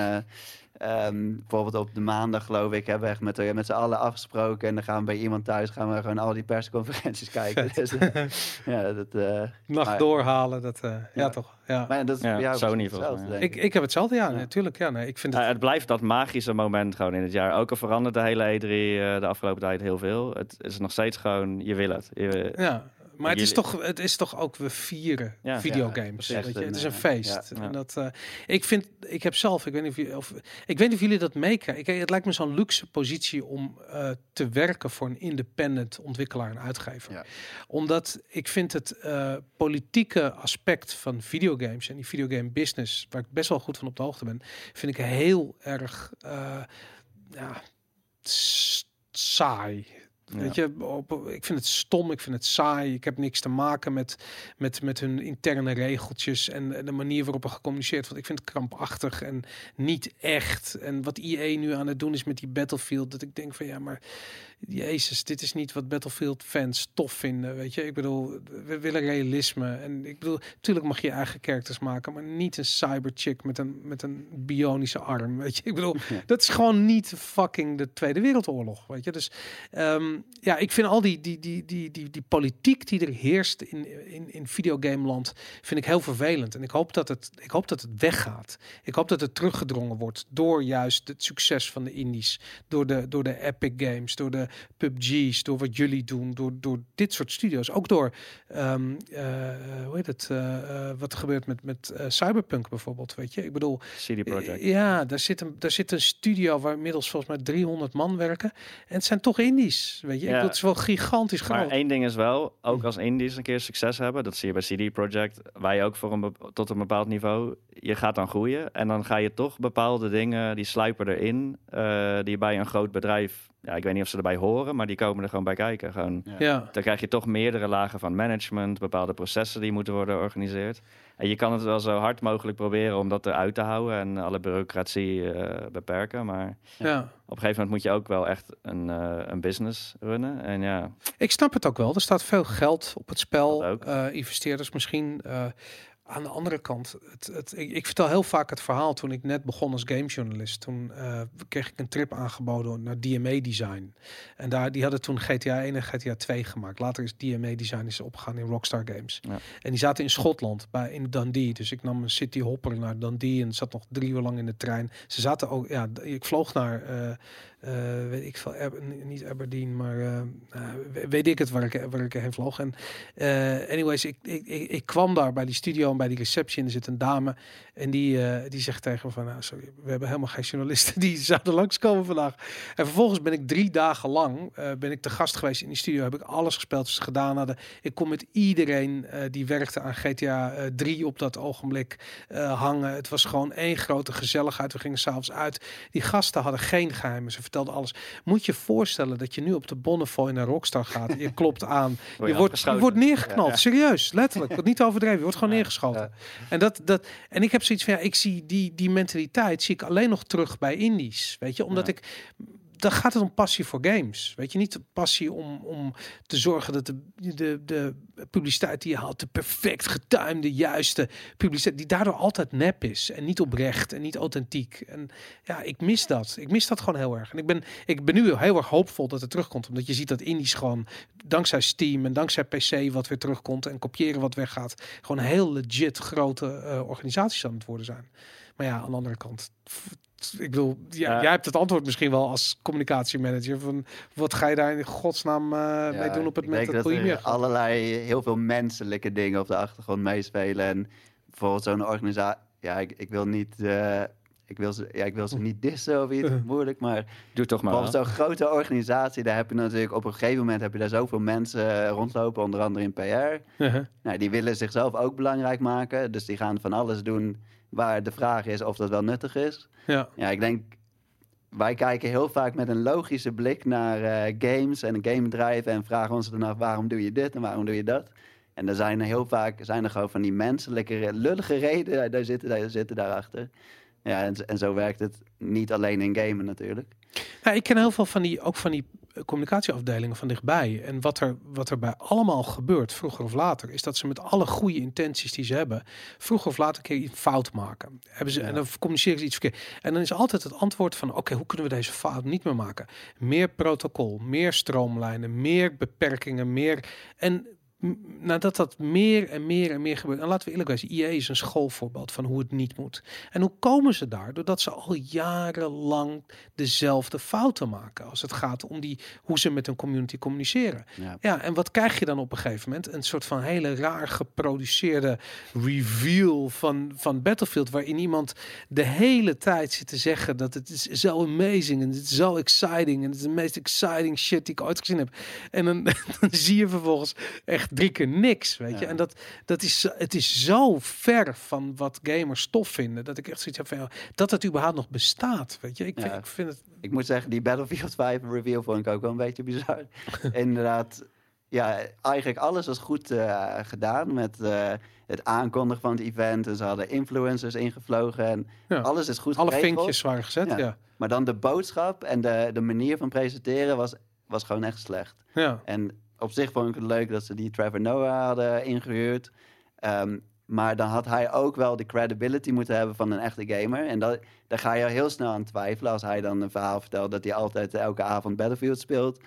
ehm, bijvoorbeeld op de maandag, geloof ik, hebben we echt met, eh, met z'n allen afgesproken. En dan gaan we bij iemand thuis gaan we gewoon al die persconferenties kijken. Dus, eh, ja, dat, eh, Nacht maar- doorhalen, dat, eh, ja. Ja. toch. Ja. maar dat is Ja, jou volgens hetzelfde. Ik, ik heb hetzelfde, ja, Ja. natuurlijk. Ja, nee, ik vind Ja, het... het blijft dat magische moment gewoon in het jaar. Ook al verandert de hele E3 eh, de afgelopen tijd heel veel. Het is nog steeds gewoon, je wil het. Je, Ja, maar het is, toch, het is toch ook, we vieren Ja. videogames. je? Echt Het is een, eh, feest. ja. En dat, eh, ik vind, ik heb zelf, ik weet niet of, of, ik weet niet of jullie dat meekrijgen. Het lijkt me zo'n luxe positie om eh, te werken voor een independent ontwikkelaar en uitgever. Ja. Omdat ik vind het politieke aspect van videogames en die videogame business, waar ik best wel goed van op de hoogte ben, vind ik heel erg ja, saai. Weet je, op, ik vind het stom, ik vind het saai. Ik heb niks te maken met, met, met hun interne regeltjes en, de manier waarop er gecommuniceerd wordt. Ik vind het krampachtig en niet echt. En wat EA nu aan het doen is met die Battlefield, dat ik denk van ja, maar Jezus, dit is niet wat Battlefield fans tof vinden. Weet je, ik bedoel, we willen realisme. En ik bedoel, natuurlijk mag je eigen characters maken, maar niet een cyberchick met een, met een bionische arm. Weet je, ik bedoel, Ja. dat is gewoon niet fucking de Tweede Wereldoorlog. Weet je, dus ehm, ja, ik vind al die, die, die, die, die, die politiek die er heerst in, in, in videogameland, vind ik heel vervelend. En ik hoop dat het, ik hoop dat het weggaat. Ik hoop dat het teruggedrongen wordt door juist het succes van de indies, door de, door de Epic Games, door de PUBG's, door wat jullie doen, door, door dit soort studio's. Ook door, ehm, eh, hoe heet het, eh, eh, wat er gebeurt met, met Cyberpunk bijvoorbeeld, weet je. Ik bedoel, CD Projekt. ja, daar zit, een, daar zit een studio waar inmiddels volgens mij 300 man werken. En het zijn toch indies, weet je. Ja. het is wel gigantisch Maar groot. één ding is wel, Hm. ook als indies een keer succes hebben, dat zie je bij CD Projekt, wij ook voor een tot een bepaald niveau, je gaat dan groeien en dan ga je toch bepaalde dingen, die sluipen erin, eh, die bij een groot bedrijf, ja, ik weet niet of ze erbij horen, maar die komen er gewoon bij kijken. Gewoon, ja. dan krijg je toch meerdere lagen van management, bepaalde processen die moeten worden georganiseerd. En je kan het wel zo hard mogelijk proberen om dat eruit te houden en alle bureaucratie eh, beperken, maar ja. op een gegeven moment moet je ook wel echt een, eh, een business runnen. En ja, Ik snap het ook wel. Er staat veel geld op het spel. Eh, investeerders misschien. Aan de andere kant, het, het, ik, ik vertel heel vaak het verhaal toen ik net begon als gamejournalist. Toen eh, kreeg ik een trip aangeboden naar DMA Design. En daar, die hadden toen GTA 1 en GTA 2 gemaakt. Later is DMA Design is opgegaan in Rockstar Games. Ja. En die zaten in Schotland, bij, in Dundee. Dus ik nam een city hopper naar Dundee en zat nog drie uur lang in de trein. Ze zaten ook, ja, ik vloog naar, eh, eh, weet ik veel, niet Aberdeen, maar eh, eh, weet ik het waar ik, waar ik heen vloog. En anyways, ik, ik, ik, kwam daar bij die studio en bij die receptie en er zit een dame en die, die zegt tegen me van, nou, sorry, we hebben helemaal geen journalisten die zouden langskomen vandaag. En vervolgens ben ik drie dagen lang, ben ik te gast geweest in die studio, heb ik alles gespeeld wat ze gedaan hadden. Ik kon met iedereen die werkte aan GTA eh 3 op dat ogenblik hangen. Het was gewoon één grote gezelligheid. We gingen s'avonds uit. Die gasten hadden geen geheimen. Ze vertelde alles. Moet je voorstellen dat je nu op de Bonnefoy naar Rockstar gaat. Je klopt aan. Word Je je wordt, je wordt neergeknald. Ja. Serieus, letterlijk. Niet overdreven. Je wordt gewoon neergeschoten. En, dat, dat, en ik heb zoiets van, ja, ik zie die, die mentaliteit zie ik alleen nog terug bij indies. Weet je, omdat ik dan gaat het om passie voor games. Weet je, niet de passie om, om te zorgen dat de, de, de publiciteit die je haalt, de perfect getimede, juiste publiciteit, die daardoor altijd nep is en niet oprecht en niet authentiek. En ja, ik mis dat. Ik mis dat gewoon heel erg. En ik ben, ik ben nu heel erg hoopvol dat het terugkomt, omdat je ziet dat indies gewoon dankzij Steam en dankzij PC wat weer terugkomt en kopiëren wat weggaat, gewoon heel legit grote eh, organisaties aan het worden zijn. Maar ja, aan de andere kant. Ik bedoel, ja, Ja. jij hebt het antwoord misschien wel als communicatiemanager. Van wat ga je daar in godsnaam eh mee doen op het ik moment dat dat er allerlei, heel veel menselijke dingen op de achtergrond meespelen. En bijvoorbeeld zo'n organisatie, ja, ik, ik wil niet... eh, ik wil, ze, ja, ik wil ze niet dissen of iets moeilijk, maar Doe toch maar. zo'n grote organisatie, daar heb je natuurlijk op een gegeven moment heb je daar zoveel mensen rondlopen, onder andere in PR. Uh-huh. Nou, die willen zichzelf ook belangrijk maken, dus die gaan van alles doen waar de vraag is of dat wel nuttig is. Ja. Ja, ik denk, wij kijken heel vaak met een logische blik naar eh, games en gamebedrijven en vragen ons dan af waarom doe je dit en waarom doe je dat. En er zijn er heel vaak zijn er gewoon van die menselijke, lullige redenen daar zitten, daar zitten daarachter. Ja, en, en zo werkt het niet alleen in gamen natuurlijk. Ja, ik ken heel veel van die, ook van die communicatieafdelingen van dichtbij. En wat er, wat er bij allemaal gebeurt, vroeger of later, is dat ze met alle goede intenties die ze hebben, vroeger of later een keer iets fout maken. Hebben ze, Ja. En dan communiceren ze iets verkeerd. En dan is altijd het antwoord van, oké, hoe kunnen we deze fout niet meer maken? Meer protocol, meer stroomlijnen, meer beperkingen, meer... En nadat dat meer en meer en meer gebeurt, en laten we eerlijk zijn, IE is een schoolvoorbeeld van hoe het niet moet. En hoe komen ze daar? Doordat ze al jarenlang dezelfde fouten maken als het gaat om die, hoe ze met een community communiceren. Ja. Ja, en wat krijg je dan op een gegeven moment? Een soort van hele raar geproduceerde reveal van, van Battlefield, waarin iemand de hele tijd zit te zeggen dat het is zo amazing en het is zo exciting en het is de meest exciting shit die ik ooit gezien heb. En dan, dan zie je vervolgens echt drie keer niks, weet je. Ja. En dat, dat is, het is zo ver van wat gamers tof vinden, dat ik echt zoiets heb van, ja, dat het überhaupt nog bestaat, weet je. Ik, vind, Ja. ik vind het... Ik moet zeggen, die Battlefield 5 reveal vond ik ook wel een beetje bizar. Inderdaad, ja, eigenlijk alles was goed eh, gedaan met eh, het aankondigen van het event. En ze hadden influencers ingevlogen en Ja. alles is goed Alle geregeld. vinkjes waren gezet, ja. Ja. ja. Maar dan de boodschap en de, de manier van presenteren was, was gewoon echt slecht. En op zich vond ik het leuk dat ze die Trevor Noah hadden ingehuurd. Ehm, maar dan had hij ook wel de credibility moeten hebben van een echte gamer. En dat, daar ga je heel snel aan twijfelen als hij dan een verhaal vertelt dat hij altijd elke avond Battlefield speelt.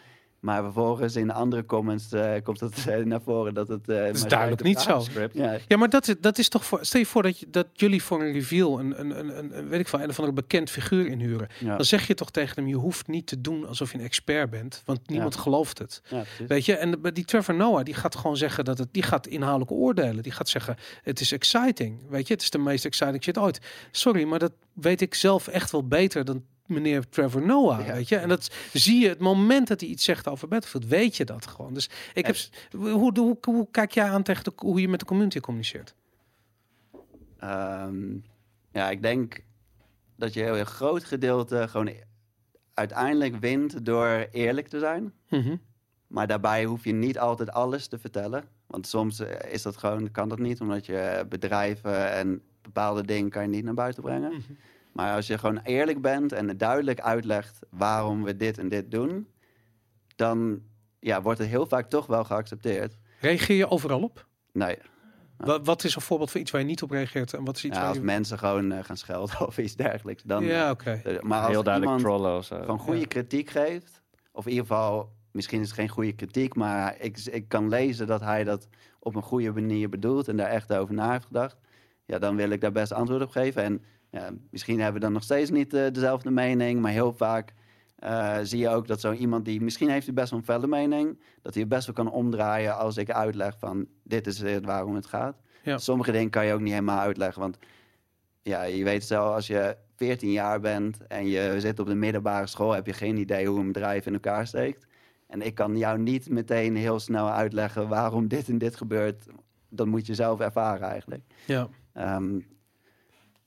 Maar vervolgens in de andere comments eh, komt het eh, naar voren dat het... eh, is duidelijk niet zo. Ja, Ja, maar dat, is- dat is toch voor. Stel je voor dat, je, dat jullie voor een reveal een, een, een, een, weet ik veel, een of andere bekend figuur inhuren. ja, Dan zeg je toch tegen hem: je hoeft niet te doen alsof je een expert bent, want niemand gelooft het. Weet je, en die Trevor Noah die gaat gewoon zeggen dat het, die gaat inhoudelijk oordelen. Die gaat zeggen: het is exciting. Weet je, het is de meest exciting shit ooit. Sorry, maar dat weet ik zelf echt wel beter dan meneer Trevor Noah. Ja. Weet je, en dat zie je het moment dat hij iets zegt over Battlefield, weet je dat gewoon. Dus ik heb, hoe, hoe, hoe, hoe kijk jij aan tegen de, hoe je met de community communiceert? Ehm, ja, ik denk dat je een heel groot gedeelte gewoon uiteindelijk wint door eerlijk te zijn. Mhm. Maar daarbij hoef je niet altijd alles te vertellen. Want soms eh, is dat gewoon, kan dat niet, omdat je bedrijven en bepaalde dingen kan je niet naar buiten brengen. Mhm. Maar als je gewoon eerlijk bent en het duidelijk uitlegt waarom we dit en dit doen, dan ja, wordt het heel vaak toch wel geaccepteerd. Reageer je overal op? Nee, Wa- Wat is een voorbeeld van iets waar je niet op reageert en wat is iets ja, waar als je... mensen gewoon eh, gaan schelden of iets dergelijks, dan. ja, oké. eh, maar als Heel duidelijk iemand trollen of zo. van goede Ja. kritiek geeft, of in ieder geval, misschien is het geen goede kritiek, maar ik, ik kan lezen dat hij dat op een goede manier bedoelt en daar echt over na heeft gedacht, ja, dan wil ik daar best antwoord op geven. En ja, misschien hebben we dan nog steeds niet eh, dezelfde mening, maar heel vaak eh, zie je ook dat zo iemand die, misschien heeft hij best wel een felle mening, dat hij het best wel kan omdraaien als ik uitleg van dit is het waarom het gaat. Ja. Sommige dingen kan je ook niet helemaal uitleggen, want ja, je weet zelf, als je 14 jaar bent en je zit op de middelbare school, heb je geen idee hoe een bedrijf in elkaar steekt. En ik kan jou niet meteen heel snel uitleggen waarom dit en dit gebeurt. Dat moet je zelf ervaren eigenlijk. Ja. Ehm,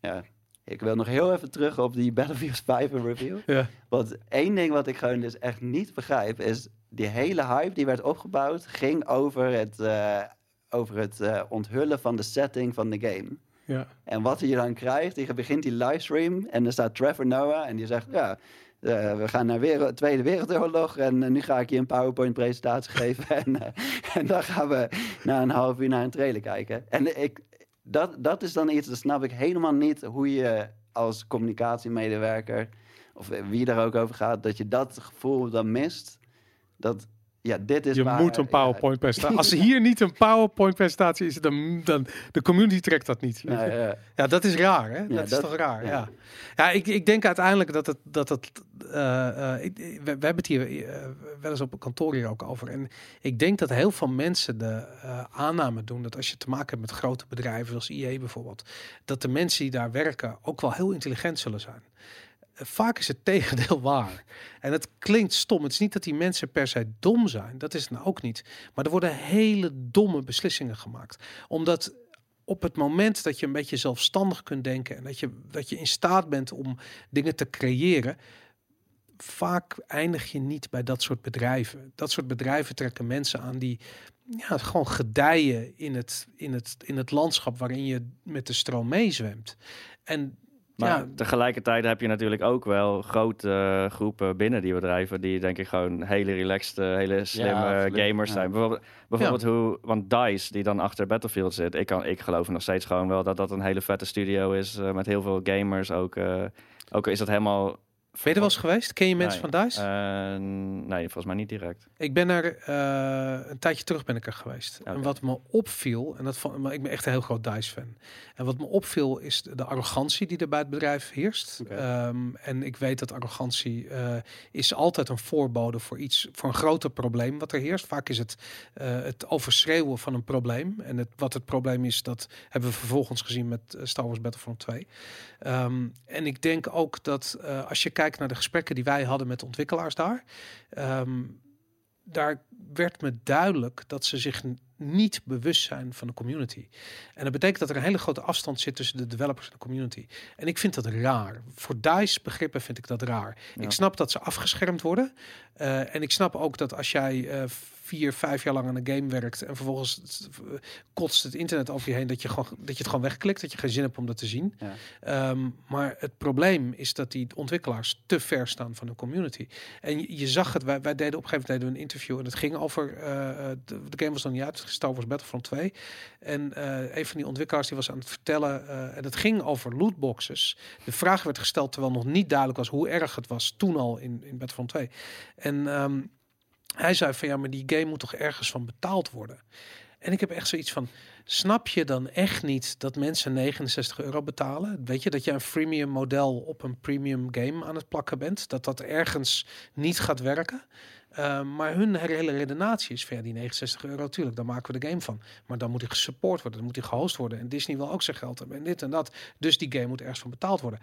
ja. Ik wil nog heel even terug op die Battlefield 5 review. Ja. Want één ding wat ik gewoon dus echt niet begrijp is... die hele hype die werd opgebouwd ging over het, eh, over het eh, onthullen van de setting van de game. Ja. En wat je dan krijgt, je begint die livestream en er staat Trevor Noah en die zegt... ja. eh, we gaan naar wereld, Tweede Wereldoorlog en nu ga ik je een PowerPoint-presentatie geven. En, en dan gaan we na een half uur naar een trailer kijken. En ik, dat, dat is dan iets, dat snap ik helemaal niet hoe je als communicatiemedewerker, of wie daar ook over gaat, dat je dat gevoel dan mist. Dat, ja, dit is Je waar- moet een ja, PowerPoint presentatie. Als er hier niet een PowerPoint presentatie is, dan, dan de community trekt dat niet. je. ja. Ja, dat is raar, hè? dat, Ja, is dat- toch raar, ja. ja. Ja, ik, ik denk uiteindelijk dat het... Dat het eh, eh, ik- we, we hebben het hier eh, wel eens op een kantoor hier ook over. En ik denk dat heel veel mensen de aanname doen... dat als je te maken hebt met grote bedrijven zoals IE bijvoorbeeld... dat de mensen die daar werken ook wel heel intelligent zullen zijn. Vaak is het tegendeel waar. En het klinkt stom. Het is niet dat die mensen per se dom zijn. Dat is het nou ook niet. Maar er worden hele domme beslissingen gemaakt. Omdat op het moment dat je een beetje zelfstandig kunt denken en dat je, dat je in staat bent om dingen te creëren, vaak eindig je niet bij dat soort bedrijven. Dat soort bedrijven trekken mensen aan die ja, gewoon gedijen in het, in, het, in het landschap waarin je met de stroom meezwemt. En Maar ja, tegelijkertijd heb je natuurlijk ook wel grote eh, groepen binnen die bedrijven die denk ik gewoon hele relaxed, hele slimme gamers Ja. zijn. Bijvoorbeeld, bijvoorbeeld hoe, want DICE die dan achter Battlefield zit, ik, kan, ik geloof nog steeds gewoon wel dat dat een hele vette studio is eh, met heel veel gamers. Ook, eh, ook is dat helemaal... ben je er wel eens geweest? Ken je mensen Nee, van DICE? eh, nee, volgens mij niet direct. Ik ben er eh, een tijdje terug ben ik er geweest. En wat me opviel, en dat van, maar ik ben echt een heel groot DICE fan. En wat me opviel is de, de arrogantie die er bij het bedrijf heerst. Ehm, en ik weet dat arrogantie eh, is altijd een voorbode voor iets, voor een groter probleem wat er heerst. Vaak is het het overschreeuwen van een probleem. En het, wat het probleem is, dat hebben we vervolgens gezien met Star Wars Battlefront 2. Ehm, en ik denk ook dat als je kijkt naar de gesprekken die wij hadden met ontwikkelaars daar, ehm, daar werd me duidelijk dat ze zich niet bewust zijn van de community. En dat betekent dat er een hele grote afstand zit tussen de developers en de community. En ik vind dat raar. Voor DICE begrippen vind ik dat raar. Ja. Ik snap dat ze afgeschermd worden. Eh, en ik snap ook dat als jij eh, vier, vijf jaar lang aan een game werkt en vervolgens eh, kotst het internet over je heen, dat je, gewoon, dat je het gewoon wegklikt, dat je geen zin hebt om dat te zien. Ja. Ehm, maar het probleem is dat die ontwikkelaars te ver staan van de community. En je, je zag het, wij, wij deden op een gegeven moment deden we een interview en het ging over, eh, de, de game was nog niet uit, Star Wars Battlefront 2. En eh, een van die ontwikkelaars die was aan het vertellen, eh, en het ging over lootboxes. De vraag werd gesteld terwijl nog niet duidelijk was hoe erg het was toen al in, in Battlefront 2. En ehm, hij zei van ja, maar die game moet toch ergens van betaald worden. En ik heb echt zoiets van, snap je dan echt niet dat mensen 69 euro betalen? Weet je, dat je een freemium model op een premium game aan het plakken bent? Dat dat ergens niet gaat werken? Uh, maar hun hele redenatie is van die 69 euro, tuurlijk, daar maken we de game van. Maar dan moet hij gesupport worden, dan moet hij gehost worden. En Disney wil ook zijn geld hebben en dit en dat. Dus die game moet ergens van betaald worden.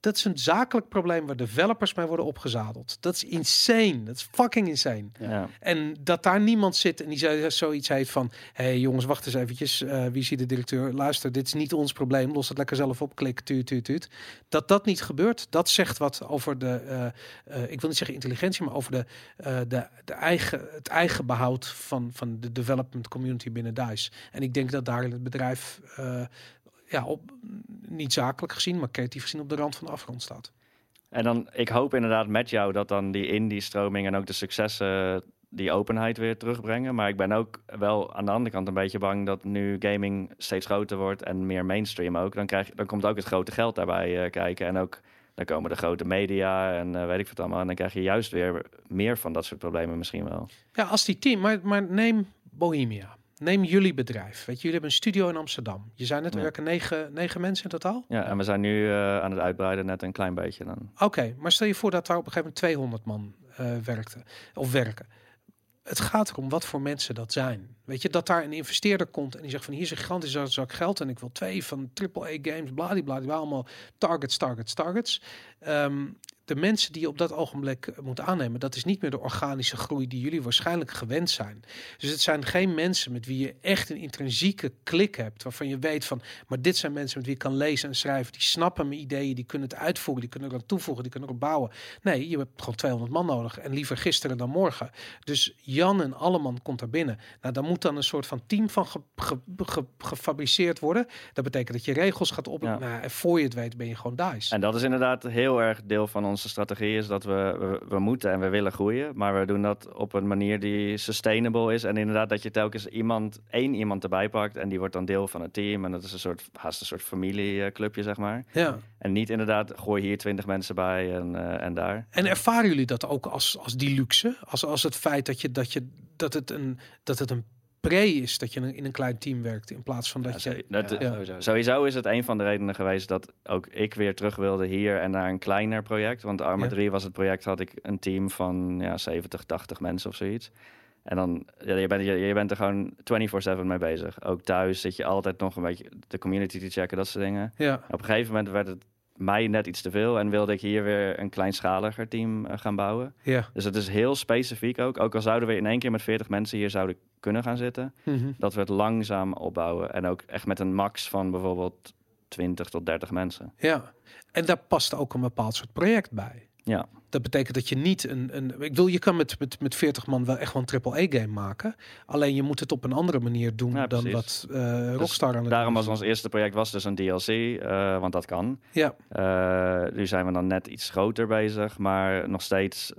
Dat is een zakelijk probleem waar developers mee worden opgezadeld. Dat is insane. Dat is fucking insane. Ja. En dat daar niemand zit en die zo- zoiets heeft van... hé hey jongens, wacht eens eventjes. eh, wie ziet de directeur? Luister, dit is niet ons probleem. Los het lekker zelf op. Klik, tuut, tuut, tuut. Dat dat niet gebeurt, dat zegt wat over de... eh, eh, ik wil niet zeggen intelligentie, maar over de, eh, de, de eigen, het eigen behoud van, van de development community binnen DICE. En ik denk dat daar in het bedrijf... eh, ja, op, niet zakelijk gezien, maar creatief gezien op de rand van de afgrond staat. En dan, ik hoop inderdaad met jou dat dan die indie-stroming en ook de successen die openheid weer terugbrengen. Maar ik ben ook wel aan de andere kant een beetje bang dat nu gaming steeds groter wordt en meer mainstream ook. Dan, krijg, dan komt ook het grote geld daarbij eh, kijken. En ook dan komen de grote media en eh, weet ik wat allemaal. En dan krijg je juist weer meer van dat soort problemen misschien wel. Ja, als die team, maar, maar neem Bohemia. Neem jullie bedrijf. Weet je, jullie hebben een studio in Amsterdam. Je zei net, er Ja. werken negen, negen mensen in totaal. Ja, en we zijn nu eh, aan het uitbreiden net een klein beetje dan. Oké, maar stel je voor dat daar op een gegeven moment 200 man eh werkte of werken. Het gaat erom wat voor mensen dat zijn. Weet je, dat daar een investeerder komt en die zegt van hier is een gigantische zak geld en ik wil twee van AAA games, bladibladibla, allemaal targets, targets, targets. Ehm, de mensen die je op dat ogenblik eh, moet aannemen, dat is niet meer de organische groei die jullie waarschijnlijk gewend zijn. Dus het zijn geen mensen met wie je echt een intrinsieke klik hebt, waarvan je weet van, maar dit zijn mensen met wie ik kan lezen en schrijven, die snappen mijn ideeën, die kunnen het uitvoeren, die kunnen er aan toevoegen, die kunnen erop bouwen. Nee, je hebt gewoon 200 man nodig en liever gisteren dan morgen. Dus Jan en Alleman komt daar binnen. Nou, dan moet dan een soort van team van ge- ge- ge- gefabriceerd worden. Dat betekent dat je regels gaat op. Ja. Nou, en voor je het weet ben je gewoon dice. En dat is inderdaad heel erg deel van onze strategie, is dat we, we, we moeten en we willen groeien. Maar we doen dat op een manier die sustainable is. En inderdaad dat je telkens iemand, één iemand erbij pakt en die wordt dan deel van het team. En dat is een soort, haast een soort familieclubje, zeg maar. Ja. En niet inderdaad, gooi hier twintig mensen bij en, eh, en daar. En ervaren jullie dat ook als, als die luxe? Als, als het feit dat, je, dat, je, dat, het een, dat het een pre is dat je in een klein team werkt in plaats van dat Ja, je. dat- ja. sowieso. Sowieso is het een van de redenen geweest dat ook ik weer terug wilde hier en naar een kleiner project. Want Arma Ja. 3 was het project, had ik een team van ja, 70, 80 mensen of zoiets. En dan, ja, je, bent, je, je bent er gewoon 24-7 mee bezig. Ook thuis zit je altijd nog een beetje de community te checken, dat soort dingen. Ja, Op een gegeven moment werd het mij net iets te veel en wilde ik hier weer een kleinschaliger team eh, gaan bouwen. ja. Dus het is heel specifiek ook. Ook al zouden we in één keer met 40 mensen hier zouden kunnen gaan zitten, Mhm. dat we het langzaam opbouwen. En ook echt met een max van bijvoorbeeld 20 tot 30 mensen. ja. En daar past ook een bepaald soort project bij. Ja, Dat betekent dat je niet een. een ik wil, je kan met, met, met 40 man wel echt wel een triple-A game maken. Alleen je moet het op een andere manier doen Ja, dan wat eh Rockstar aan het daarom was ons eerste project was dus een DLC, eh, want dat kan. Ja, Eh, nu zijn we dan net iets groter bezig, maar nog steeds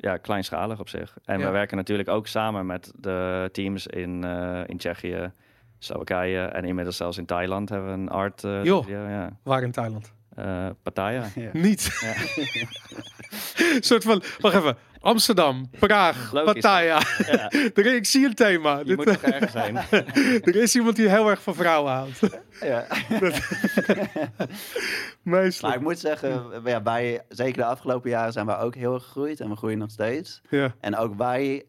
ja, kleinschalig op zich. En Ja. we werken natuurlijk ook samen met de teams in, in Tsjechië, Slowakije en inmiddels zelfs in Thailand hebben we een art Joh. studio, ja. waar in Thailand? Eh, Pattaya. Ja. Niet. Ja. een soort van. Wacht even. Amsterdam, Praag, Logisch. Pattaya. ja, Er, ik zie een thema. je Dit, moet toch ergens zijn. er is iemand die heel erg van vrouwen houdt. Ja. Meestal. Maar ik moet zeggen, ja, wij, zeker de afgelopen jaren zijn we ook heel erg gegroeid en we groeien nog steeds. Ja. En ook wij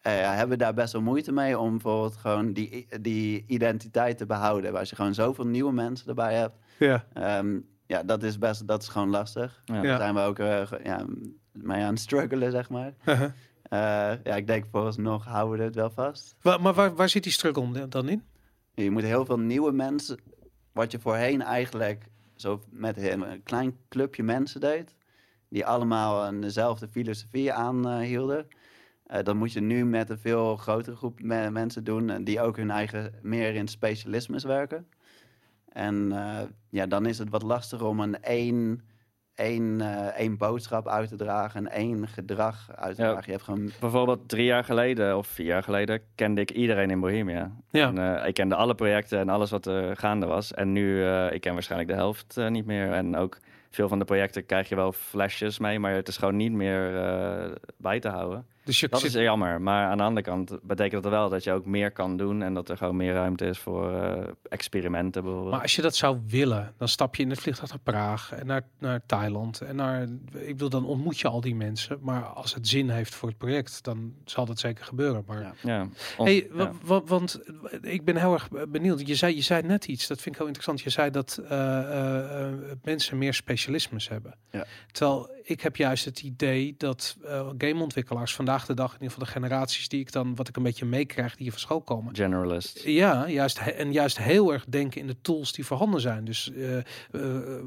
eh, hebben daar best wel moeite mee om bijvoorbeeld gewoon die, die identiteit te behouden. Als je gewoon zoveel nieuwe mensen erbij hebt, Ja. Ehm, ja, dat is best, dat is gewoon lastig. Ja. Ja. Daar zijn we ook eh, ja, mee aan het struggelen, zeg maar. Uh-huh. Eh, ja, ik denk vooralsnog houden we het wel vast. Wa- maar waar, waar zit die struggle dan in? Je moet heel veel nieuwe mensen, wat je voorheen eigenlijk zo met een klein clubje mensen deed, die allemaal een dezelfde filosofie aanhielden. Eh dat moet je nu met een veel grotere groep me- mensen doen, en die ook hun eigen meer in specialismes werken. En eh, ja, dan is het wat lastiger om een één, één, eh, één boodschap uit te dragen en één gedrag uit te Ja. dragen. Je hebt gewoon Bijvoorbeeld drie jaar geleden of vier jaar geleden kende ik iedereen in Bohemia. Ja. En, eh, ik kende alle projecten en alles wat er gaande was. En nu, eh ik ken waarschijnlijk de helft eh, niet meer. En ook veel van de projecten krijg je wel flashjes mee, maar het is gewoon niet meer eh, bij te houden. Dus je Dat zit, is jammer. Maar aan de andere kant betekent dat wel dat je ook meer kan doen en dat er gewoon meer ruimte is voor eh, experimenten bijvoorbeeld. maar als je dat zou willen, dan stap je in het vliegtuig naar Praag en naar, naar Thailand. En naar, ik bedoel, dan ontmoet je al die mensen. Maar als het zin heeft voor het project, dan zal dat zeker gebeuren. Maar Ja. Hey, ja. want ik ben heel erg benieuwd. Je zei, je zei net iets, dat vind ik heel interessant. Je zei dat eh, eh, eh, mensen meer specialismes hebben. Ja. Terwijl ik heb juist het idee dat eh, gameontwikkelaars vandaag de dag, in ieder geval de generaties die ik dan, wat ik een beetje meekrijg, die hier van school komen. Generalist. Ja, juist, en juist heel erg denken in de tools die voorhanden zijn. Dus eh, eh,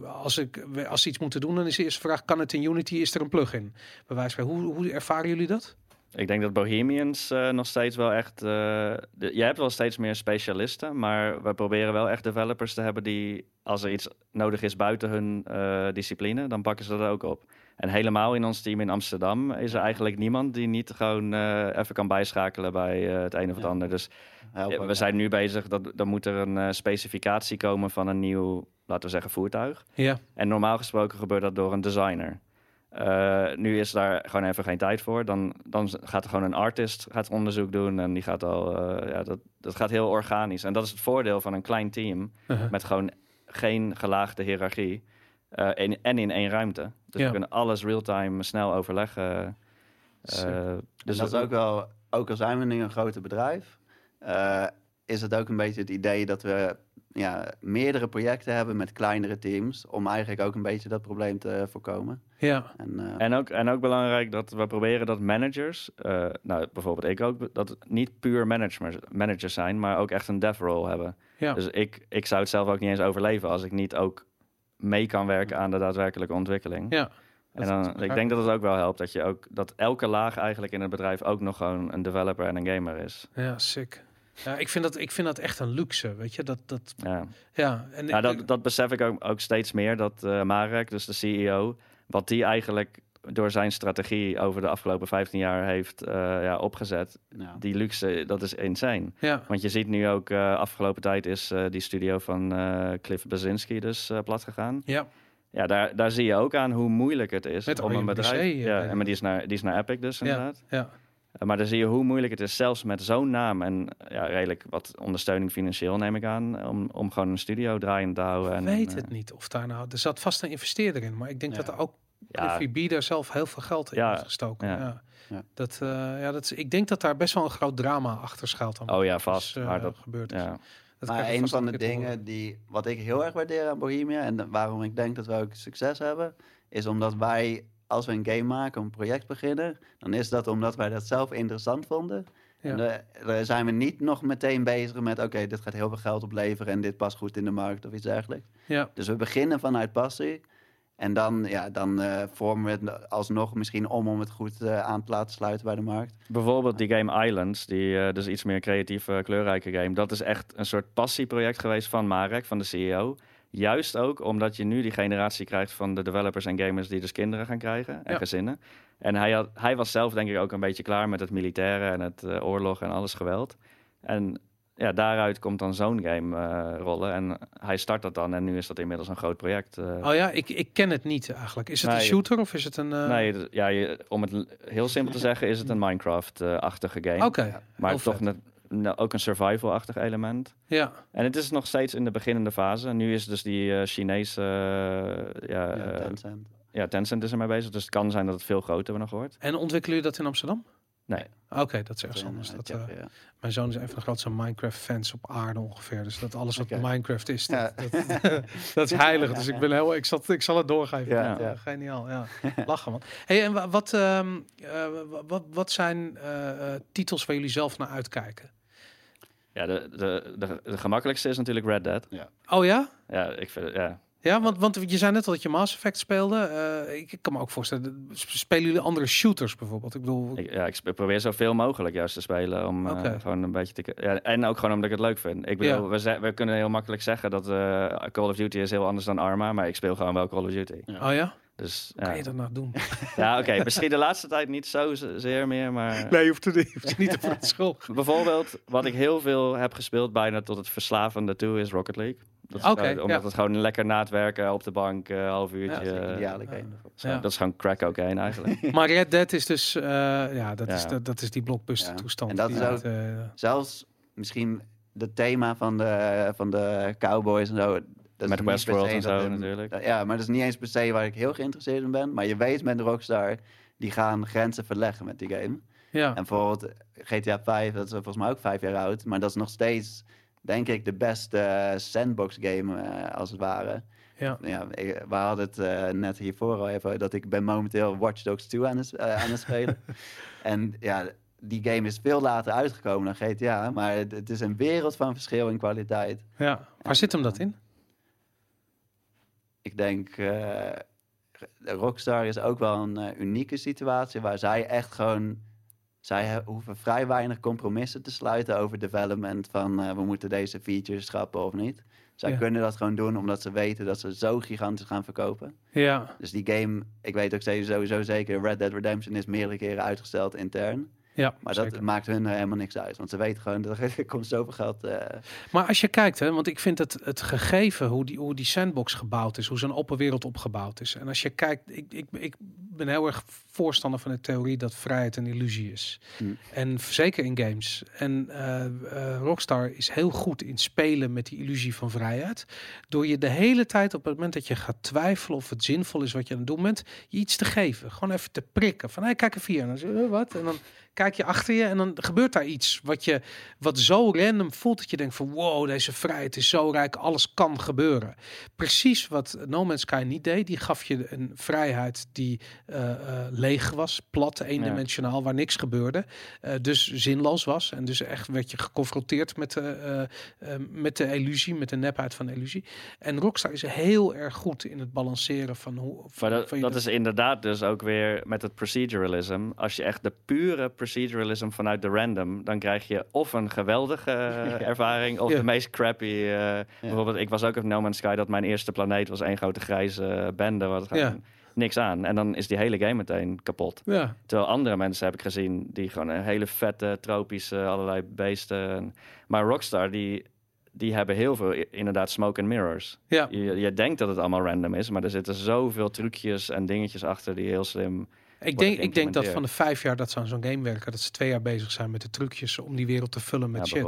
als, ik, als ze iets moeten doen, dan is de eerste vraag, kan het in Unity, is er een plugin? Bij wijze van, hoe, hoe ervaren jullie dat? Ik denk dat Bohemians nog steeds wel echt. de, je hebt wel steeds meer specialisten, maar we proberen wel echt developers te hebben die, als er iets nodig is buiten hun discipline, dan pakken ze dat ook op. En helemaal in ons team in Amsterdam is er eigenlijk niemand die niet gewoon eh, even kan bijschakelen bij eh, het een of het Ja. ander. Dus ja, we zijn nu bezig, dat, dan moet er een eh, specificatie komen van een nieuw, laten we zeggen, voertuig. Ja, En normaal gesproken gebeurt dat door een designer. Eh, nu is daar gewoon even geen tijd voor. Dan, dan gaat er gewoon een artist gaat onderzoek doen. En die gaat al. eh, ja, dat, dat gaat heel organisch. En dat is het voordeel van een klein team. Uh-huh. Met gewoon geen gelaagde hiërarchie. Eh, en, en in één ruimte. Dus Ja. we kunnen alles real-time snel overleggen. Eh, Dus dat is ook wel, ook al zijn we nu een groter bedrijf, eh, is het ook een beetje het idee dat we ja, meerdere projecten hebben met kleinere teams. Om eigenlijk ook een beetje dat probleem te voorkomen. Ja, En, eh, En ook, en ook belangrijk dat we proberen dat managers, eh, nou bijvoorbeeld ik ook, dat het niet puur managers, managers zijn, maar ook echt een dev role hebben. ja. Dus ik, ik zou het zelf ook niet eens overleven als ik niet ook mee kan werken aan de daadwerkelijke ontwikkeling. ja. En dan, ik denk dat het ook wel helpt dat je ook dat elke laag eigenlijk in het bedrijf ook nog gewoon een developer en een gamer is. Ja, sick. Ja, ik vind dat, ik vind dat echt een luxe, weet je. Dat, dat, Ja, ja, en ja dat, dat besef ik ook, ook steeds meer dat eh, Marek, dus de CEO, wat die eigenlijk door zijn strategie over de afgelopen 15 jaar heeft eh, ja, opgezet, ja. die luxe, dat is insane. ja, Want je ziet nu ook, eh, afgelopen tijd is eh, die studio van Cliff Basinski dus plat gegaan. ja, Ja, daar, daar zie je ook aan hoe moeilijk het is Met om een bedrijf... Ja, en maar die is, naar, die is naar Epic dus inderdaad. ja. Maar dan zie je hoe moeilijk het is, zelfs met zo'n naam en ja, redelijk wat ondersteuning financieel neem ik aan, om, om gewoon een studio draaiend te houden. Ik En, weet het niet of daar nou... Er zat vast een investeerder in, maar ik denk Ja. dat er ook Ja, Cliffy B daar zelf heel veel geld in Ja, heeft gestoken. Ja. ja. Ja. Dat, eh, ja, dat is, ik denk dat daar best wel een groot drama achter schuilt. Dan oh ja, wat vast. dus, eh, maar dat, gebeurd is. ja. Dat maar een van de dingen die, wat ik heel erg waardeer aan Bohemia en waarom ik denk dat we ook succes hebben, is omdat wij, als we een game maken, een project beginnen, dan is dat omdat wij dat zelf interessant vonden. Ja. Daar- daar zijn we niet nog meteen bezig met, oké, dit gaat heel veel geld opleveren en dit past goed in de markt of iets dergelijks. Ja, Dus we beginnen vanuit passie. En dan, ja, dan eh, vormen we het alsnog misschien om om het goed eh, aan te laten sluiten bij de markt. Bijvoorbeeld die game Islands, die eh, dus iets meer creatieve, kleurrijke game. Dat is echt een soort passieproject geweest van Marek, van de CEO. Juist ook omdat je nu die generatie krijgt van de developers en gamers die dus kinderen gaan krijgen en Ja. gezinnen. En hij, had, hij was zelf denk ik ook een beetje klaar met het militaire en het eh, oorlog en alles geweld. En ja, daaruit komt dan zo'n game eh, rollen. En hij start dat dan en nu is dat inmiddels een groot project. eh. oh ja, ik, ik ken het niet eigenlijk. Is het Nee, een shooter of is het een... eh, Nee, ja, je, om het heel simpel te zeggen is het een Minecraft-achtige game. Oké, maar toch net, nou, ook een survival-achtig element. Ja, En het is nog steeds in de beginnende fase. Nu is dus die eh, Chinese... eh, ja, Ja, eh, Tencent. ja, Tencent is ermee bezig. Dus het kan zijn dat het veel groter nog wordt. en ontwikkelen jullie dat in Amsterdam? Nee. Oké, dat is anders. eh, Dat, eh, ja. mijn zoon is een van de grootste Minecraft-fans op aarde ongeveer. Dus dat alles wat. Minecraft is, dat, Ja. dat, dat is heilig. Dus ik ben heel, ik, zal, ik zal het doorgeven. Ja, Ja, ja. Geniaal, ja. Lachen man. Hey, en wa- wat, ehm, eh, wa- wat, wat zijn eh, eh, titels waar jullie zelf naar uitkijken? Ja, de, de, de, de gemakkelijkste is natuurlijk Red Dead. Oh ja? Ja, ik vind ja. Ja, want, want je zei net al dat je Mass Effect speelde. Eh, ik, kan me ook voorstellen, sp- spelen jullie andere shooters bijvoorbeeld? Ik bedoel, Ik, ja, ik probeer zoveel mogelijk juist te spelen. Om eh, gewoon een beetje te... Ja, en ook gewoon omdat ik het leuk vind. Ik bedoel, Ja. we, we kunnen heel makkelijk zeggen dat eh, Call of Duty is heel anders dan Arma. Maar ik speel gewoon wel Call of Duty. oh ja? Dus kan je dat nou doen? ja oké. Misschien de laatste tijd niet zozeer meer, maar... Nee, je hoeft je hoeft niet te verontschuldigen. Bijvoorbeeld, wat ik heel veel heb gespeeld, bijna tot het verslavende toe, is Rocket League. Dat is Oké, gewoon- omdat ja. het gewoon lekker na het werken op de bank, eh half uurtje. Dat is een eh, zo. Dat is gewoon crack cocaine eigenlijk. Maar Red Dead is dus, eh, ja, dat, Is, dat, dat is die blockbuster Ja. toestand. En dat is ook- eh, Zelfs misschien het thema van de, van de cowboys en zo. Dat Met Westworld en zo een- natuurlijk. dat- ja, maar dat is niet eens per se waar ik heel geïnteresseerd in ben. Maar je weet met Rockstar, die gaan grenzen verleggen met die game. ja. En bijvoorbeeld GTA 5, dat is volgens mij ook vijf jaar oud. Maar dat is nog steeds, denk ik, de beste eh, sandbox game eh, als het ware. ja. Ja, ik- we hadden het eh, net hiervoor al even, dat ik ben momenteel Watch Dogs 2 aan het, aan het spelen. en ja, die game is veel later uitgekomen dan GTA. Maar het, het is een wereld van verschil in kwaliteit. ja. Waar zit hem dat in? Ik denk, Rockstar is ook wel een unieke situatie waar zij echt gewoon... Zij hoeven vrij weinig compromissen te sluiten over development van eh, we moeten deze features schrappen of niet. Zij Ja. kunnen dat gewoon doen omdat ze weten dat ze zo gigantisch gaan verkopen. Ja, Dus die game, ik weet ook sowieso zeker, Red Dead Redemption is meerdere keren uitgesteld intern. Ja Maar zeker. dat maakt hun er helemaal niks uit. Want ze weten gewoon, dat er komt zoveel geld. eh, Maar als je kijkt, hè, want ik vind het, het gegeven hoe die, hoe die sandbox gebouwd is, hoe zo'n open wereld opgebouwd is. En als je kijkt, ik, ik, ik ben heel erg voorstander van de theorie dat vrijheid een illusie is. Hmm. En zeker in games. En eh, eh, Rockstar is heel goed in spelen met die illusie van vrijheid. Door je de hele tijd op het moment dat je gaat twijfelen of het zinvol is wat je aan het doen bent, je iets te geven. Gewoon even te prikken. Van hey, kijk even hier. En dan zeg je, "Eh, wat? En dan kijk je achter je en dan gebeurt daar iets wat je wat zo random voelt dat je denkt van wow, deze vrijheid is zo rijk, alles kan gebeuren. Precies wat No Man's Sky niet deed. Die gaf je een vrijheid die eh, eh, leeg was, plat, eendimensionaal, waar niks gebeurde. eh, dus zinloos was. En dus echt werd je geconfronteerd met de, met de illusie, met de nepheid van de illusie. En Rockstar is heel erg goed in het balanceren van hoe. Maar Van, dat, dat is inderdaad dus ook weer met het proceduralism. Als je echt de pure proceduralism vanuit de random, dan krijg je of een geweldige eh, ervaring of Ja. de meest crappy. eh, Bijvoorbeeld, ik was ook op No Man's Sky dat mijn eerste planeet was één grote grijze eh, bende. Wat niks aan. En dan is die hele game meteen kapot. Ja, Terwijl andere mensen heb ik gezien die gewoon een hele vette, tropische, allerlei beesten. en- Maar Rockstar, die, die hebben heel veel inderdaad smoke and mirrors. ja. Je, je denkt dat het allemaal random is, maar er zitten zoveel trucjes en dingetjes achter die heel slim. Ik denk, ik denk dat van de vijf jaar dat ze aan zo'n game werken, dat ze twee jaar bezig zijn met de trucjes om die wereld te vullen met Ja, shit.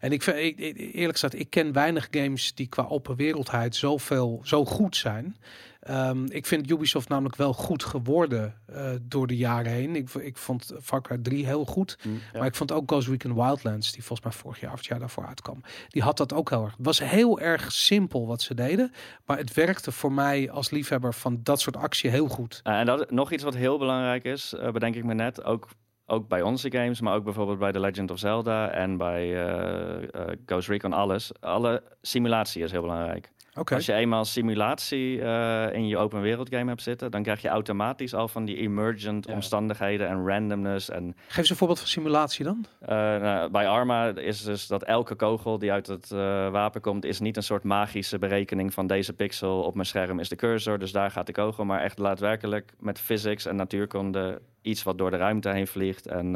En ik, vind- ik, eerlijk gezegd, ik ken weinig games die qua open wereldheid zoveel, zo goed zijn. Ehm, ik vind Ubisoft namelijk wel goed geworden eh, door de jaren heen. Ik, ik vond Far Cry 3 heel goed. Ja. Maar ik vond ook Ghost Recon Wildlands, die volgens mij vorig jaar of het jaar daarvoor uitkwam. Die had dat ook heel erg. Het was heel erg simpel wat ze deden. Maar het werkte voor mij als liefhebber van dat soort actie heel goed. Uh, en dat, nog iets wat heel belangrijk is, eh, bedenk ik me net, ook, ook bij onze games, maar ook bijvoorbeeld bij The Legend of Zelda en bij eh, eh, Ghost Recon, alles. Alle simulatie is heel belangrijk. Als je eenmaal simulatie eh, in je open wereld game hebt zitten, dan krijg je automatisch al van die emergent Ja. omstandigheden en randomness. En Geef eens een voorbeeld van simulatie dan. eh, nou, bij Arma is dus dat elke kogel die uit het eh, wapen komt, is niet een soort magische berekening van deze pixel op mijn scherm is de cursor, dus daar gaat de kogel, maar echt daadwerkelijk met physics en natuurkunde iets wat door de ruimte heen vliegt en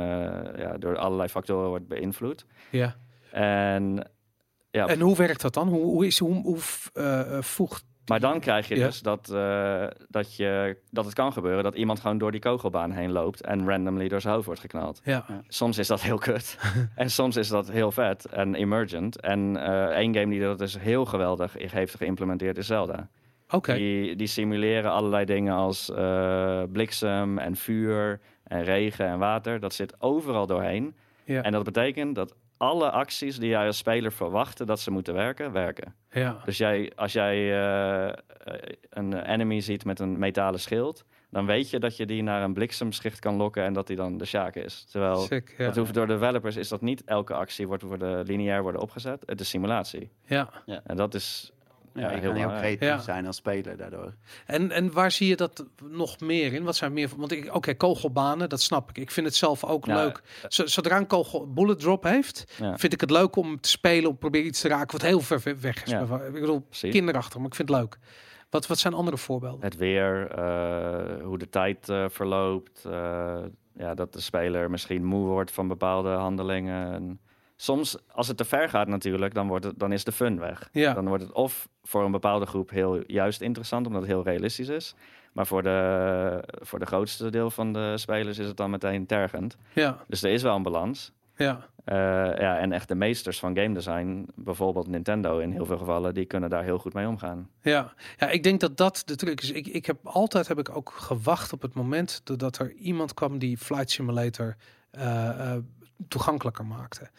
ja, door allerlei factoren wordt beïnvloed. Ja. En ja, En hoe werkt dat dan? Hoe, hoe, is, hoe, hoe eh, eh, voegt... Maar dan krijg je Ja. dus dat, eh, dat, je, dat het kan gebeuren dat iemand gewoon door die kogelbaan heen loopt en randomly door zijn hoofd wordt geknald. Ja. Soms is dat heel kut en soms is dat heel vet en emergent. En eh één game die dat dus heel geweldig heeft geïmplementeerd is Zelda. Oké. Die, die simuleren allerlei dingen als eh, bliksem en vuur en regen en water. Dat zit overal doorheen. Ja. En dat betekent dat alle acties die jij als speler verwachtte dat ze moeten werken, werken. Ja. Dus jij, als jij eh, eh, een enemy ziet met een metalen schild, dan weet je dat je die naar een bliksemschicht kan lokken en dat die dan de Sjaak is. Terwijl Sick, ja. dat hoeft door developers is dat niet elke actie wordt worden lineair worden opgezet. Het is simulatie. ja. En dat is Ja, ja, je heel kan heel creatief Ja. zijn als speler daardoor. En, en waar zie je dat nog meer in? Wat zijn meer... Want ik, oké, kogelbanen, dat snap ik. Ik vind het zelf ook leuk. Zodra een kogel bullet drop heeft, Ja. vind ik het leuk om te spelen, om te proberen iets te raken wat heel ver ver weg is. Ja. Ik bedoel, Precies. kinderachtig, maar ik vind het leuk. Wat, wat zijn andere voorbeelden? Het weer, eh, hoe de tijd eh, verloopt. eh, ja, dat de speler misschien moe wordt van bepaalde handelingen. En soms, als het te ver gaat natuurlijk, dan, wordt het, dan is de fun weg. Ja. Dan wordt het of voor een bepaalde groep heel juist interessant, omdat het heel realistisch is. Maar voor de, voor de grootste deel van de spelers is het dan meteen tergend. Ja, Dus er is wel een balans. ja. Eh, ja, en echt de meesters van game design, bijvoorbeeld Nintendo in heel veel gevallen, die kunnen daar heel goed mee omgaan. Ja. ja, ik denk dat dat de truc is. Ik, ik heb altijd heb ik ook gewacht op het moment dat er iemand kwam die Flight Simulator eh, eh, toegankelijker maakte.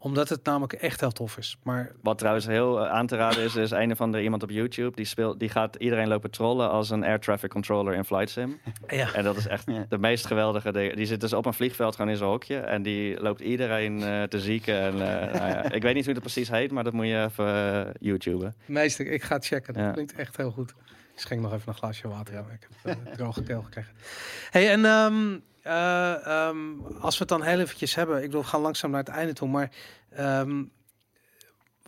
Omdat het namelijk echt heel tof is. Maar Wat trouwens heel eh, aan te raden is, is een of andere iemand op YouTube die speelt, die gaat iedereen lopen trollen als een air traffic controller in Flight Sim. ja, En dat is echt Ja. de meest geweldige. ding. Die zit dus op een vliegveld gewoon in zijn hokje en die loopt iedereen eh, te zieken. En, eh, nou ja, ik weet niet hoe dat precies heet, maar dat moet je even eh, YouTuben. meester, ik ga het checken. Dat Ja. klinkt echt heel goed. Ik schenk nog even een glaasje water. Ja. Ik heb uh, droge keel gekregen. Hey, en ehm, eh, ehm, als we het dan heel eventjes hebben. Ik we gaan langzaam naar het einde toe. Maar ehm,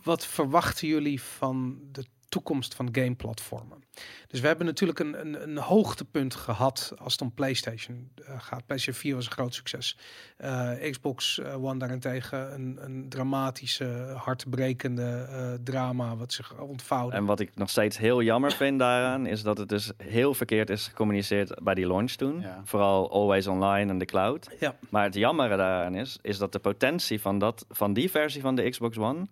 wat verwachten jullie van de toekomst van gameplatformen? Dus we hebben natuurlijk een, een, een hoogtepunt gehad als het om PlayStation eh, gaat. PlayStation 4 was een groot succes. Eh, Xbox eh, One daarentegen een, een dramatische, hartbrekende eh, drama wat zich ontvouwde. En wat ik nog steeds heel jammer vind daaraan, is dat het dus heel verkeerd is gecommuniceerd bij die launch toen. Ja. Vooral always online en de cloud. Ja. Maar het jammere daaraan is, is dat de potentie van, dat, van die versie van de Xbox One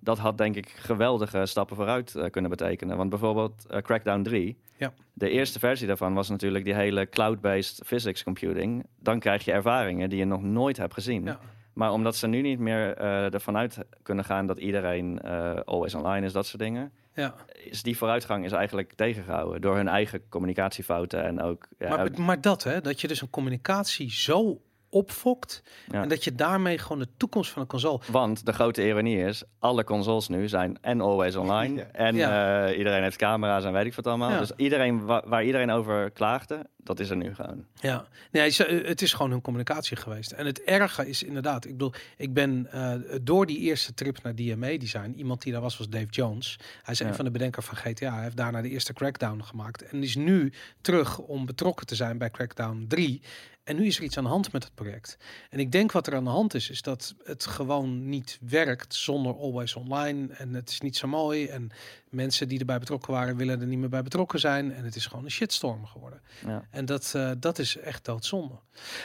dat had denk ik geweldige stappen vooruit eh, kunnen betekenen. Want bijvoorbeeld eh, Crackdown 3, Ja. de eerste versie daarvan was natuurlijk die hele cloud-based physics computing. Dan krijg je ervaringen die je nog nooit hebt gezien. Ja. Maar omdat ze nu niet meer eh, ervan uit kunnen gaan dat iedereen always online is, dat soort dingen, Ja. is die vooruitgang is eigenlijk tegengehouden door hun eigen communicatiefouten en ook. Ja, ook- Maar, maar dat, hè, dat je dus een communicatie zo opfokt Ja. en dat je daarmee gewoon de toekomst van een console. Want de grote ironie is, alle consoles nu zijn en always online. Ja. En Ja. eh, iedereen heeft camera's en weet ik wat allemaal. Ja. Dus iedereen wa- waar iedereen over klaagde, dat is er nu gewoon. Ja, nee, ze- het is gewoon hun communicatie geweest. En het erge is inderdaad, ik bedoel, ik ben eh, door die eerste trip naar DMA Design, iemand die daar was, was Dave Jones. Hij is Ja. een van de bedenkers van GTA. Hij heeft daarna de eerste Crackdown gemaakt en is nu terug om betrokken te zijn bij Crackdown 3. En nu is er iets aan de hand met het project. En ik denk wat er aan de hand is, is dat het gewoon niet werkt zonder Always Online. En het is niet zo mooi. En mensen die erbij betrokken waren, willen er niet meer bij betrokken zijn. En het is gewoon een shitstorm geworden. Ja. En dat, eh, dat is echt doodzonde.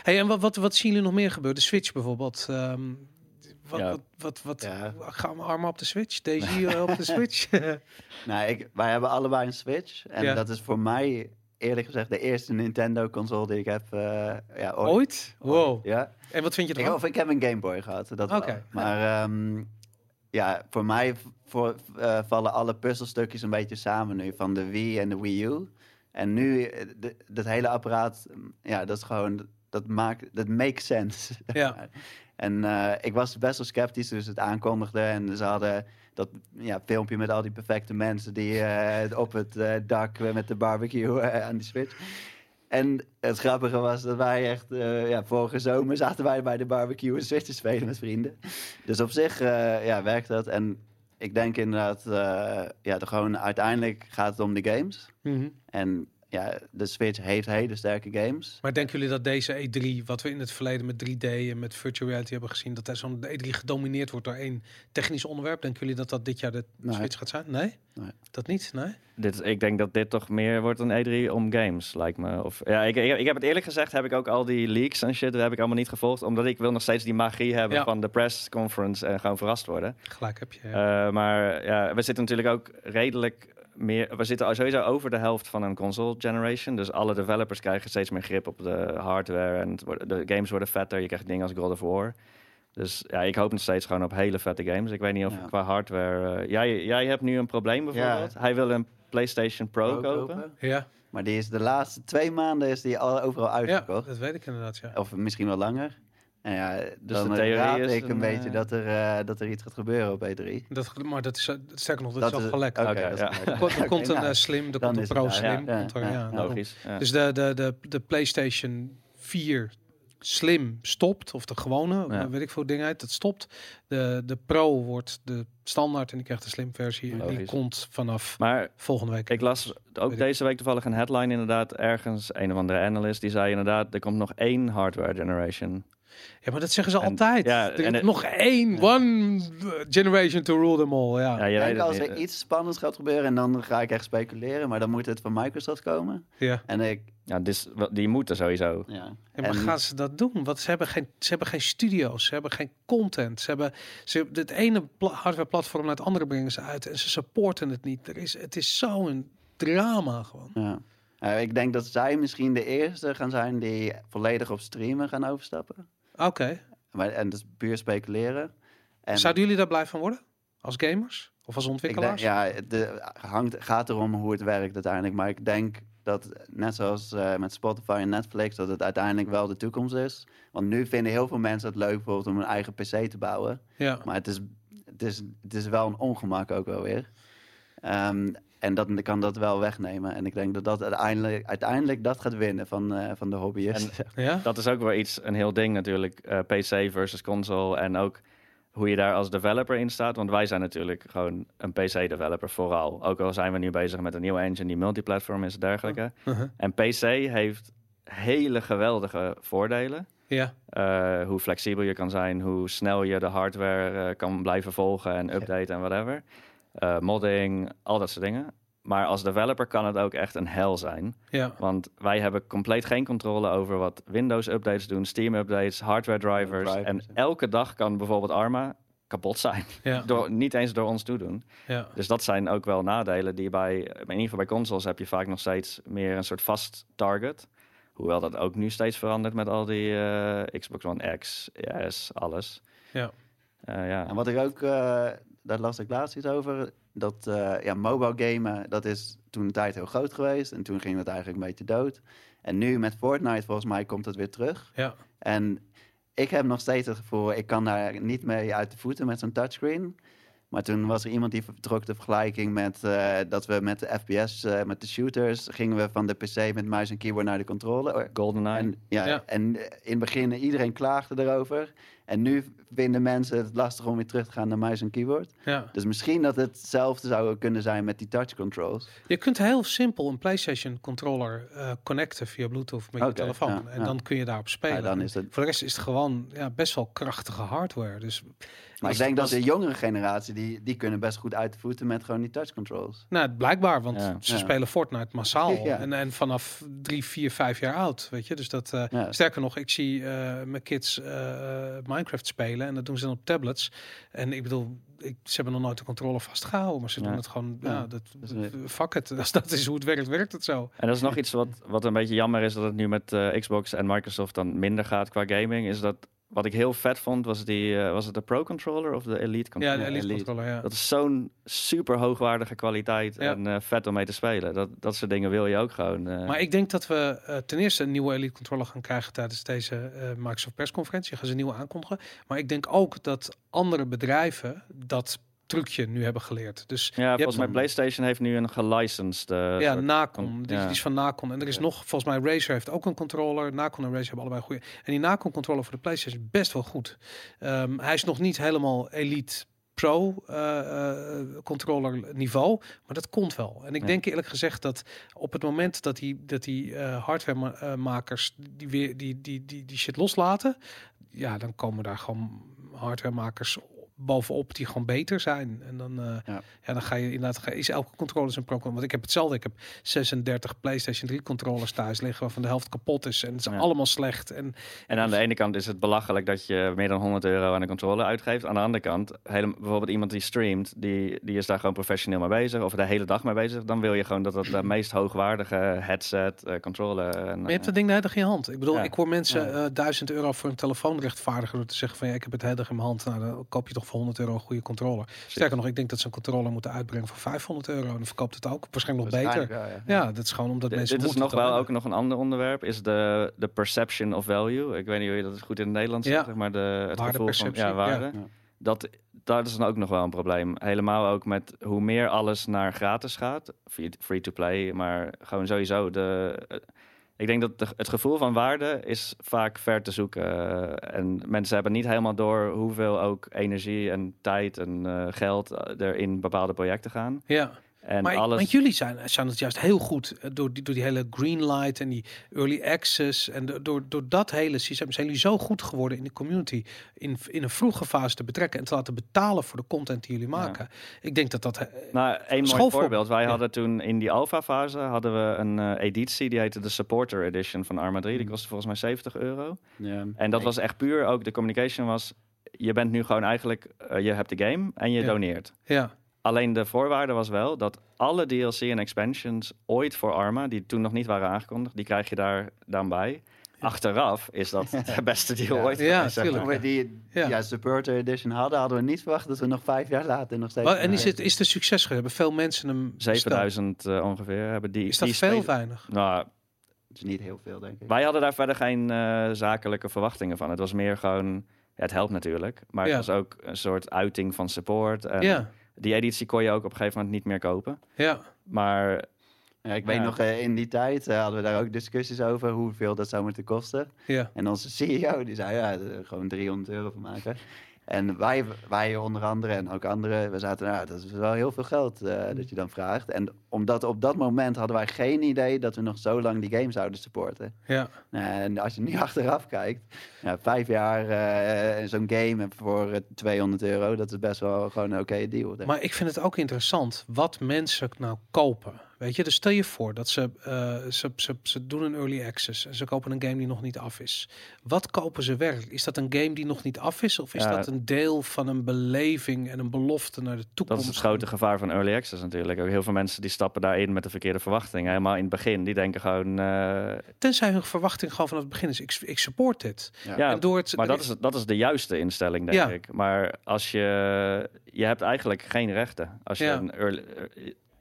Hey, en wat, wat, wat zien jullie nog meer gebeuren? De Switch bijvoorbeeld. Ehm, wat, Ja. wat, wat, wat Ja. gaan we armen op de Switch? Daisy eh, op de Switch? Nou, ik, wij hebben allebei een Switch. En Ja. dat is voor mij, eerlijk gezegd, de eerste Nintendo-console die ik heb. eh, ja, ooit. Ooit? Wow. Ja. En wat vind je Ik, ervan? of ik heb een Game Boy gehad, dat wel. Maar ehm, ja, voor mij voor, eh, vallen alle puzzelstukjes een beetje samen nu. Van de Wii en de Wii U. En nu, eh, de- dat hele apparaat, mm, ja, dat is gewoon, dat maakt, dat makes sense. Ja. En ik was best wel sceptisch toen ze het aankondigden. En ze hadden dat ja, filmpje met al die perfecte mensen die eh, op het eh, dak met de barbecue eh, aan die Switch. En het grappige was dat wij echt, ja, vorige zomer zaten wij bij de barbecue een Switch te spelen met vrienden. Dus op zich, ja, werkt dat. En ik denk inderdaad, ja, de, gewoon uiteindelijk gaat het om de games. Mhm. En ja, de Switch heeft hele sterke games. Maar denken jullie dat deze E3, wat we in het verleden met 3D en met virtual reality hebben gezien, dat er zo'n E3 gedomineerd wordt door één technisch onderwerp? Denken jullie dat dat dit jaar de Nee. Switch gaat zijn? Nee? Nee. Dat niet? Nee? Dit, ik denk dat dit toch meer wordt een E3 om games, lijkt me. Of, ja, ik, ik, ik heb het eerlijk gezegd, heb ik ook al die leaks en shit, daar heb ik allemaal niet gevolgd. Omdat ik wil nog steeds die magie hebben Ja. van de press conference en gewoon verrast worden. Gelijk heb je. ja. Eh, maar ja, we zitten natuurlijk ook redelijk meer. We zitten sowieso over de helft van een console generation. Dus alle developers krijgen steeds meer grip op de hardware. En wordt- de games worden vetter. Je krijgt dingen als God of War. Dus ja, ik hoop nog steeds gewoon op hele vette games. Ik weet niet of Ja. qua hardware. eh, jij, jij hebt nu een probleem bijvoorbeeld. Hij wil een PlayStation Pro, Pro kopen. ja. Maar die is de laatste twee maanden is die al overal ja, uitverkocht. dat weet ik inderdaad. Ja. Of misschien wel langer. En ja, dan de theorie raad is ik een een, beetje eh, dat, er, eh, dat er iets gaat gebeuren op E3. Dat, maar dat is, eh, sterker nog, dat, Dat is al gelekt. Oké, ja. Er komt- Er komt een nou, eh, slim, er dan komt een Pro Slim. ja. komt Ja, ja, ja, daarom. Logisch. Ja. Dus de, de, de, de PlayStation 4 Slim stopt, of de gewone, Ja. weet ik veel ding uit, dat stopt. De, de Pro wordt de standaard en die krijgt de Slim versie. En die komt vanaf Maar volgende week. Ik las ook ik. deze week toevallig een headline inderdaad. Ergens, een of andere analyst, die zei inderdaad... er komt nog één hardware generation. Ja, maar dat zeggen ze En- altijd. ja, er en het- nog één, one generation to rule them all. Ja, Ja, ja. je Ik weet denk het als niet. er iets spannends gaat gebeuren en dan ga ik echt speculeren. Maar dan moet het van Microsoft komen. En ik, Ja, dus, die moeten sowieso. ja. Ja, maar En- gaan ze dat doen? Want ze hebben geen, ze hebben geen studio's, ze hebben geen content. Ze hebben, ze het ene pla- hardwareplatform naar het andere brengen ze uit en ze supporten het niet. Er is, het is zo'n drama gewoon. Ja. Ik denk dat zij misschien de eerste gaan zijn die volledig op streamen gaan overstappen. Oké. Maar, en is puur speculeren. En Zouden jullie daar blij van worden? Als gamers? Of als ik denk, ontwikkelaars? ja, het de, hangt, gaat erom hoe het werkt uiteindelijk. Maar ik denk dat, net zoals eh, met Spotify en Netflix, dat het uiteindelijk wel de toekomst is. Want nu vinden heel veel mensen het leuk bijvoorbeeld om een eigen PC te bouwen. Ja. Maar het is, het is, het is wel een ongemak ook wel weer. Ehm, en dat kan dat wel wegnemen. En ik denk dat dat uiteindelijk, uiteindelijk dat gaat winnen van, eh, van de hobbyisten. Ja? Dat is ook wel iets, een heel ding natuurlijk. eh, PC versus console. En ook hoe je daar als developer in staat. Want wij zijn natuurlijk gewoon een PC-developer vooral. Ook al zijn we nu bezig met een nieuwe engine die multiplatform is en dergelijke. Uh-huh. En PC heeft hele geweldige voordelen. Ja. Eh, hoe flexibel je kan zijn, hoe snel je de hardware eh, kan blijven volgen en updaten en whatever. Eh, modding, al dat soort dingen. Maar als developer kan het ook echt een hel zijn. Ja. Want wij hebben compleet geen controle over wat Windows updates doen, Steam updates, hardware drivers. Drivers, en ja. elke dag kan bijvoorbeeld Arma kapot zijn. Ja, Door, niet eens door ons toedoen. ja. Dus dat zijn ook wel nadelen die bij, in ieder geval bij consoles heb je vaak nog steeds meer een soort vast target. Hoewel dat ook nu steeds verandert met al die eh, Xbox One X, S, alles. Ja. Eh, ja. En wat ik ook, eh, daar las ik laatst iets over, dat eh, ja, mobile gamen, dat is toen een tijd heel groot geweest. En toen ging het eigenlijk een beetje dood. En nu met Fortnite, volgens mij, komt het weer terug. ja. En ik heb nog steeds het gevoel, ik kan daar niet mee uit de voeten met zo'n touchscreen. Maar toen was er iemand die trok de vergelijking met eh, dat we met de FPS, eh, met de shooters, gingen we van de PC met muis en keyboard naar de controller. GoldenEye. En, ja, Ja. en in het begin iedereen klaagde erover. En nu vinden mensen het lastig om weer terug te gaan naar muis en keyboard. ja. Dus misschien dat het hetzelfde zou kunnen zijn met die touch controls. Je kunt heel simpel een PlayStation controller eh, connecten via Bluetooth met je telefoon. ja, en ja. dan kun je daarop spelen. Ja, dan is het... Voor de rest is het gewoon ja, best wel krachtige hardware. Dus Maar ik denk dat de jongere generatie, die, die kunnen best goed uit de voeten met gewoon die touch controls. Nou, blijkbaar, want Ja. ze Ja. spelen Fortnite massaal. Ja. En, en vanaf drie, vier, vijf jaar oud, weet je. Dus dat, eh, sterker nog, ik zie eh, mijn kids eh, Minecraft spelen en dat doen ze dan op tablets. En ik bedoel, ik, ze hebben nog nooit de controller vastgehouden, maar ze Ja. doen het gewoon, ja, Ja. dat, fuck it. Als dat is hoe het werkt, werkt het zo. En dat is nog iets wat, wat een beetje jammer is dat het nu met eh, Xbox en Microsoft dan minder gaat qua gaming. Is dat wat ik heel vet vond, was, die, eh, was het de Pro Controller of de Elite Ja, Controller? de Elite, Elite. controller, ja. Dat is zo'n super hoogwaardige kwaliteit Ja. en eh, vet om mee te spelen. Dat, dat soort dingen wil je ook gewoon. eh, Maar ik denk dat we ten eerste een nieuwe Elite controller gaan krijgen tijdens deze Microsoft persconferentie. Gaan ze een nieuwe aankondigen. Maar ik denk ook dat andere bedrijven dat trucje nu hebben geleerd. Dus ja, volgens mij een- PlayStation heeft nu een gelicensed. eh, ja, soort- Nacon. Die, is van Nacon. En er is Ja. nog, volgens mij, Razer heeft ook een controller. Nacon en Razer hebben allebei goede. En die Nacon controller voor de PlayStation is best wel goed. Ehm, hij is nog niet helemaal Elite Pro eh, eh, controller niveau, maar dat komt wel. En ik Ja. denk eerlijk gezegd dat op het moment dat die, dat die eh hardwaremakers die weer die, die, die, die shit loslaten, ja, dan komen daar gewoon hardwaremakers bovenop die gewoon beter zijn. En dan, eh, ja. Ja. dan ga je inderdaad, ga, is elke controller zijn pro Want ik heb hetzelfde. Ik heb 36 PlayStation 3 controllers thuis liggen waarvan de helft kapot is. En het is Ja. allemaal slecht. En En aan de ene kant is het belachelijk dat je meer dan 100 euro aan een controller uitgeeft. Aan de andere kant, hele, bijvoorbeeld iemand die streamt, die, die is daar gewoon professioneel mee bezig. Of de hele dag mee bezig. Dan wil je gewoon dat dat de meest hoogwaardige headset, eh, controller... En, Maar je hebt eh, dat ding de hele dag in je hand. Ik bedoel, Ja. ik hoor mensen Ja. eh 1000 euro voor een telefoon rechtvaardigen door te zeggen van ja, ik heb het hele dag in mijn hand. Nou, dan koop je toch voor 100 euro een goede controller. Sterker nog, ik denk dat ze een controller moeten uitbrengen voor 500 euro. En dan verkoopt het ook waarschijnlijk nog beter. Wel, ja. Ja, dat is gewoon omdat mensen dit is nog wel ook nog een ander onderwerp, is de, de perception of value. Ik weet niet hoe je dat goed in het Nederlands zegt, zeg maar de, het gevoel van ja, waarde. ja. Dat, dat is dan ook nog wel een probleem. Helemaal ook met hoe meer alles naar gratis gaat, free- free-to-play, maar gewoon sowieso de... Ik denk dat het gevoel van waarde is vaak ver te zoeken. Eh, en mensen hebben niet helemaal door hoeveel ook energie en tijd en eh, geld eh, er in bepaalde projecten gaan. Ja. En maar, alles... maar jullie zijn, zijn het juist heel goed eh, door die, door die hele green light en die early access. En do- door, door dat hele systeem zijn jullie zo goed geworden in de community. In, in een vroege fase te betrekken en te laten betalen voor de content die jullie maken. Ik denk dat dat. eh, Nou, een mooi voorbeeld. Wij Ja. hadden toen in die alpha-fase hadden we een eh, editie, die heette de Supporter Edition van Arma 3. Die Mm. kostte volgens mij 70 euro. Ja. En dat was echt puur, ook de communication was, je bent nu gewoon eigenlijk, je hebt de game en je Ja. doneert. Ja, Alleen de voorwaarde was wel dat alle DLC en expansions ooit voor Arma, die toen nog niet waren aangekondigd, die krijg je daar dan bij. Achteraf is dat de beste deal Ja. ooit. Ja, geweest, zeg maar. tuurlijk. Toen we die Ja. ja. supporter edition hadden, hadden we niet verwacht dat we nog vijf jaar later nog steeds... Maar- en is het, is het een succes? Hebben veel mensen hem besteld? 7000 eh, ongeveer hebben die. Is dat die veel weinig? Nou, Het is niet heel veel, denk ik. Wij hadden daar verder geen eh, zakelijke verwachtingen van. Het was meer gewoon, ja, het helpt natuurlijk, maar Ja. het was ook een soort uiting van support. En Ja, Die editie kon je ook op een gegeven moment niet meer kopen. ja. Maar Ja, ik weet Ja. nog, eh, in die tijd eh, hadden we daar ook discussies over hoeveel dat zou moeten kosten. Ja, En onze CEO die zei, ja, er gewoon 300 euro van maken. En wij, wij onder andere en ook anderen, we zaten, nou, dat is wel heel veel geld eh, dat je dan vraagt. En omdat op dat moment hadden wij geen idee dat we nog zo lang die game zouden supporten. ja. En als je nu achteraf kijkt, ja, vijf jaar eh, zo'n game voor eh, 200 euro, dat is best wel gewoon een oké deal. denk. Maar ik vind het ook interessant wat mensen nou kopen. Weet je, dus stel je voor dat ze, eh, ze, ze, ze doen een early access en ze kopen een game die nog niet af is. Wat kopen ze werkelijk? Is dat een game die nog niet af is? Of is Ja. dat een deel van een beleving en een belofte naar de Dat toekomst? is het grote gevaar van early access natuurlijk. Ook heel veel mensen die stappen daarin met de verkeerde verwachtingen. Helemaal in het begin, die denken gewoon... eh, Tenzij hun verwachting gewoon vanaf het begin is, ik, ik support dit. Ja. ja, en door het, maar dat is, dat is de juiste instelling, denk Ja. ik. Maar als je... Je hebt eigenlijk geen rechten. Als je een early,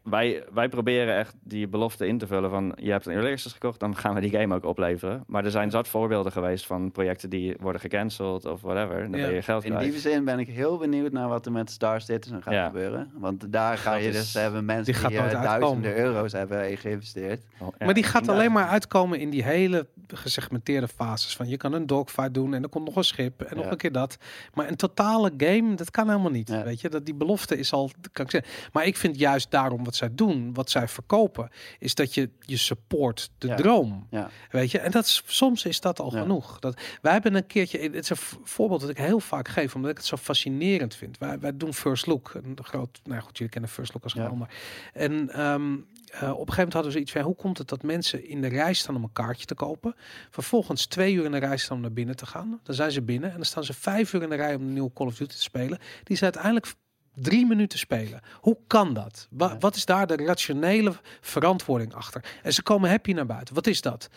wij, wij proberen echt die belofte in te vullen van... Je hebt een early access gekocht, dan gaan we die game ook opleveren. Maar er zijn zat voorbeelden geweest van projecten die worden gecanceld of whatever. Dan Ja. ben je geld In kwijt. die zin ben ik heel benieuwd naar wat er met Star Citizen gaat Ja. gebeuren. Want daar ga je dus hebben mensen die die, eh, duizenden euro's hebben in geïnvesteerd. Ja, maar die gaat alleen maar uitkomen in die hele gesegmenteerde fases. Van je kan een dogfight doen en er komt nog een schip en nog een keer dat. Maar een totale game, dat kan helemaal niet. Ja. Weet je, dat die belofte is al, kan ik zeggen. Maar ik vind juist daarom wat zij doen, wat zij verkopen, is dat je je support de Ja. droom. Ja. Weet je, en dat is, soms is dat al Ja. genoeg. Dat, wij hebben een keertje, het is een voorbeeld dat ik heel vaak geef, omdat ik het zo fascinerend vind. Wij, wij doen First Look, een groot, nou goed, jullie kennen First Look als gewoon maar. En ehm, eh, op een gegeven moment hadden we zoiets van, hoe komt het dat mensen in de rij staan om een kaartje te kopen, vervolgens twee uur in de rij staan om naar binnen te gaan. Dan zijn ze binnen en dan staan ze vijf uur in de rij om een nieuwe Call of Duty te spelen. Die ze uiteindelijk drie minuten spelen. Hoe kan dat? Wa-. Wat is daar de rationele verantwoording achter? En ze komen happy naar buiten. Wat is dat?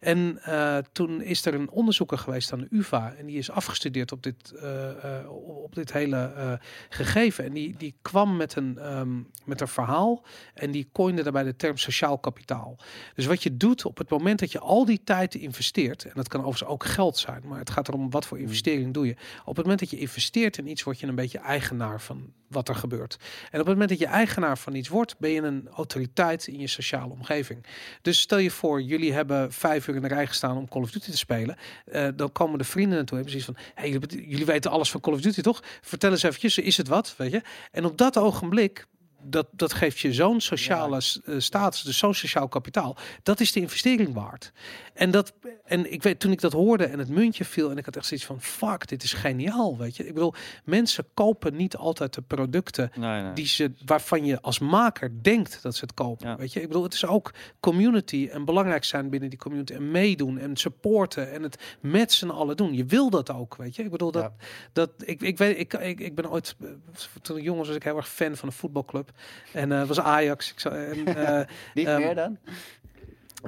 En eh, toen is er een onderzoeker geweest aan de UvA en die is afgestudeerd op dit, eh, eh, op dit hele gegeven. En die, die kwam met een, ehm, met een verhaal en die coinde daarbij de term sociaal kapitaal. Dus wat je doet op het moment dat je al die tijd investeert, en dat kan overigens ook geld zijn, maar het gaat erom wat voor investering doe je. Op het moment dat je investeert in iets, word je een beetje eigenaar van wat er gebeurt. En op het moment dat je eigenaar van iets wordt, ben je een autoriteit in je sociale omgeving. Dus stel je voor, jullie hebben vijf uur in de rij gestaan om Call of Duty te spelen. Eh, dan komen de vrienden naartoe en precies van, hey, jullie, jullie weten alles van Call of Duty, toch? Vertel eens eventjes, is het wat, weet je? En op dat ogenblik dat, dat geeft je zo'n sociale eh, status, dus zo'n sociaal kapitaal. Dat is de investering waard. En, dat, en ik weet, toen ik dat hoorde en het muntje viel en ik had echt zoiets van, fuck, dit is geniaal, weet je. Ik bedoel, mensen kopen niet altijd de producten Nee, nee. die ze, waarvan je als maker denkt dat ze het kopen. Ja. Weet je, ik bedoel, het is ook community en belangrijk zijn binnen die community en meedoen en supporten en het met z'n allen doen. Je wil dat ook, weet je. Ik bedoel dat, Ja. dat ik, ik weet, ik, ik, ik ben ooit eh, toen ik jong was, was ik heel erg fan van een voetbalclub en eh, het was Ajax. Ik zou, en, eh, Niet Ehm, meer dan?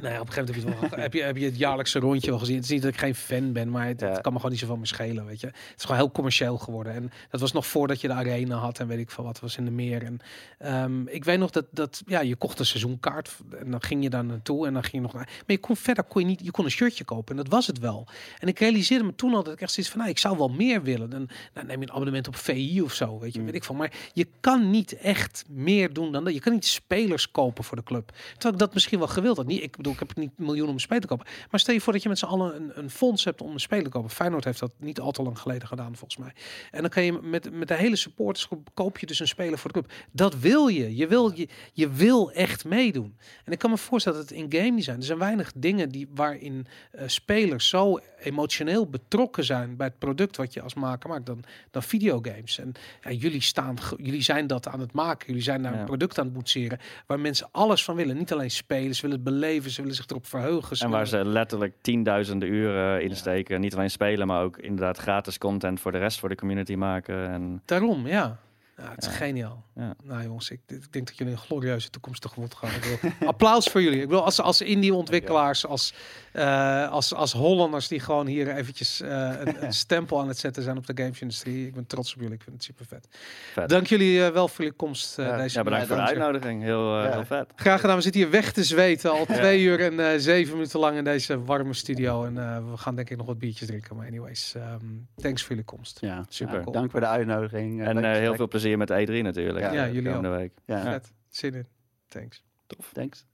Nou ja, op een gegeven moment heb je, wel, heb, je, heb je het jaarlijkse rondje wel gezien. Het is niet dat ik geen fan ben, maar het, Ja. het kan me gewoon niet zoveel meer schelen, weet je. Het is gewoon heel commercieel geworden. En dat was nog voordat je de arena had en weet ik veel wat was in de meer. En ehm, ik weet nog dat, dat ja, je kocht een seizoenkaart en dan ging je daar naartoe en dan ging je nog naar... Maar je kon verder, kon je niet, je kon een shirtje kopen en dat was het wel. En ik realiseerde me toen al dat ik echt zoiets van, nou, ik zou wel meer willen. Dan nou, neem je een abonnement op VI of zo, weet je, Mm. weet ik van. Maar je kan niet echt meer doen dan dat. Je kan niet spelers kopen voor de club. Terwijl ik dat misschien wel gewild had. Niet, ik bedoel, ik heb niet miljoenen om een speler te kopen. Maar stel je voor dat je met z'n allen een, een fonds hebt om een speler te kopen. Feyenoord heeft dat niet al te lang geleden gedaan, volgens mij. En dan kan je met, met de hele supportersgroep koop je dus een speler voor de club. Dat wil je. Je wil, je, je wil echt meedoen. En ik kan me voorstellen dat het in game design, er zijn weinig dingen die, waarin eh, spelers zo emotioneel betrokken zijn bij het product wat je als maker maakt dan, dan videogames. En ja, jullie, staan, jullie zijn dat aan het maken. Jullie zijn naar Ja. een product aan het boetseren waar mensen alles van willen. Niet alleen spelen, ze willen het beleven, ze willen zich erop verheugen. ze En waar ze letterlijk tienduizenden uren in steken. Niet alleen spelen, maar ook inderdaad gratis content voor de rest voor de community maken. En Daarom, ja. Ja, het is Ja. geniaal. Ja. Nou jongens, ik, ik denk dat jullie een glorieuze toekomst tegemoet gaan. Ik applaus voor jullie. Ik bedoel, als, als indie-ontwikkelaars, als, eh, als, als Hollanders die gewoon hier eventjes eh, een, een stempel aan het zetten zijn op de gamesindustrie. Ik ben trots op jullie. Ik vind het super vet. Vet. Dank jullie eh, wel voor jullie komst eh, Ja. deze ja, bedankt voor de uitnodiging. Heel, eh, Ja. heel vet. Graag gedaan. We zitten hier weg te zweten. Al twee uur en eh, zeven minuten lang in deze warme studio. En eh, we gaan denk ik nog wat biertjes drinken. Maar anyways, ehm, thanks voor jullie komst. Ja, Super. Ja, dank voor de uitnodiging. En eh, heel veel plezier met E3 natuurlijk. Ja, eh, jullie komende week. Ja, Vet. Zin in. Thanks. thanks.